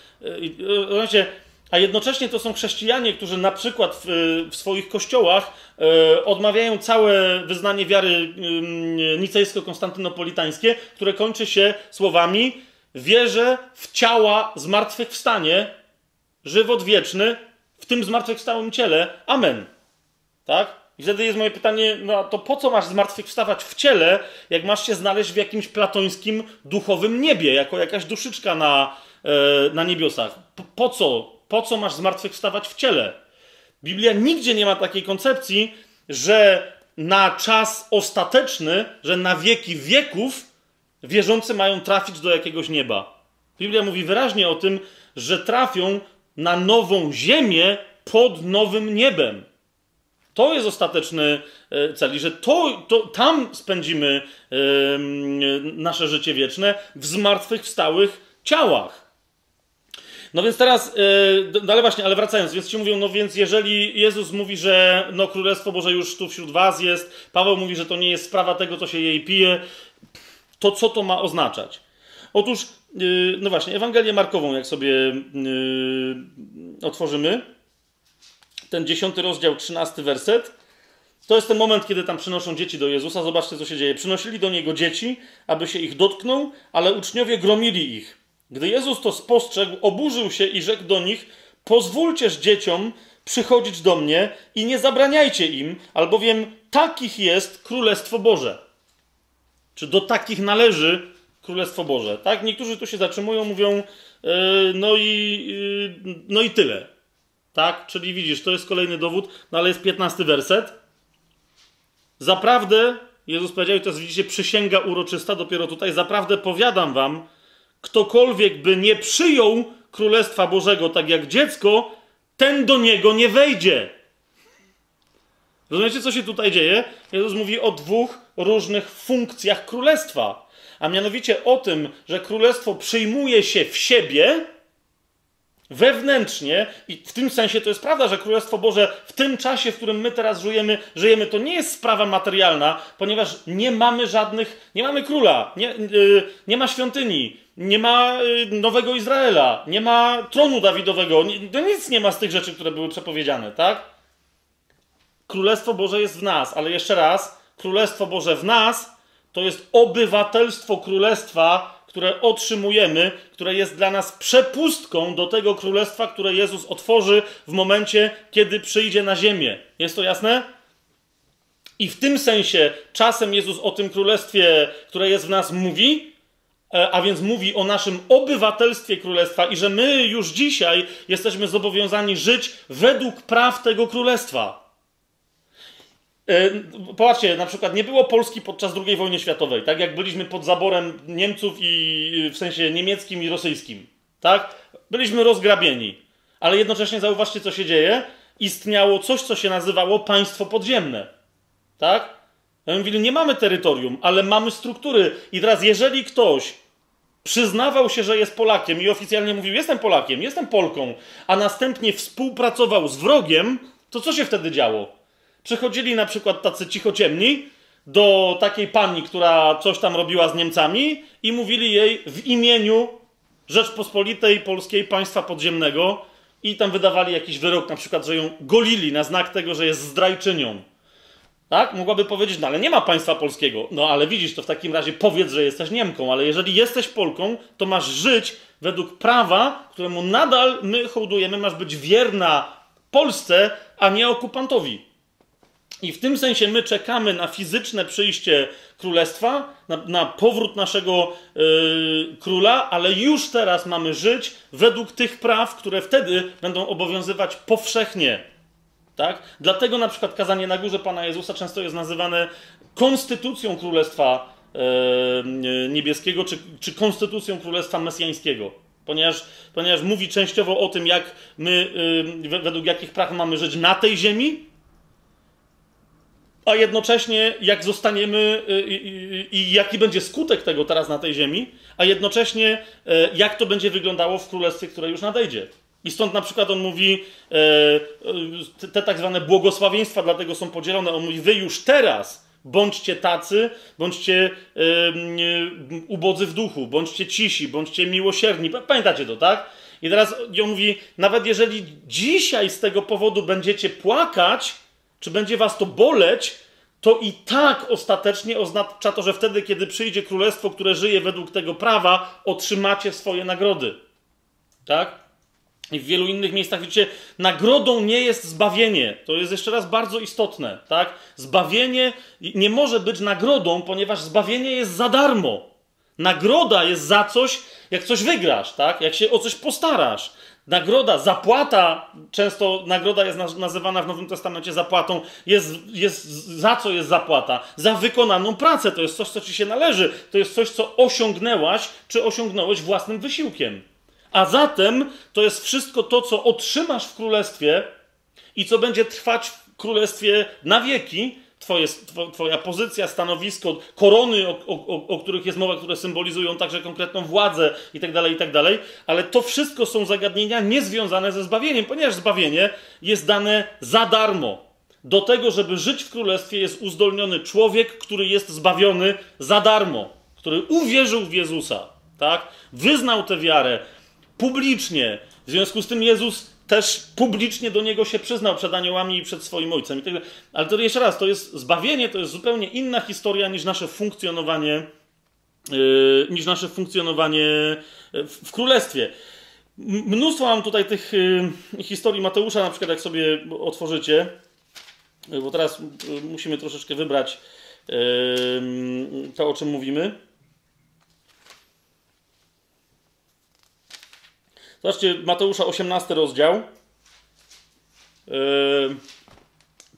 Rozumiecie? A jednocześnie to są chrześcijanie, którzy na przykład w, w swoich kościołach e, odmawiają całe wyznanie wiary nicejsko-konstantynopolitańskie, które kończy się słowami wierzę w ciała zmartwychwstanie, żywot wieczny w tym zmartwychwstałym ciele. Amen. Tak? I wtedy jest moje pytanie, no to po co masz zmartwychwstawać w ciele, jak masz się znaleźć w jakimś platońskim, duchowym niebie, jako jakaś duszyczka na, E, na niebiosach. Po, co? Po co masz zmartwychwstawać w ciele? Biblia nigdzie nie ma takiej koncepcji, że na czas ostateczny, że na wieki wieków wierzący mają trafić do jakiegoś nieba. Biblia mówi wyraźnie o tym, że trafią na nową ziemię pod nowym niebem. To jest ostateczny e, cel i że to, to tam spędzimy nasze życie wieczne w zmartwychwstałych ciałach. No więc teraz, yy, no ale właśnie, ale wracając, więc ci mówią, no więc jeżeli Jezus mówi, że no Królestwo Boże już tu wśród was jest, Paweł mówi, że to nie jest sprawa tego, co się jej pije, to co to ma oznaczać? Otóż, yy, no właśnie, Ewangelię Markową, jak sobie yy, otworzymy, ten dziesiąty rozdział, trzynasty werset, to jest ten moment, kiedy tam przynoszą dzieci do Jezusa. Zobaczcie, co się dzieje. Przynosili do Niego dzieci, aby się ich dotknął, ale uczniowie gromili ich. Gdy Jezus to spostrzegł, oburzył się i rzekł do nich: Pozwólcież dzieciom przychodzić do mnie i nie zabraniajcie im, albowiem takich jest Królestwo Boże. Czy do takich należy Królestwo Boże? Tak? Niektórzy tu się zatrzymują, mówią, yy, no, i, yy, no i tyle. Tak? Czyli widzisz, to jest kolejny dowód, no ale jest piętnasty werset. Zaprawdę, Jezus powiedział, i to jest, widzicie, przysięga uroczysta dopiero tutaj, zaprawdę powiadam wam, ktokolwiek by nie przyjął Królestwa Bożego tak jak dziecko, ten do niego nie wejdzie. Rozumiecie, co się tutaj dzieje? Jezus mówi o dwóch różnych funkcjach królestwa. A mianowicie o tym, że królestwo przyjmuje się w siebie wewnętrznie, i w tym sensie to jest prawda, że Królestwo Boże w tym czasie, w którym my teraz żyjemy, żyjemy, to nie jest sprawa materialna, ponieważ nie mamy żadnych, nie mamy króla, nie, yy, nie ma świątyni, nie ma y, nowego Izraela, nie ma tronu Dawidowego, to nic nie ma z tych rzeczy, które były przepowiedziane, tak? Królestwo Boże jest w nas, ale jeszcze raz, Królestwo Boże w nas to jest obywatelstwo Królestwa, które otrzymujemy, które jest dla nas przepustką do tego Królestwa, które Jezus otworzy w momencie, kiedy przyjdzie na ziemię. Jest to jasne? I w tym sensie czasem Jezus o tym Królestwie, które jest w nas, mówi, E, a więc mówi o naszym obywatelstwie królestwa i że my już dzisiaj jesteśmy zobowiązani żyć według praw tego królestwa. E, popatrzcie, na przykład nie było Polski podczas II wojny światowej, tak jak byliśmy pod zaborem Niemców i w sensie niemieckim i rosyjskim, tak? Byliśmy rozgrabieni, ale jednocześnie zauważcie, co się dzieje. Istniało coś, co się nazywało państwo podziemne, tak? Mówili, nie mamy terytorium, ale mamy struktury. I teraz, jeżeli ktoś przyznawał się, że jest Polakiem i oficjalnie mówił: Jestem Polakiem, jestem Polką, a następnie współpracował z wrogiem, to co się wtedy działo? Przychodzili na przykład tacy cichociemni do takiej pani, która coś tam robiła z Niemcami i mówili jej w imieniu Rzeczpospolitej Polskiej Państwa Podziemnego i tam wydawali jakiś wyrok, na przykład, że ją golili na znak tego, że jest zdrajczynią. Tak? Mogłaby powiedzieć, no ale nie ma państwa polskiego. No ale widzisz, to w takim razie powiedz, że jesteś Niemką, ale jeżeli jesteś Polką, to masz żyć według prawa, któremu nadal my hołdujemy, masz być wierna Polsce, a nie okupantowi. I w tym sensie my czekamy na fizyczne przyjście królestwa, na, na powrót naszego yy, króla, ale już teraz mamy żyć według tych praw, które wtedy będą obowiązywać powszechnie. Tak? Dlatego na przykład kazanie na górze Pana Jezusa często jest nazywane konstytucją królestwa yy, niebieskiego, czy, czy konstytucją królestwa mesjańskiego. Ponieważ, ponieważ mówi częściowo o tym, jak my, yy, według jakich praw mamy żyć na tej ziemi, a jednocześnie jak zostaniemy y, i, i, jaki będzie skutek tego teraz na tej ziemi, a jednocześnie e, jak to będzie wyglądało w królestwie, które już nadejdzie. I stąd na przykład on mówi, e, e, te tak zwane błogosławieństwa dlatego są podzielone. On mówi, wy już teraz bądźcie tacy, bądźcie ubodzy w duchu, bądźcie cisi, bądźcie miłosierni. Pamiętacie to, tak? I teraz on mówi, nawet jeżeli dzisiaj z tego powodu będziecie płakać, czy będzie was to boleć, to i tak ostatecznie oznacza to, że wtedy, kiedy przyjdzie królestwo, które żyje według tego prawa, otrzymacie swoje nagrody. Tak? I w wielu innych miejscach widzicie, nagrodą nie jest zbawienie. To jest jeszcze raz bardzo istotne, tak? Zbawienie nie może być nagrodą, ponieważ zbawienie jest za darmo. Nagroda jest za coś, jak coś wygrasz, tak? Jak się o coś postarasz. Nagroda, zapłata, często nagroda jest nazywana w Nowym Testamencie zapłatą, jest, jest za co jest zapłata? Za wykonaną pracę, to jest coś, co ci się należy, to jest coś, co osiągnęłaś, czy osiągnąłeś własnym wysiłkiem. A zatem to jest wszystko to, co otrzymasz w królestwie i co będzie trwać w królestwie na wieki, twoje, twoja pozycja, stanowisko, korony, o, o, o, których jest mowa, które symbolizują także konkretną władzę itd., tak itd., tak ale to wszystko są zagadnienia niezwiązane ze zbawieniem, ponieważ zbawienie jest dane za darmo. Do tego, żeby żyć w królestwie, jest uzdolniony człowiek, który jest zbawiony za darmo, który uwierzył w Jezusa, tak? Wyznał tę wiarę publicznie. W związku z tym Jezus też publicznie do niego się przyznał przed aniołami i przed swoim ojcem. Tak ale to jeszcze raz, to jest zbawienie, to jest zupełnie inna historia niż nasze funkcjonowanie, yy, niż nasze funkcjonowanie w, w królestwie. Mnóstwo mam tutaj tych yy, historii Mateusza, na przykład jak sobie otworzycie, yy, bo teraz yy, musimy troszeczkę wybrać yy, to, o czym mówimy. Zobaczcie, Mateusza 18 rozdział. Yy,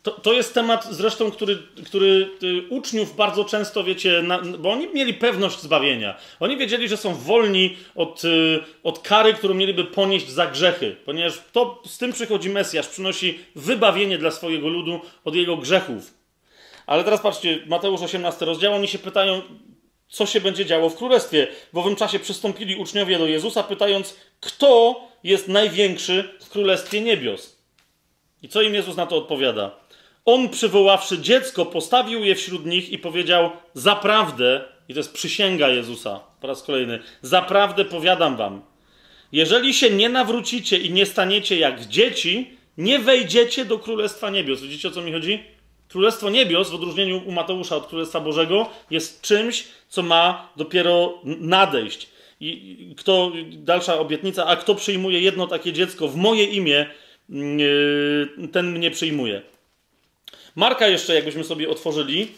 to, to jest temat zresztą, który, który uczniów bardzo często, wiecie, na, bo oni mieli pewność zbawienia. Oni wiedzieli, że są wolni od, yy, od kary, którą mieliby ponieść za grzechy, ponieważ to z tym przychodzi Mesjasz, przynosi wybawienie dla swojego ludu od jego grzechów. Ale teraz patrzcie, Mateusz 18 rozdział, oni się pytają, co się będzie działo w królestwie. W owym czasie przystąpili uczniowie do Jezusa, pytając, kto jest największy w królestwie niebios. I co im Jezus na to odpowiada? On, przywoławszy dziecko, postawił je wśród nich i powiedział: Zaprawdę, i to jest przysięga Jezusa, po raz kolejny, zaprawdę powiadam wam, jeżeli się nie nawrócicie i nie staniecie jak dzieci, nie wejdziecie do Królestwa Niebios. Widzicie o co mi chodzi? Królestwo Niebios, w odróżnieniu u Mateusza od Królestwa Bożego, jest czymś, co ma dopiero nadejść. I kto, dalsza obietnica, a kto przyjmuje jedno takie dziecko w moje imię, mm, e, ten mnie przyjmuje. Marka jeszcze, jakbyśmy sobie otworzyli,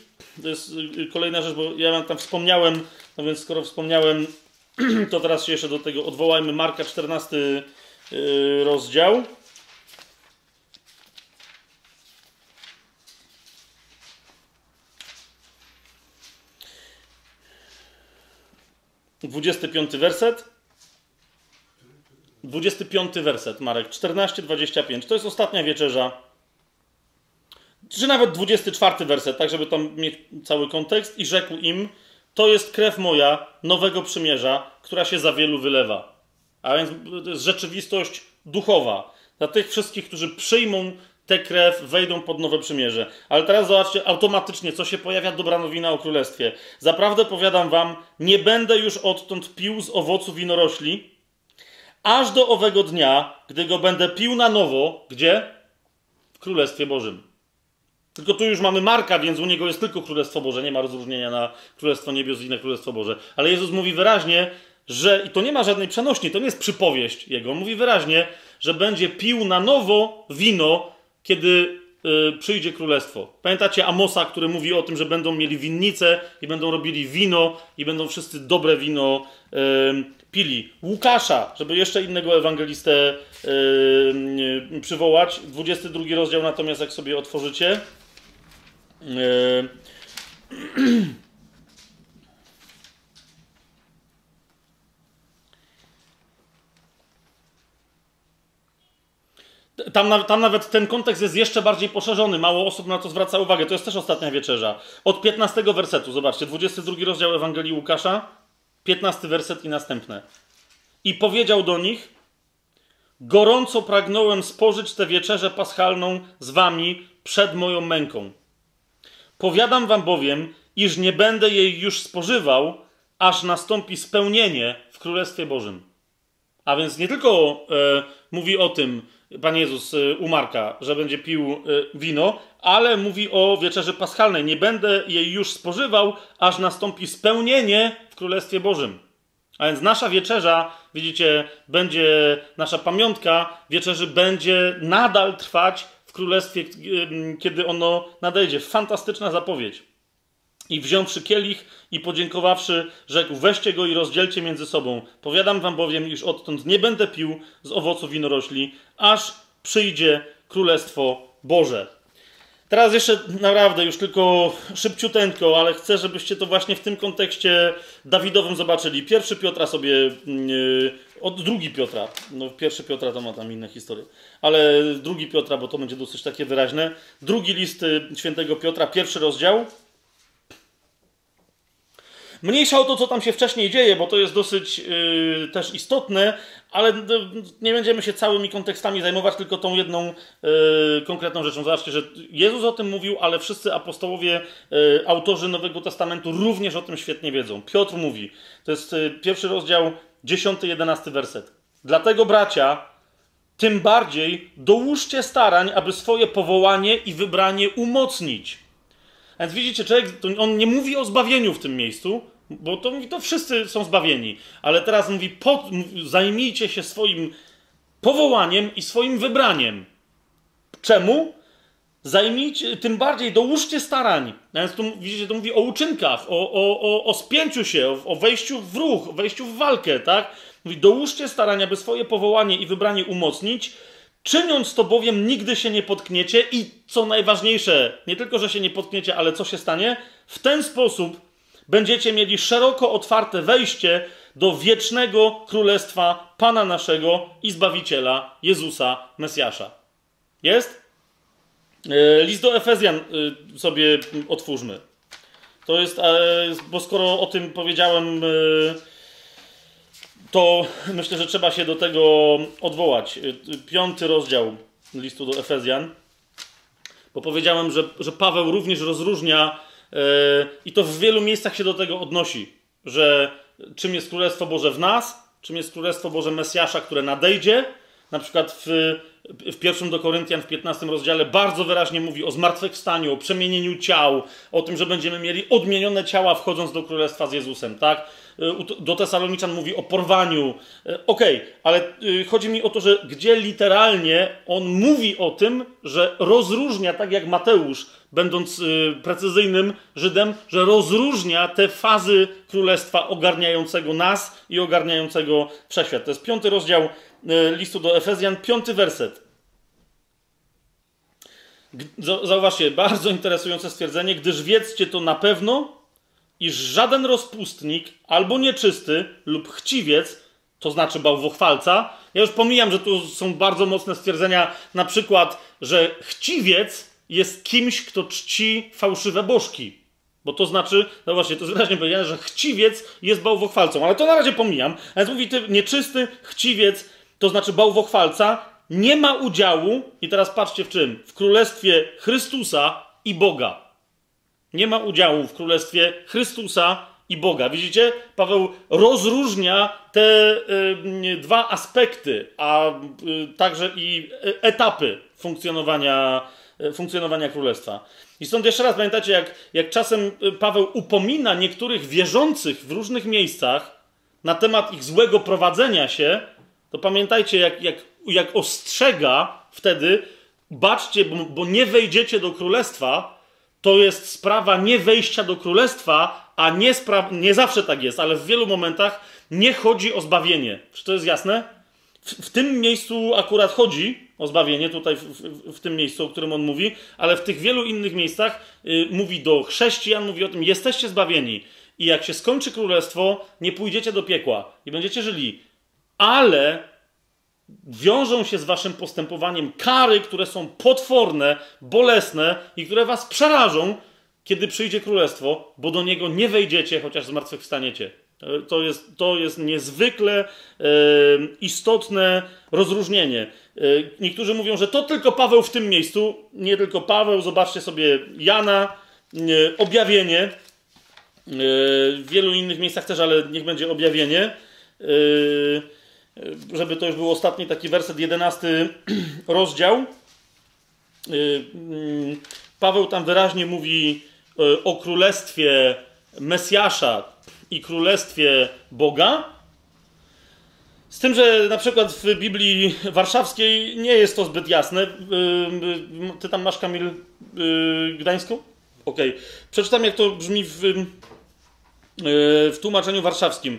to jest y, kolejna rzecz, bo ja tam wspomniałem, no więc skoro wspomniałem, to teraz się jeszcze do tego odwołajmy. Marka 14 y, rozdział. 25 werset. 25 werset, Marek, 14-25. To jest ostatnia wieczerza. Czy nawet 24 werset, tak żeby tam mieć cały kontekst. I rzekł im: To jest krew moja, nowego przymierza, która się za wielu wylewa. A więc to jest rzeczywistość duchowa. Dla tych wszystkich, którzy przyjmą tę krew wejdą pod nowe przymierze. Ale teraz zobaczcie automatycznie, co się pojawia dobra nowina o królestwie. Zaprawdę powiadam wam, nie będę już odtąd pił z owocu winorośli, aż do owego dnia, gdy go będę pił na nowo, gdzie? W Królestwie Bożym. Tylko tu już mamy Marka, więc u niego jest tylko Królestwo Boże, nie ma rozróżnienia na Królestwo Niebios i Królestwo Boże. Ale Jezus mówi wyraźnie, że, i to nie ma żadnej przenośni, to nie jest przypowieść jego, mówi wyraźnie, że będzie pił na nowo wino, kiedy y, przyjdzie królestwo. Pamiętacie Amosa, który mówi o tym, że będą mieli winnice i będą robili wino i będą wszyscy dobre wino y, pili. Łukasza, żeby jeszcze innego ewangelistę y, przywołać. 22 rozdział natomiast, jak sobie otworzycie. Tam, tam, nawet ten kontekst jest jeszcze bardziej poszerzony. Mało osób na to zwraca uwagę. To jest też ostatnia wieczerza. Od 15 wersetu, zobaczcie, 22 rozdział Ewangelii Łukasza, 15 werset i następne. I powiedział do nich: Gorąco pragnąłem spożyć tę wieczerzę paschalną z wami przed moją męką. Powiadam wam bowiem, iż nie będę jej już spożywał, aż nastąpi spełnienie w Królestwie Bożym. A więc nie tylko e, mówi o tym, Pan Jezus y, u Marka, że będzie pił y, wino, ale mówi o wieczerzy paschalnej. Nie będę jej już spożywał, aż nastąpi spełnienie w Królestwie Bożym. A więc nasza wieczerza, widzicie, będzie, nasza pamiątka wieczerzy będzie nadal trwać w Królestwie, y, kiedy ono nadejdzie. Fantastyczna zapowiedź. I wziąwszy kielich i podziękowawszy, rzekł: Weźcie go i rozdzielcie między sobą. Powiadam wam bowiem, iż odtąd nie będę pił z owoców winorośli, aż przyjdzie Królestwo Boże. Teraz jeszcze naprawdę już tylko szybciuteńko, ale chcę, żebyście to właśnie w tym kontekście Dawidowym zobaczyli. Pierwszy Piotra sobie, yy, od drugi Piotra, no pierwszy Piotra to ma tam inne historie, ale drugi Piotra, bo to będzie dosyć takie wyraźne. Drugi list y, świętego Piotra, pierwszy rozdział, Mniejsza o to, co tam się wcześniej dzieje, bo to jest dosyć yy, też istotne, ale nie będziemy się całymi kontekstami zajmować, tylko tą jedną yy, konkretną rzeczą. Zobaczcie, że Jezus o tym mówił, ale wszyscy apostołowie, yy, autorzy Nowego Testamentu również o tym świetnie wiedzą. Piotr mówi, to jest y, pierwszy rozdział, 10-11 werset. Dlatego, bracia, tym bardziej dołóżcie starań, aby swoje powołanie i wybranie umocnić. A więc widzicie, człowiek, on nie mówi o zbawieniu w tym miejscu, bo to mówi, to wszyscy są zbawieni. Ale teraz mówi, po, zajmijcie się swoim powołaniem i swoim wybraniem. Czemu? Zajmijcie, tym bardziej dołóżcie starań. Więc tu, widzicie, to mówi o uczynkach, o, o, o, o spięciu się, o, wejściu w ruch, o wejściu w walkę, tak? Mówi, dołóżcie starań, aby swoje powołanie i wybranie umocnić, Czyniąc to bowiem nigdy się nie potkniecie i co najważniejsze, nie tylko, że się nie potkniecie, ale co się stanie? W ten sposób będziecie mieli szeroko otwarte wejście do wiecznego królestwa Pana naszego i Zbawiciela Jezusa Mesjasza. Jest? E, list do Efezjan e, sobie otwórzmy. To jest, e, bo skoro o tym powiedziałem to myślę, że trzeba się do tego odwołać. Piąty rozdział listu do Efezjan, bo powiedziałem, że, że Paweł również rozróżnia i to w wielu miejscach się do tego odnosi, że czym jest Królestwo Boże w nas, czym jest Królestwo Boże Mesjasza, które nadejdzie. Na przykład w, w pierwszym do Koryntian w 15 rozdziale bardzo wyraźnie mówi o zmartwychwstaniu, o przemienieniu ciał, o tym, że będziemy mieli odmienione ciała wchodząc do Królestwa z Jezusem, tak? Y, do Tesaloniczan mówi o porwaniu. Y, okej, okay, ale y, chodzi mi o to, że gdzie literalnie on mówi o tym, że rozróżnia, tak jak Mateusz, będąc precyzyjnym Żydem, że rozróżnia te fazy królestwa ogarniającego nas i ogarniającego wszechświat. To jest piąty rozdział listu do Efezjan, piąty werset. Zauważcie, bardzo interesujące stwierdzenie, gdyż wiedzcie to na pewno, iż żaden rozpustnik albo nieczysty lub chciwiec, to znaczy bałwochwalca, ja już pomijam, że tu są bardzo mocne stwierdzenia, na przykład, że chciwiec jest kimś, kto czci fałszywe bożki. Bo to znaczy, no właśnie, to jest wyraźnie powiedziane, że chciwiec jest bałwochwalcą, ale to na razie pomijam. A więc mówi, ty, nieczysty chciwiec, to znaczy bałwochwalca, nie ma udziału, i teraz patrzcie w czym, w królestwie Chrystusa i Boga nie ma udziału w królestwie Chrystusa i Boga. Widzicie? Paweł rozróżnia te y, dwa aspekty, a y, także i etapy funkcjonowania e, funkcjonowania królestwa. I stąd jeszcze raz pamiętacie, jak, jak czasem e, Paweł upomina niektórych wierzących w różnych miejscach na temat ich złego prowadzenia się, to pamiętajcie, jak, jak, jak ostrzega wtedy, baczcie, bo, bo nie wejdziecie do królestwa, to jest sprawa nie wejścia do królestwa, a nie, spra- nie zawsze tak jest, ale w wielu momentach nie chodzi o zbawienie. Czy to jest jasne? W, w tym miejscu akurat chodzi o zbawienie, tutaj w, w, w, tym miejscu, o którym on mówi, ale w tych wielu innych miejscach y, mówi do chrześcijan, mówi o tym, jesteście zbawieni. I jak się skończy królestwo, nie pójdziecie do piekła i będziecie żyli. Ale wiążą się z waszym postępowaniem kary, które są potworne, bolesne i które was przerażą, kiedy przyjdzie królestwo, bo do niego nie wejdziecie, chociaż zmartwychwstaniecie. E, to jest, to jest niezwykle e, istotne rozróżnienie. E, niektórzy mówią, że to tylko Paweł w tym miejscu. Nie tylko Paweł, zobaczcie sobie Jana, e, objawienie. E, w wielu innych miejscach też, ale niech będzie objawienie. E, żeby to już był ostatni taki werset, jedenasty rozdział. Mm, Paweł tam wyraźnie mówi o królestwie Mesjasza, i królestwie Boga. Z tym, że na przykład w Biblii Warszawskiej nie jest to zbyt jasne. Y, y, ty tam masz, Kamil, y, Gdańską? Okej. Okay. Przeczytam, jak to brzmi w, w tłumaczeniu warszawskim.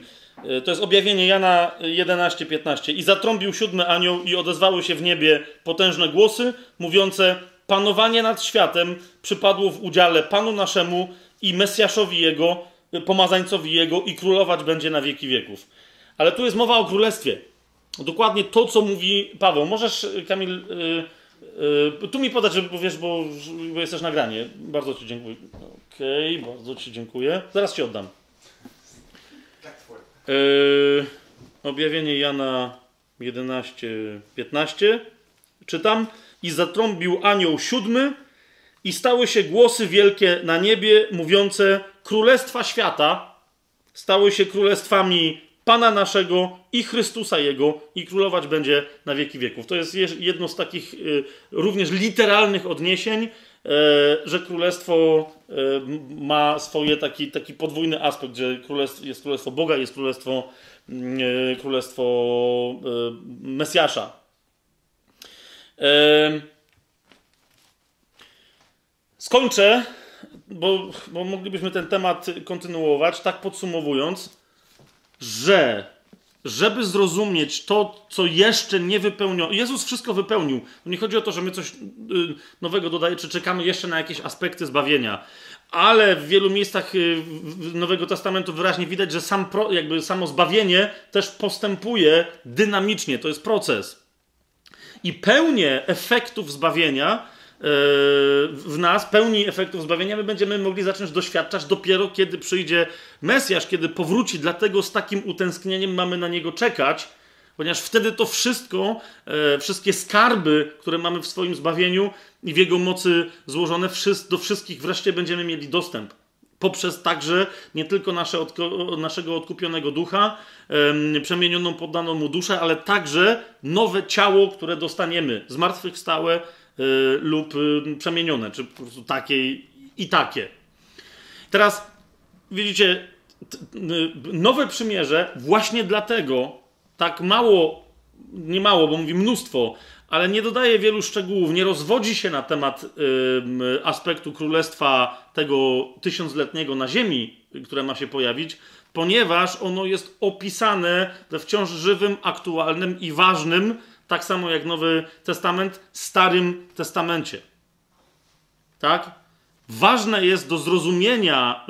To jest objawienie Jana 11:15. I zatrąbił siódmy anioł, i odezwały się w niebie potężne głosy, mówiące: Panowanie nad światem przypadło w udziale Panu naszemu i Mesjaszowi jego, pomazańcowi jego i królować będzie na wieki wieków. Ale tu jest mowa o królestwie. Dokładnie to, co mówi Paweł. Możesz, Kamil, yy, yy, tu mi podać, żeby powiesz, bo, bo jest też nagranie. Bardzo Ci dziękuję. Okej, okay, bardzo Ci dziękuję. Zaraz Ci oddam. Yy, objawienie Jana 11, 15. Czytam. I zatrąbił anioł siódmy i stały się głosy wielkie na niebie, mówiące: Królestwa świata stały się królestwami Pana naszego i Chrystusa Jego, i królować będzie na wieki wieków. To jest jedno z takich y, również literalnych odniesień, y, że królestwo ma swoje taki, taki podwójny aspekt, że królestwo, jest królestwo Boga, jest królestwo, królestwo Mesjasza. Skończę, bo, bo moglibyśmy ten temat kontynuować, tak podsumowując, że żeby zrozumieć to, co jeszcze nie wypełniono. Jezus wszystko wypełnił. Nie chodzi o to, że my coś y, nowego dodaje, czy czekamy jeszcze na jakieś aspekty zbawienia. Ale w wielu miejscach y, Nowego Testamentu wyraźnie widać, że sam pro, jakby samo zbawienie też postępuje dynamicznie. To jest proces. I pełnię efektów zbawienia w nas, pełni efektów zbawienia, my będziemy mogli zacząć doświadczać dopiero kiedy przyjdzie Mesjasz, kiedy powróci. Dlatego z takim utęsknieniem mamy na niego czekać, ponieważ wtedy to wszystko, e, wszystkie skarby, które mamy w swoim zbawieniu i w jego mocy złożone, do wszystkich wreszcie będziemy mieli dostęp. Poprzez także nie tylko nasze, naszego odkupionego ducha, przemienioną, poddaną mu duszę, ale także nowe ciało, które dostaniemy, zmartwychwstałe, lub y, przemienione, czy po prostu takie i takie. Teraz widzicie, y, nowe przymierze właśnie dlatego tak mało, nie mało, bo mówi mnóstwo, ale nie dodaje wielu szczegółów, nie rozwodzi się na temat y, aspektu królestwa tego tysiącletniego na ziemi, które ma się pojawić, ponieważ ono jest opisane we wciąż żywym, aktualnym i ważnym tak samo jak Nowy Testament, Starym Testamencie. Tak? Ważne jest do zrozumienia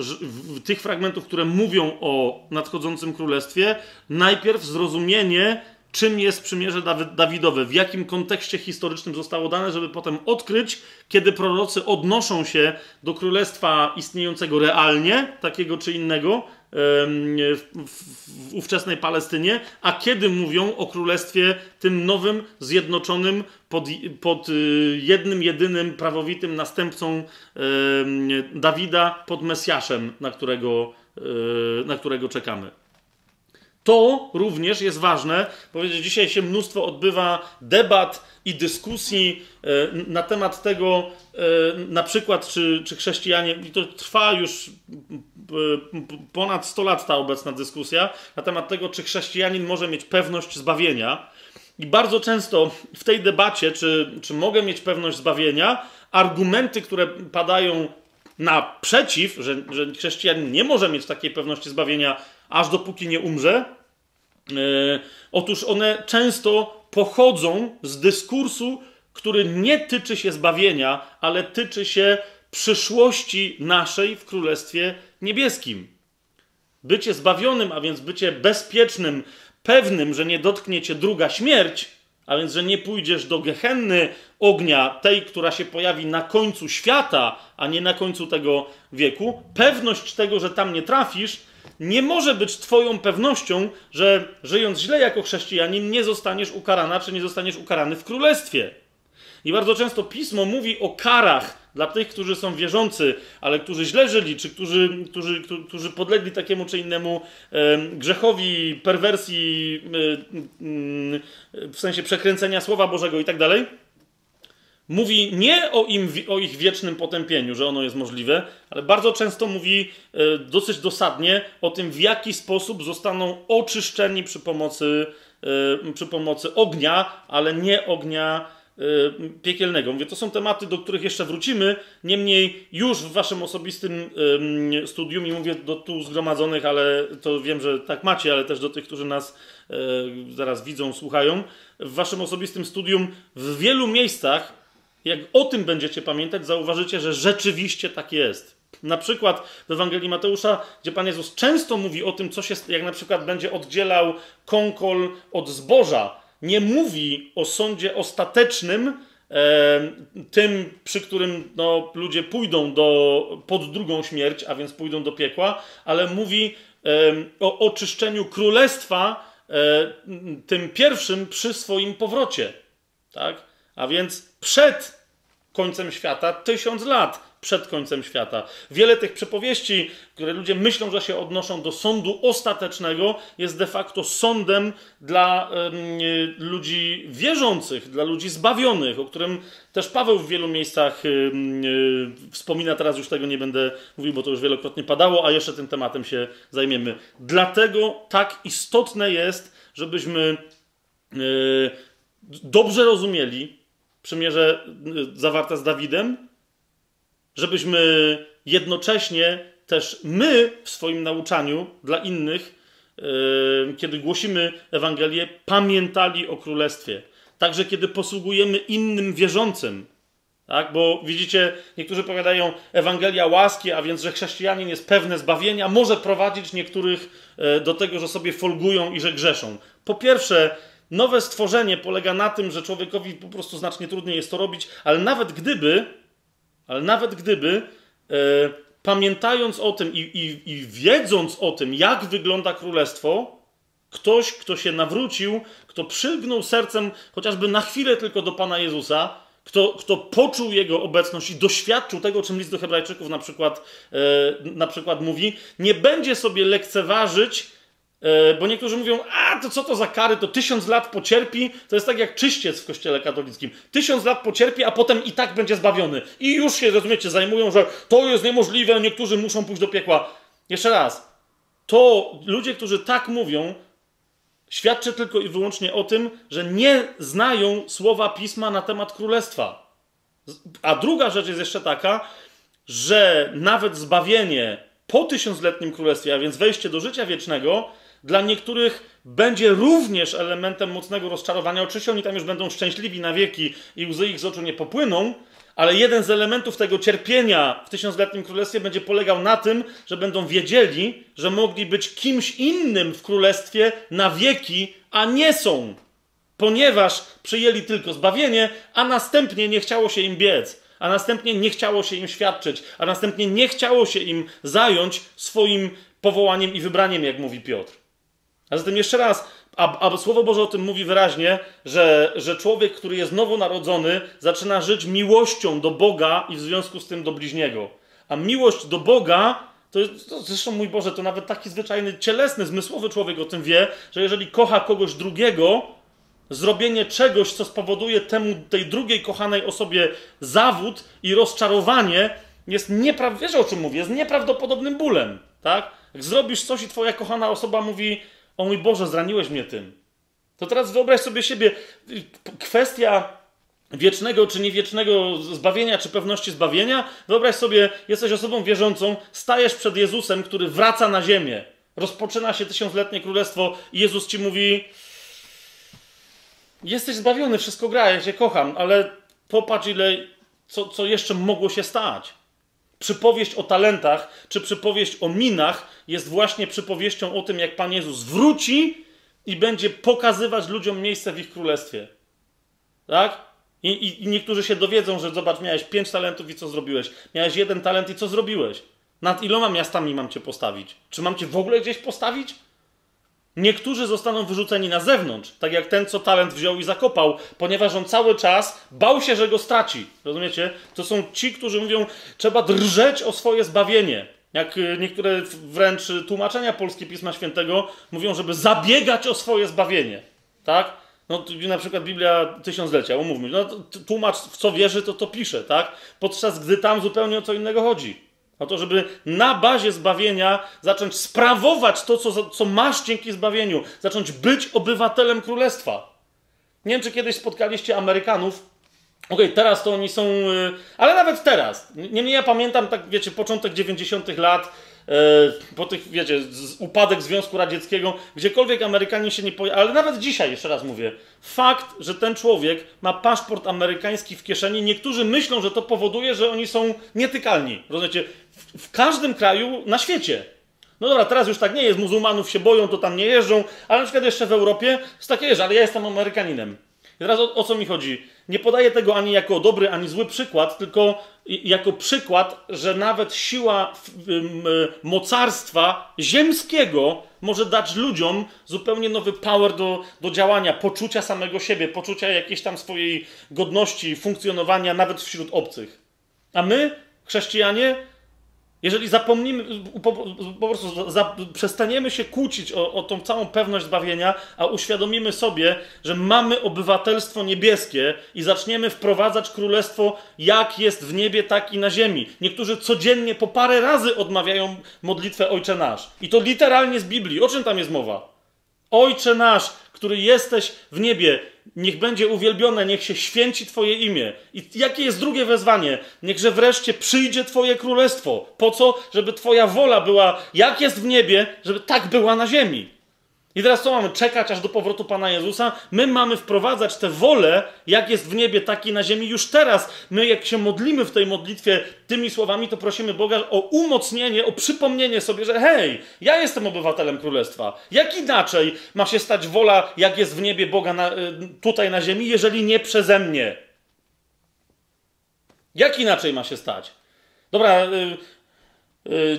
tych fragmentów, które mówią o nadchodzącym królestwie, najpierw zrozumienie, czym jest przymierze Dawidowe, w jakim kontekście historycznym zostało dane, żeby potem odkryć, kiedy prorocy odnoszą się do królestwa istniejącego realnie, takiego czy innego, w, w, ówczesnej Palestynie, a kiedy mówią o królestwie tym nowym, zjednoczonym pod, pod y, jednym, jedynym, prawowitym następcą Dawida, pod Mesjaszem, na którego, y, na którego czekamy. To również jest ważne, powiedzieć, dzisiaj się mnóstwo odbywa debat i dyskusji e, na temat tego, e, na przykład, czy, czy chrześcijanie, i to trwa już ponad 100 lat ta obecna dyskusja, na temat tego, czy chrześcijanin może mieć pewność zbawienia. I bardzo często w tej debacie, czy, czy mogę mieć pewność zbawienia, argumenty, które padają naprzeciw, że, że chrześcijanin nie może mieć takiej pewności zbawienia, aż dopóki nie umrze, otóż one często pochodzą z dyskursu, który nie tyczy się zbawienia, ale tyczy się przyszłości naszej w Królestwie Niebieskim. Bycie zbawionym, a więc bycie bezpiecznym, pewnym, że nie dotknie cię druga śmierć, a więc, że nie pójdziesz do gehenny ognia, tej, która się pojawi na końcu świata, a nie na końcu tego wieku, pewność tego, że tam nie trafisz, nie może być Twoją pewnością, że żyjąc źle jako chrześcijanin, nie zostaniesz ukarana, czy nie zostaniesz ukarany w królestwie. I bardzo często pismo mówi o karach dla tych, którzy są wierzący, ale którzy źle żyli, czy którzy, którzy, którzy podlegli takiemu czy innemu e, grzechowi, perwersji, e, w sensie przekręcenia Słowa Bożego i tak dalej. Mówi nie o, im, o ich wiecznym potępieniu, że ono jest możliwe, ale bardzo często mówi e, dosyć dosadnie o tym, w jaki sposób zostaną oczyszczeni przy pomocy, e, przy pomocy ognia, ale nie ognia Y, piekielnego. Mówię, to są tematy, do których jeszcze wrócimy. Niemniej już w waszym osobistym studium, i mówię do tu zgromadzonych, ale to wiem, że tak macie, ale też do tych, którzy nas y, zaraz widzą, słuchają. W waszym osobistym studium w wielu miejscach, jak o tym będziecie pamiętać, zauważycie, że rzeczywiście tak jest. Na przykład w Ewangelii Mateusza, gdzie Pan Jezus często mówi o tym, co się, jak na przykład będzie oddzielał konkol od zboża, nie mówi o sądzie ostatecznym, tym, przy którym no, ludzie pójdą do, pod drugą śmierć, a więc pójdą do piekła, ale mówi o oczyszczeniu królestwa, e, tym pierwszym przy swoim powrocie. Tak? A więc przed końcem świata tysiąc lat przed końcem świata. Wiele tych przypowieści, które ludzie myślą, że się odnoszą do sądu ostatecznego, jest de facto sądem dla y, ludzi wierzących, dla ludzi zbawionych, o którym też Paweł w wielu miejscach y, y, wspomina. Teraz już tego nie będę mówił, bo to już wielokrotnie padało, a jeszcze tym tematem się zajmiemy. Dlatego tak istotne jest, żebyśmy dobrze rozumieli przymierze zawarte z Dawidem, żebyśmy jednocześnie też my w swoim nauczaniu dla innych, yy, kiedy głosimy Ewangelię, pamiętali o Królestwie. Także kiedy posługujemy innym wierzącym. Tak? Bo widzicie, niektórzy powiadają Ewangelia łaski, a więc, że chrześcijanin jest pewne zbawienia, może prowadzić niektórych yy, do tego, że sobie folgują i że grzeszą. Po pierwsze, nowe stworzenie polega na tym, że człowiekowi po prostu znacznie trudniej jest to robić, ale nawet gdyby, ale nawet gdyby, e, pamiętając o tym i, i, i wiedząc o tym, jak wygląda królestwo, ktoś, kto się nawrócił, kto przylgnął sercem chociażby na chwilę tylko do Pana Jezusa, kto, kto poczuł Jego obecność i doświadczył tego, czym list do Hebrajczyków na przykład, e, na przykład mówi, nie będzie sobie lekceważyć bo niektórzy mówią, a to co to za kary, to tysiąc lat pocierpi, to jest tak jak czyściec w kościele katolickim. Tysiąc lat pocierpi, a potem i tak będzie zbawiony. I już się, rozumiecie, zajmują, że to jest niemożliwe, niektórzy muszą pójść do piekła. Jeszcze raz, to ludzie, którzy tak mówią, świadczy tylko i wyłącznie o tym, że nie znają słowa pisma na temat królestwa. A druga rzecz jest jeszcze taka, że nawet zbawienie po tysiącletnim królestwie, a więc wejście do życia wiecznego, dla niektórych będzie również elementem mocnego rozczarowania. Oczywiście oni tam już będą szczęśliwi na wieki i łzy ich z oczu nie popłyną, ale jeden z elementów tego cierpienia w tysiącletnim królestwie będzie polegał na tym, że będą wiedzieli, że mogli być kimś innym w królestwie na wieki, a nie są, ponieważ przyjęli tylko zbawienie, a następnie nie chciało się im biec, a następnie nie chciało się im świadczyć, a następnie nie chciało się im zająć swoim powołaniem i wybraniem, jak mówi Piotr. A zatem jeszcze raz, a, a Słowo Boże o tym mówi wyraźnie, że, że człowiek, który jest nowonarodzony, zaczyna żyć miłością do Boga i w związku z tym do bliźniego. A miłość do Boga to jest, to zresztą, mój Boże, to nawet taki zwyczajny, cielesny, zmysłowy człowiek o tym wie, że jeżeli kocha kogoś drugiego, zrobienie czegoś, co spowoduje temu, tej drugiej kochanej osobie zawód i rozczarowanie, jest nieprawdopodobnym, wiesz o czym mówię, jest nieprawdopodobnym bólem, tak? Jak zrobisz coś i twoja kochana osoba mówi, o mój Boże, zraniłeś mnie tym. To teraz wyobraź sobie siebie, kwestia wiecznego czy niewiecznego zbawienia, czy pewności zbawienia. Wyobraź sobie, jesteś osobą wierzącą, stajesz przed Jezusem, który wraca na ziemię. Rozpoczyna się tysiącletnie królestwo i Jezus ci mówi: Jesteś zbawiony, wszystko gra, ja cię kocham, ale popatrz, ile, co, co jeszcze mogło się stać. Przypowieść o talentach, czy przypowieść o minach jest właśnie przypowieścią o tym, jak Pan Jezus wróci i będzie pokazywać ludziom miejsce w ich królestwie. Tak? I, i, I, niektórzy się dowiedzą, że zobacz, miałeś pięć talentów i co zrobiłeś? Miałeś jeden talent i co zrobiłeś? Nad iloma miastami mam cię postawić? Czy mam cię w ogóle gdzieś postawić? Niektórzy zostaną wyrzuceni na zewnątrz, tak jak ten, co talent wziął i zakopał, ponieważ on cały czas bał się, że go straci. Rozumiecie? To są ci, którzy mówią, trzeba drżeć o swoje zbawienie. Jak y, niektóre wręcz tłumaczenia polskie Pisma Świętego mówią, żeby zabiegać o swoje zbawienie. Tak? No, na przykład Biblia Tysiąclecia, umówmy. No, tłumacz w co wierzy, to to pisze, tak? Podczas gdy tam zupełnie o co innego chodzi. O to, żeby na bazie zbawienia zacząć sprawować to, co, co masz dzięki zbawieniu. Zacząć być obywatelem królestwa. Nie wiem, czy kiedyś spotkaliście Amerykanów. Okej, okay, teraz to oni są. Y, ale nawet teraz. Niemniej ja pamiętam, tak wiecie, początek 90. lat E, po tych, wiecie, upadek Związku Radzieckiego, gdziekolwiek Amerykanie się nie pojawią, ale nawet dzisiaj, jeszcze raz mówię, fakt, że ten człowiek ma paszport amerykański w kieszeni, niektórzy myślą, że to powoduje, że oni są nietykalni. Rozumiecie? W, każdym kraju na świecie. No dobra, teraz już tak nie jest, muzułmanów się boją, to tam nie jeżdżą, ale na przykład jeszcze w Europie jest takie, że ale ja jestem Amerykaninem. I teraz o, o, co mi chodzi? Nie podaję tego ani jako dobry, ani zły przykład, tylko jako przykład, że nawet siła mocarstwa ziemskiego może dać ludziom zupełnie nowy power do, do działania, poczucia samego siebie, poczucia jakiejś tam swojej godności, funkcjonowania nawet wśród obcych. A my, chrześcijanie, jeżeli zapomnimy, po, po prostu za, przestaniemy się kłócić o, o tą całą pewność zbawienia, a uświadomimy sobie, że mamy obywatelstwo niebieskie i zaczniemy wprowadzać królestwo, jak jest w niebie, tak i na ziemi. Niektórzy codziennie po parę razy odmawiają modlitwę Ojcze Nasz. I to literalnie z Biblii. O czym tam jest mowa? Ojcze Nasz, który jesteś w niebie, niech będzie uwielbione, niech się święci Twoje imię. I jakie jest drugie wezwanie? Niechże wreszcie przyjdzie Twoje królestwo. Po co? Żeby Twoja wola była, jak jest w niebie, żeby tak była na ziemi. I teraz co mamy? Czekać aż do powrotu Pana Jezusa? My mamy wprowadzać tę wolę, jak jest w niebie, tak i na ziemi już teraz. My, jak się modlimy w tej modlitwie tymi słowami, to prosimy Boga o umocnienie, o przypomnienie sobie, że hej, ja jestem obywatelem Królestwa. Jak inaczej ma się stać wola, jak jest w niebie Boga na, y, tutaj na ziemi, jeżeli nie przeze mnie? Jak inaczej ma się stać? Dobra, Y,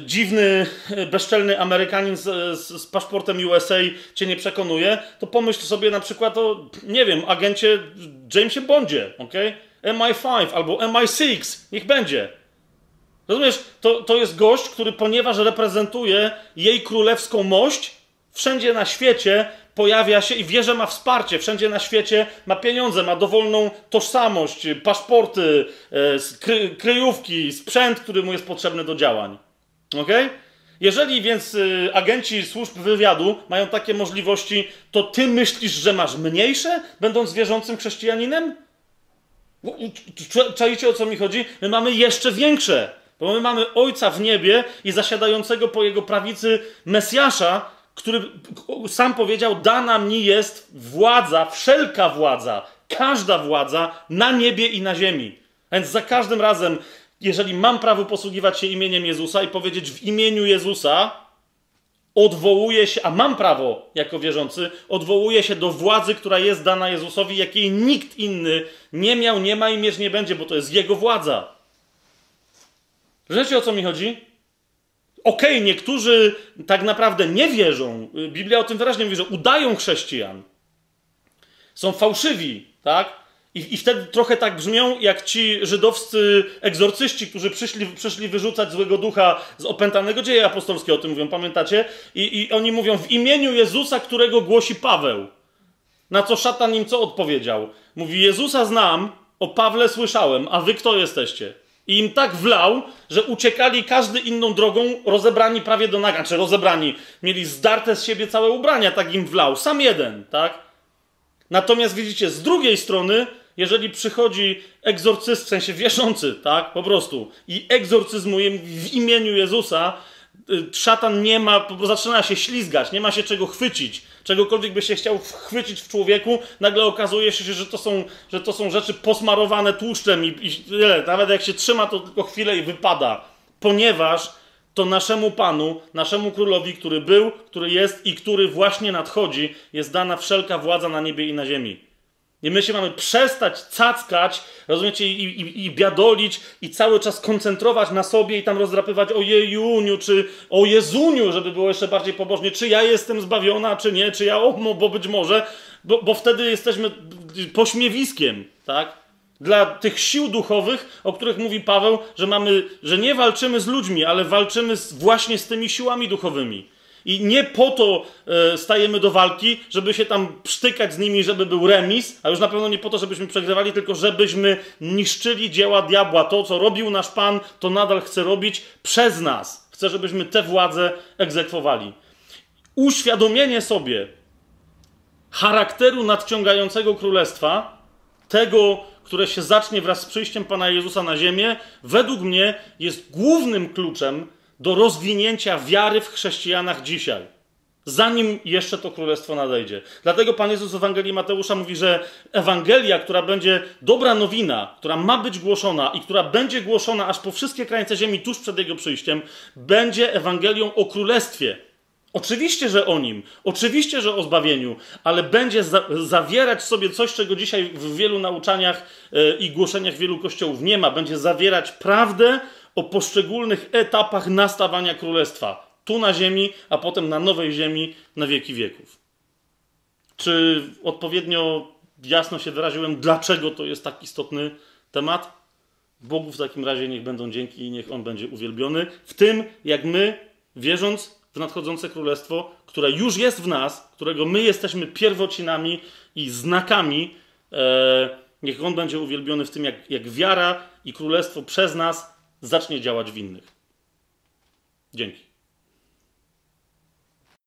dziwny, bezczelny Amerykanin z, z, z, paszportem USA cię nie przekonuje, to pomyśl sobie na przykład o, nie wiem, agencie Jamesie Bondzie, ok? MI5 albo MI6, niech będzie. Rozumiesz, to, to jest gość, który ponieważ reprezentuje jej królewską mość, wszędzie na świecie pojawia się i wie, że ma wsparcie. Wszędzie na świecie ma pieniądze, ma dowolną tożsamość, paszporty, e, kry, kryjówki, sprzęt, który mu jest potrzebny do działań. Ok? Jeżeli więc y, agenci służb wywiadu mają takie możliwości, to ty myślisz, że masz mniejsze, będąc wierzącym chrześcijaninem? Czajcie o co mi chodzi? My mamy jeszcze większe, bo my mamy Ojca w niebie i zasiadającego po jego prawicy Mesjasza, który sam powiedział: Dana mi jest władza, wszelka władza, każda władza na niebie i na ziemi. Więc za każdym razem, jeżeli mam prawo posługiwać się imieniem Jezusa i powiedzieć w imieniu Jezusa, odwołuję się, a mam prawo jako wierzący, odwołuję się do władzy, która jest dana Jezusowi, jakiej nikt inny nie miał, nie ma i mieć nie będzie, bo to jest Jego władza. Wiecie o co mi chodzi? Okej, okay, niektórzy tak naprawdę nie wierzą. Biblia o tym wyraźnie mówi, że udają chrześcijan. Są fałszywi, tak? I, I wtedy trochę tak brzmią, jak ci żydowscy egzorcyści, którzy przyszli, przyszli wyrzucać złego ducha z opętanego dzieje apostolskiego, o tym mówią, pamiętacie? I, I oni mówią w imieniu Jezusa, którego głosi Paweł. Na co szatan im co odpowiedział? Mówi: Jezusa znam, o Pawle słyszałem, a wy kto jesteście? I im tak wlał, że uciekali każdy inną drogą, rozebrani prawie do naga, czy rozebrani. Mieli zdarte z siebie całe ubrania, tak im wlał. Sam jeden, tak? Natomiast widzicie, z drugiej strony, jeżeli przychodzi egzorcyst, w sensie wierzący, tak, po prostu, i egzorcyzmuje w imieniu Jezusa, y, szatan nie ma, zaczyna się ślizgać, nie ma się czego chwycić. Czegokolwiek by się chciał chwycić w człowieku, nagle okazuje się, że to są, że to są rzeczy posmarowane tłuszczem i, i nawet jak się trzyma, to tylko chwilę i wypada. Ponieważ to naszemu Panu, naszemu Królowi, który był, który jest i który właśnie nadchodzi, jest dana wszelka władza na niebie i na ziemi. I my się mamy przestać cackać, rozumiecie, i, i, i biadolić, i cały czas koncentrować na sobie i tam rozdrapywać o Jejuniu, czy o Jezuniu, żeby było jeszcze bardziej pobożnie, czy ja jestem zbawiona, czy nie, czy ja, o, bo być może, bo, bo wtedy jesteśmy pośmiewiskiem, tak? Dla tych sił duchowych, o których mówi Paweł, że mamy, że nie walczymy z ludźmi, ale walczymy z, właśnie z tymi siłami duchowymi. I nie po to e, stajemy do walki, żeby się tam psztykać z nimi, żeby był remis, a już na pewno nie po to, żebyśmy przegrywali, tylko żebyśmy niszczyli dzieła diabła. To, co robił nasz Pan, to nadal chce robić przez nas. Chce, żebyśmy tę władzę egzekwowali. Uświadomienie sobie charakteru nadciągającego królestwa, tego, które się zacznie wraz z przyjściem Pana Jezusa na ziemię, według mnie jest głównym kluczem do rozwinięcia wiary w chrześcijanach dzisiaj, zanim jeszcze to królestwo nadejdzie. Dlatego Pan Jezus w Ewangelii Mateusza mówi, że Ewangelia, która będzie dobra nowina, która ma być głoszona i która będzie głoszona aż po wszystkie krańce ziemi tuż przed Jego przyjściem, będzie Ewangelią o królestwie. Oczywiście, że o nim, oczywiście, że o zbawieniu, ale będzie za zawierać sobie coś, czego dzisiaj w wielu nauczaniach yy, i głoszeniach wielu kościołów nie ma. Będzie zawierać prawdę o poszczególnych etapach nastawania królestwa. Tu na ziemi, a potem na nowej ziemi na wieki wieków. Czy odpowiednio jasno się wyraziłem, dlaczego to jest tak istotny temat? Bogu w takim razie niech będą dzięki i niech On będzie uwielbiony. W tym, jak my, wierząc w nadchodzące królestwo, które już jest w nas, którego my jesteśmy pierwocinami i znakami, e, niech On będzie uwielbiony w tym, jak, jak wiara i królestwo przez nas zacznie działać w innych. Dzięki.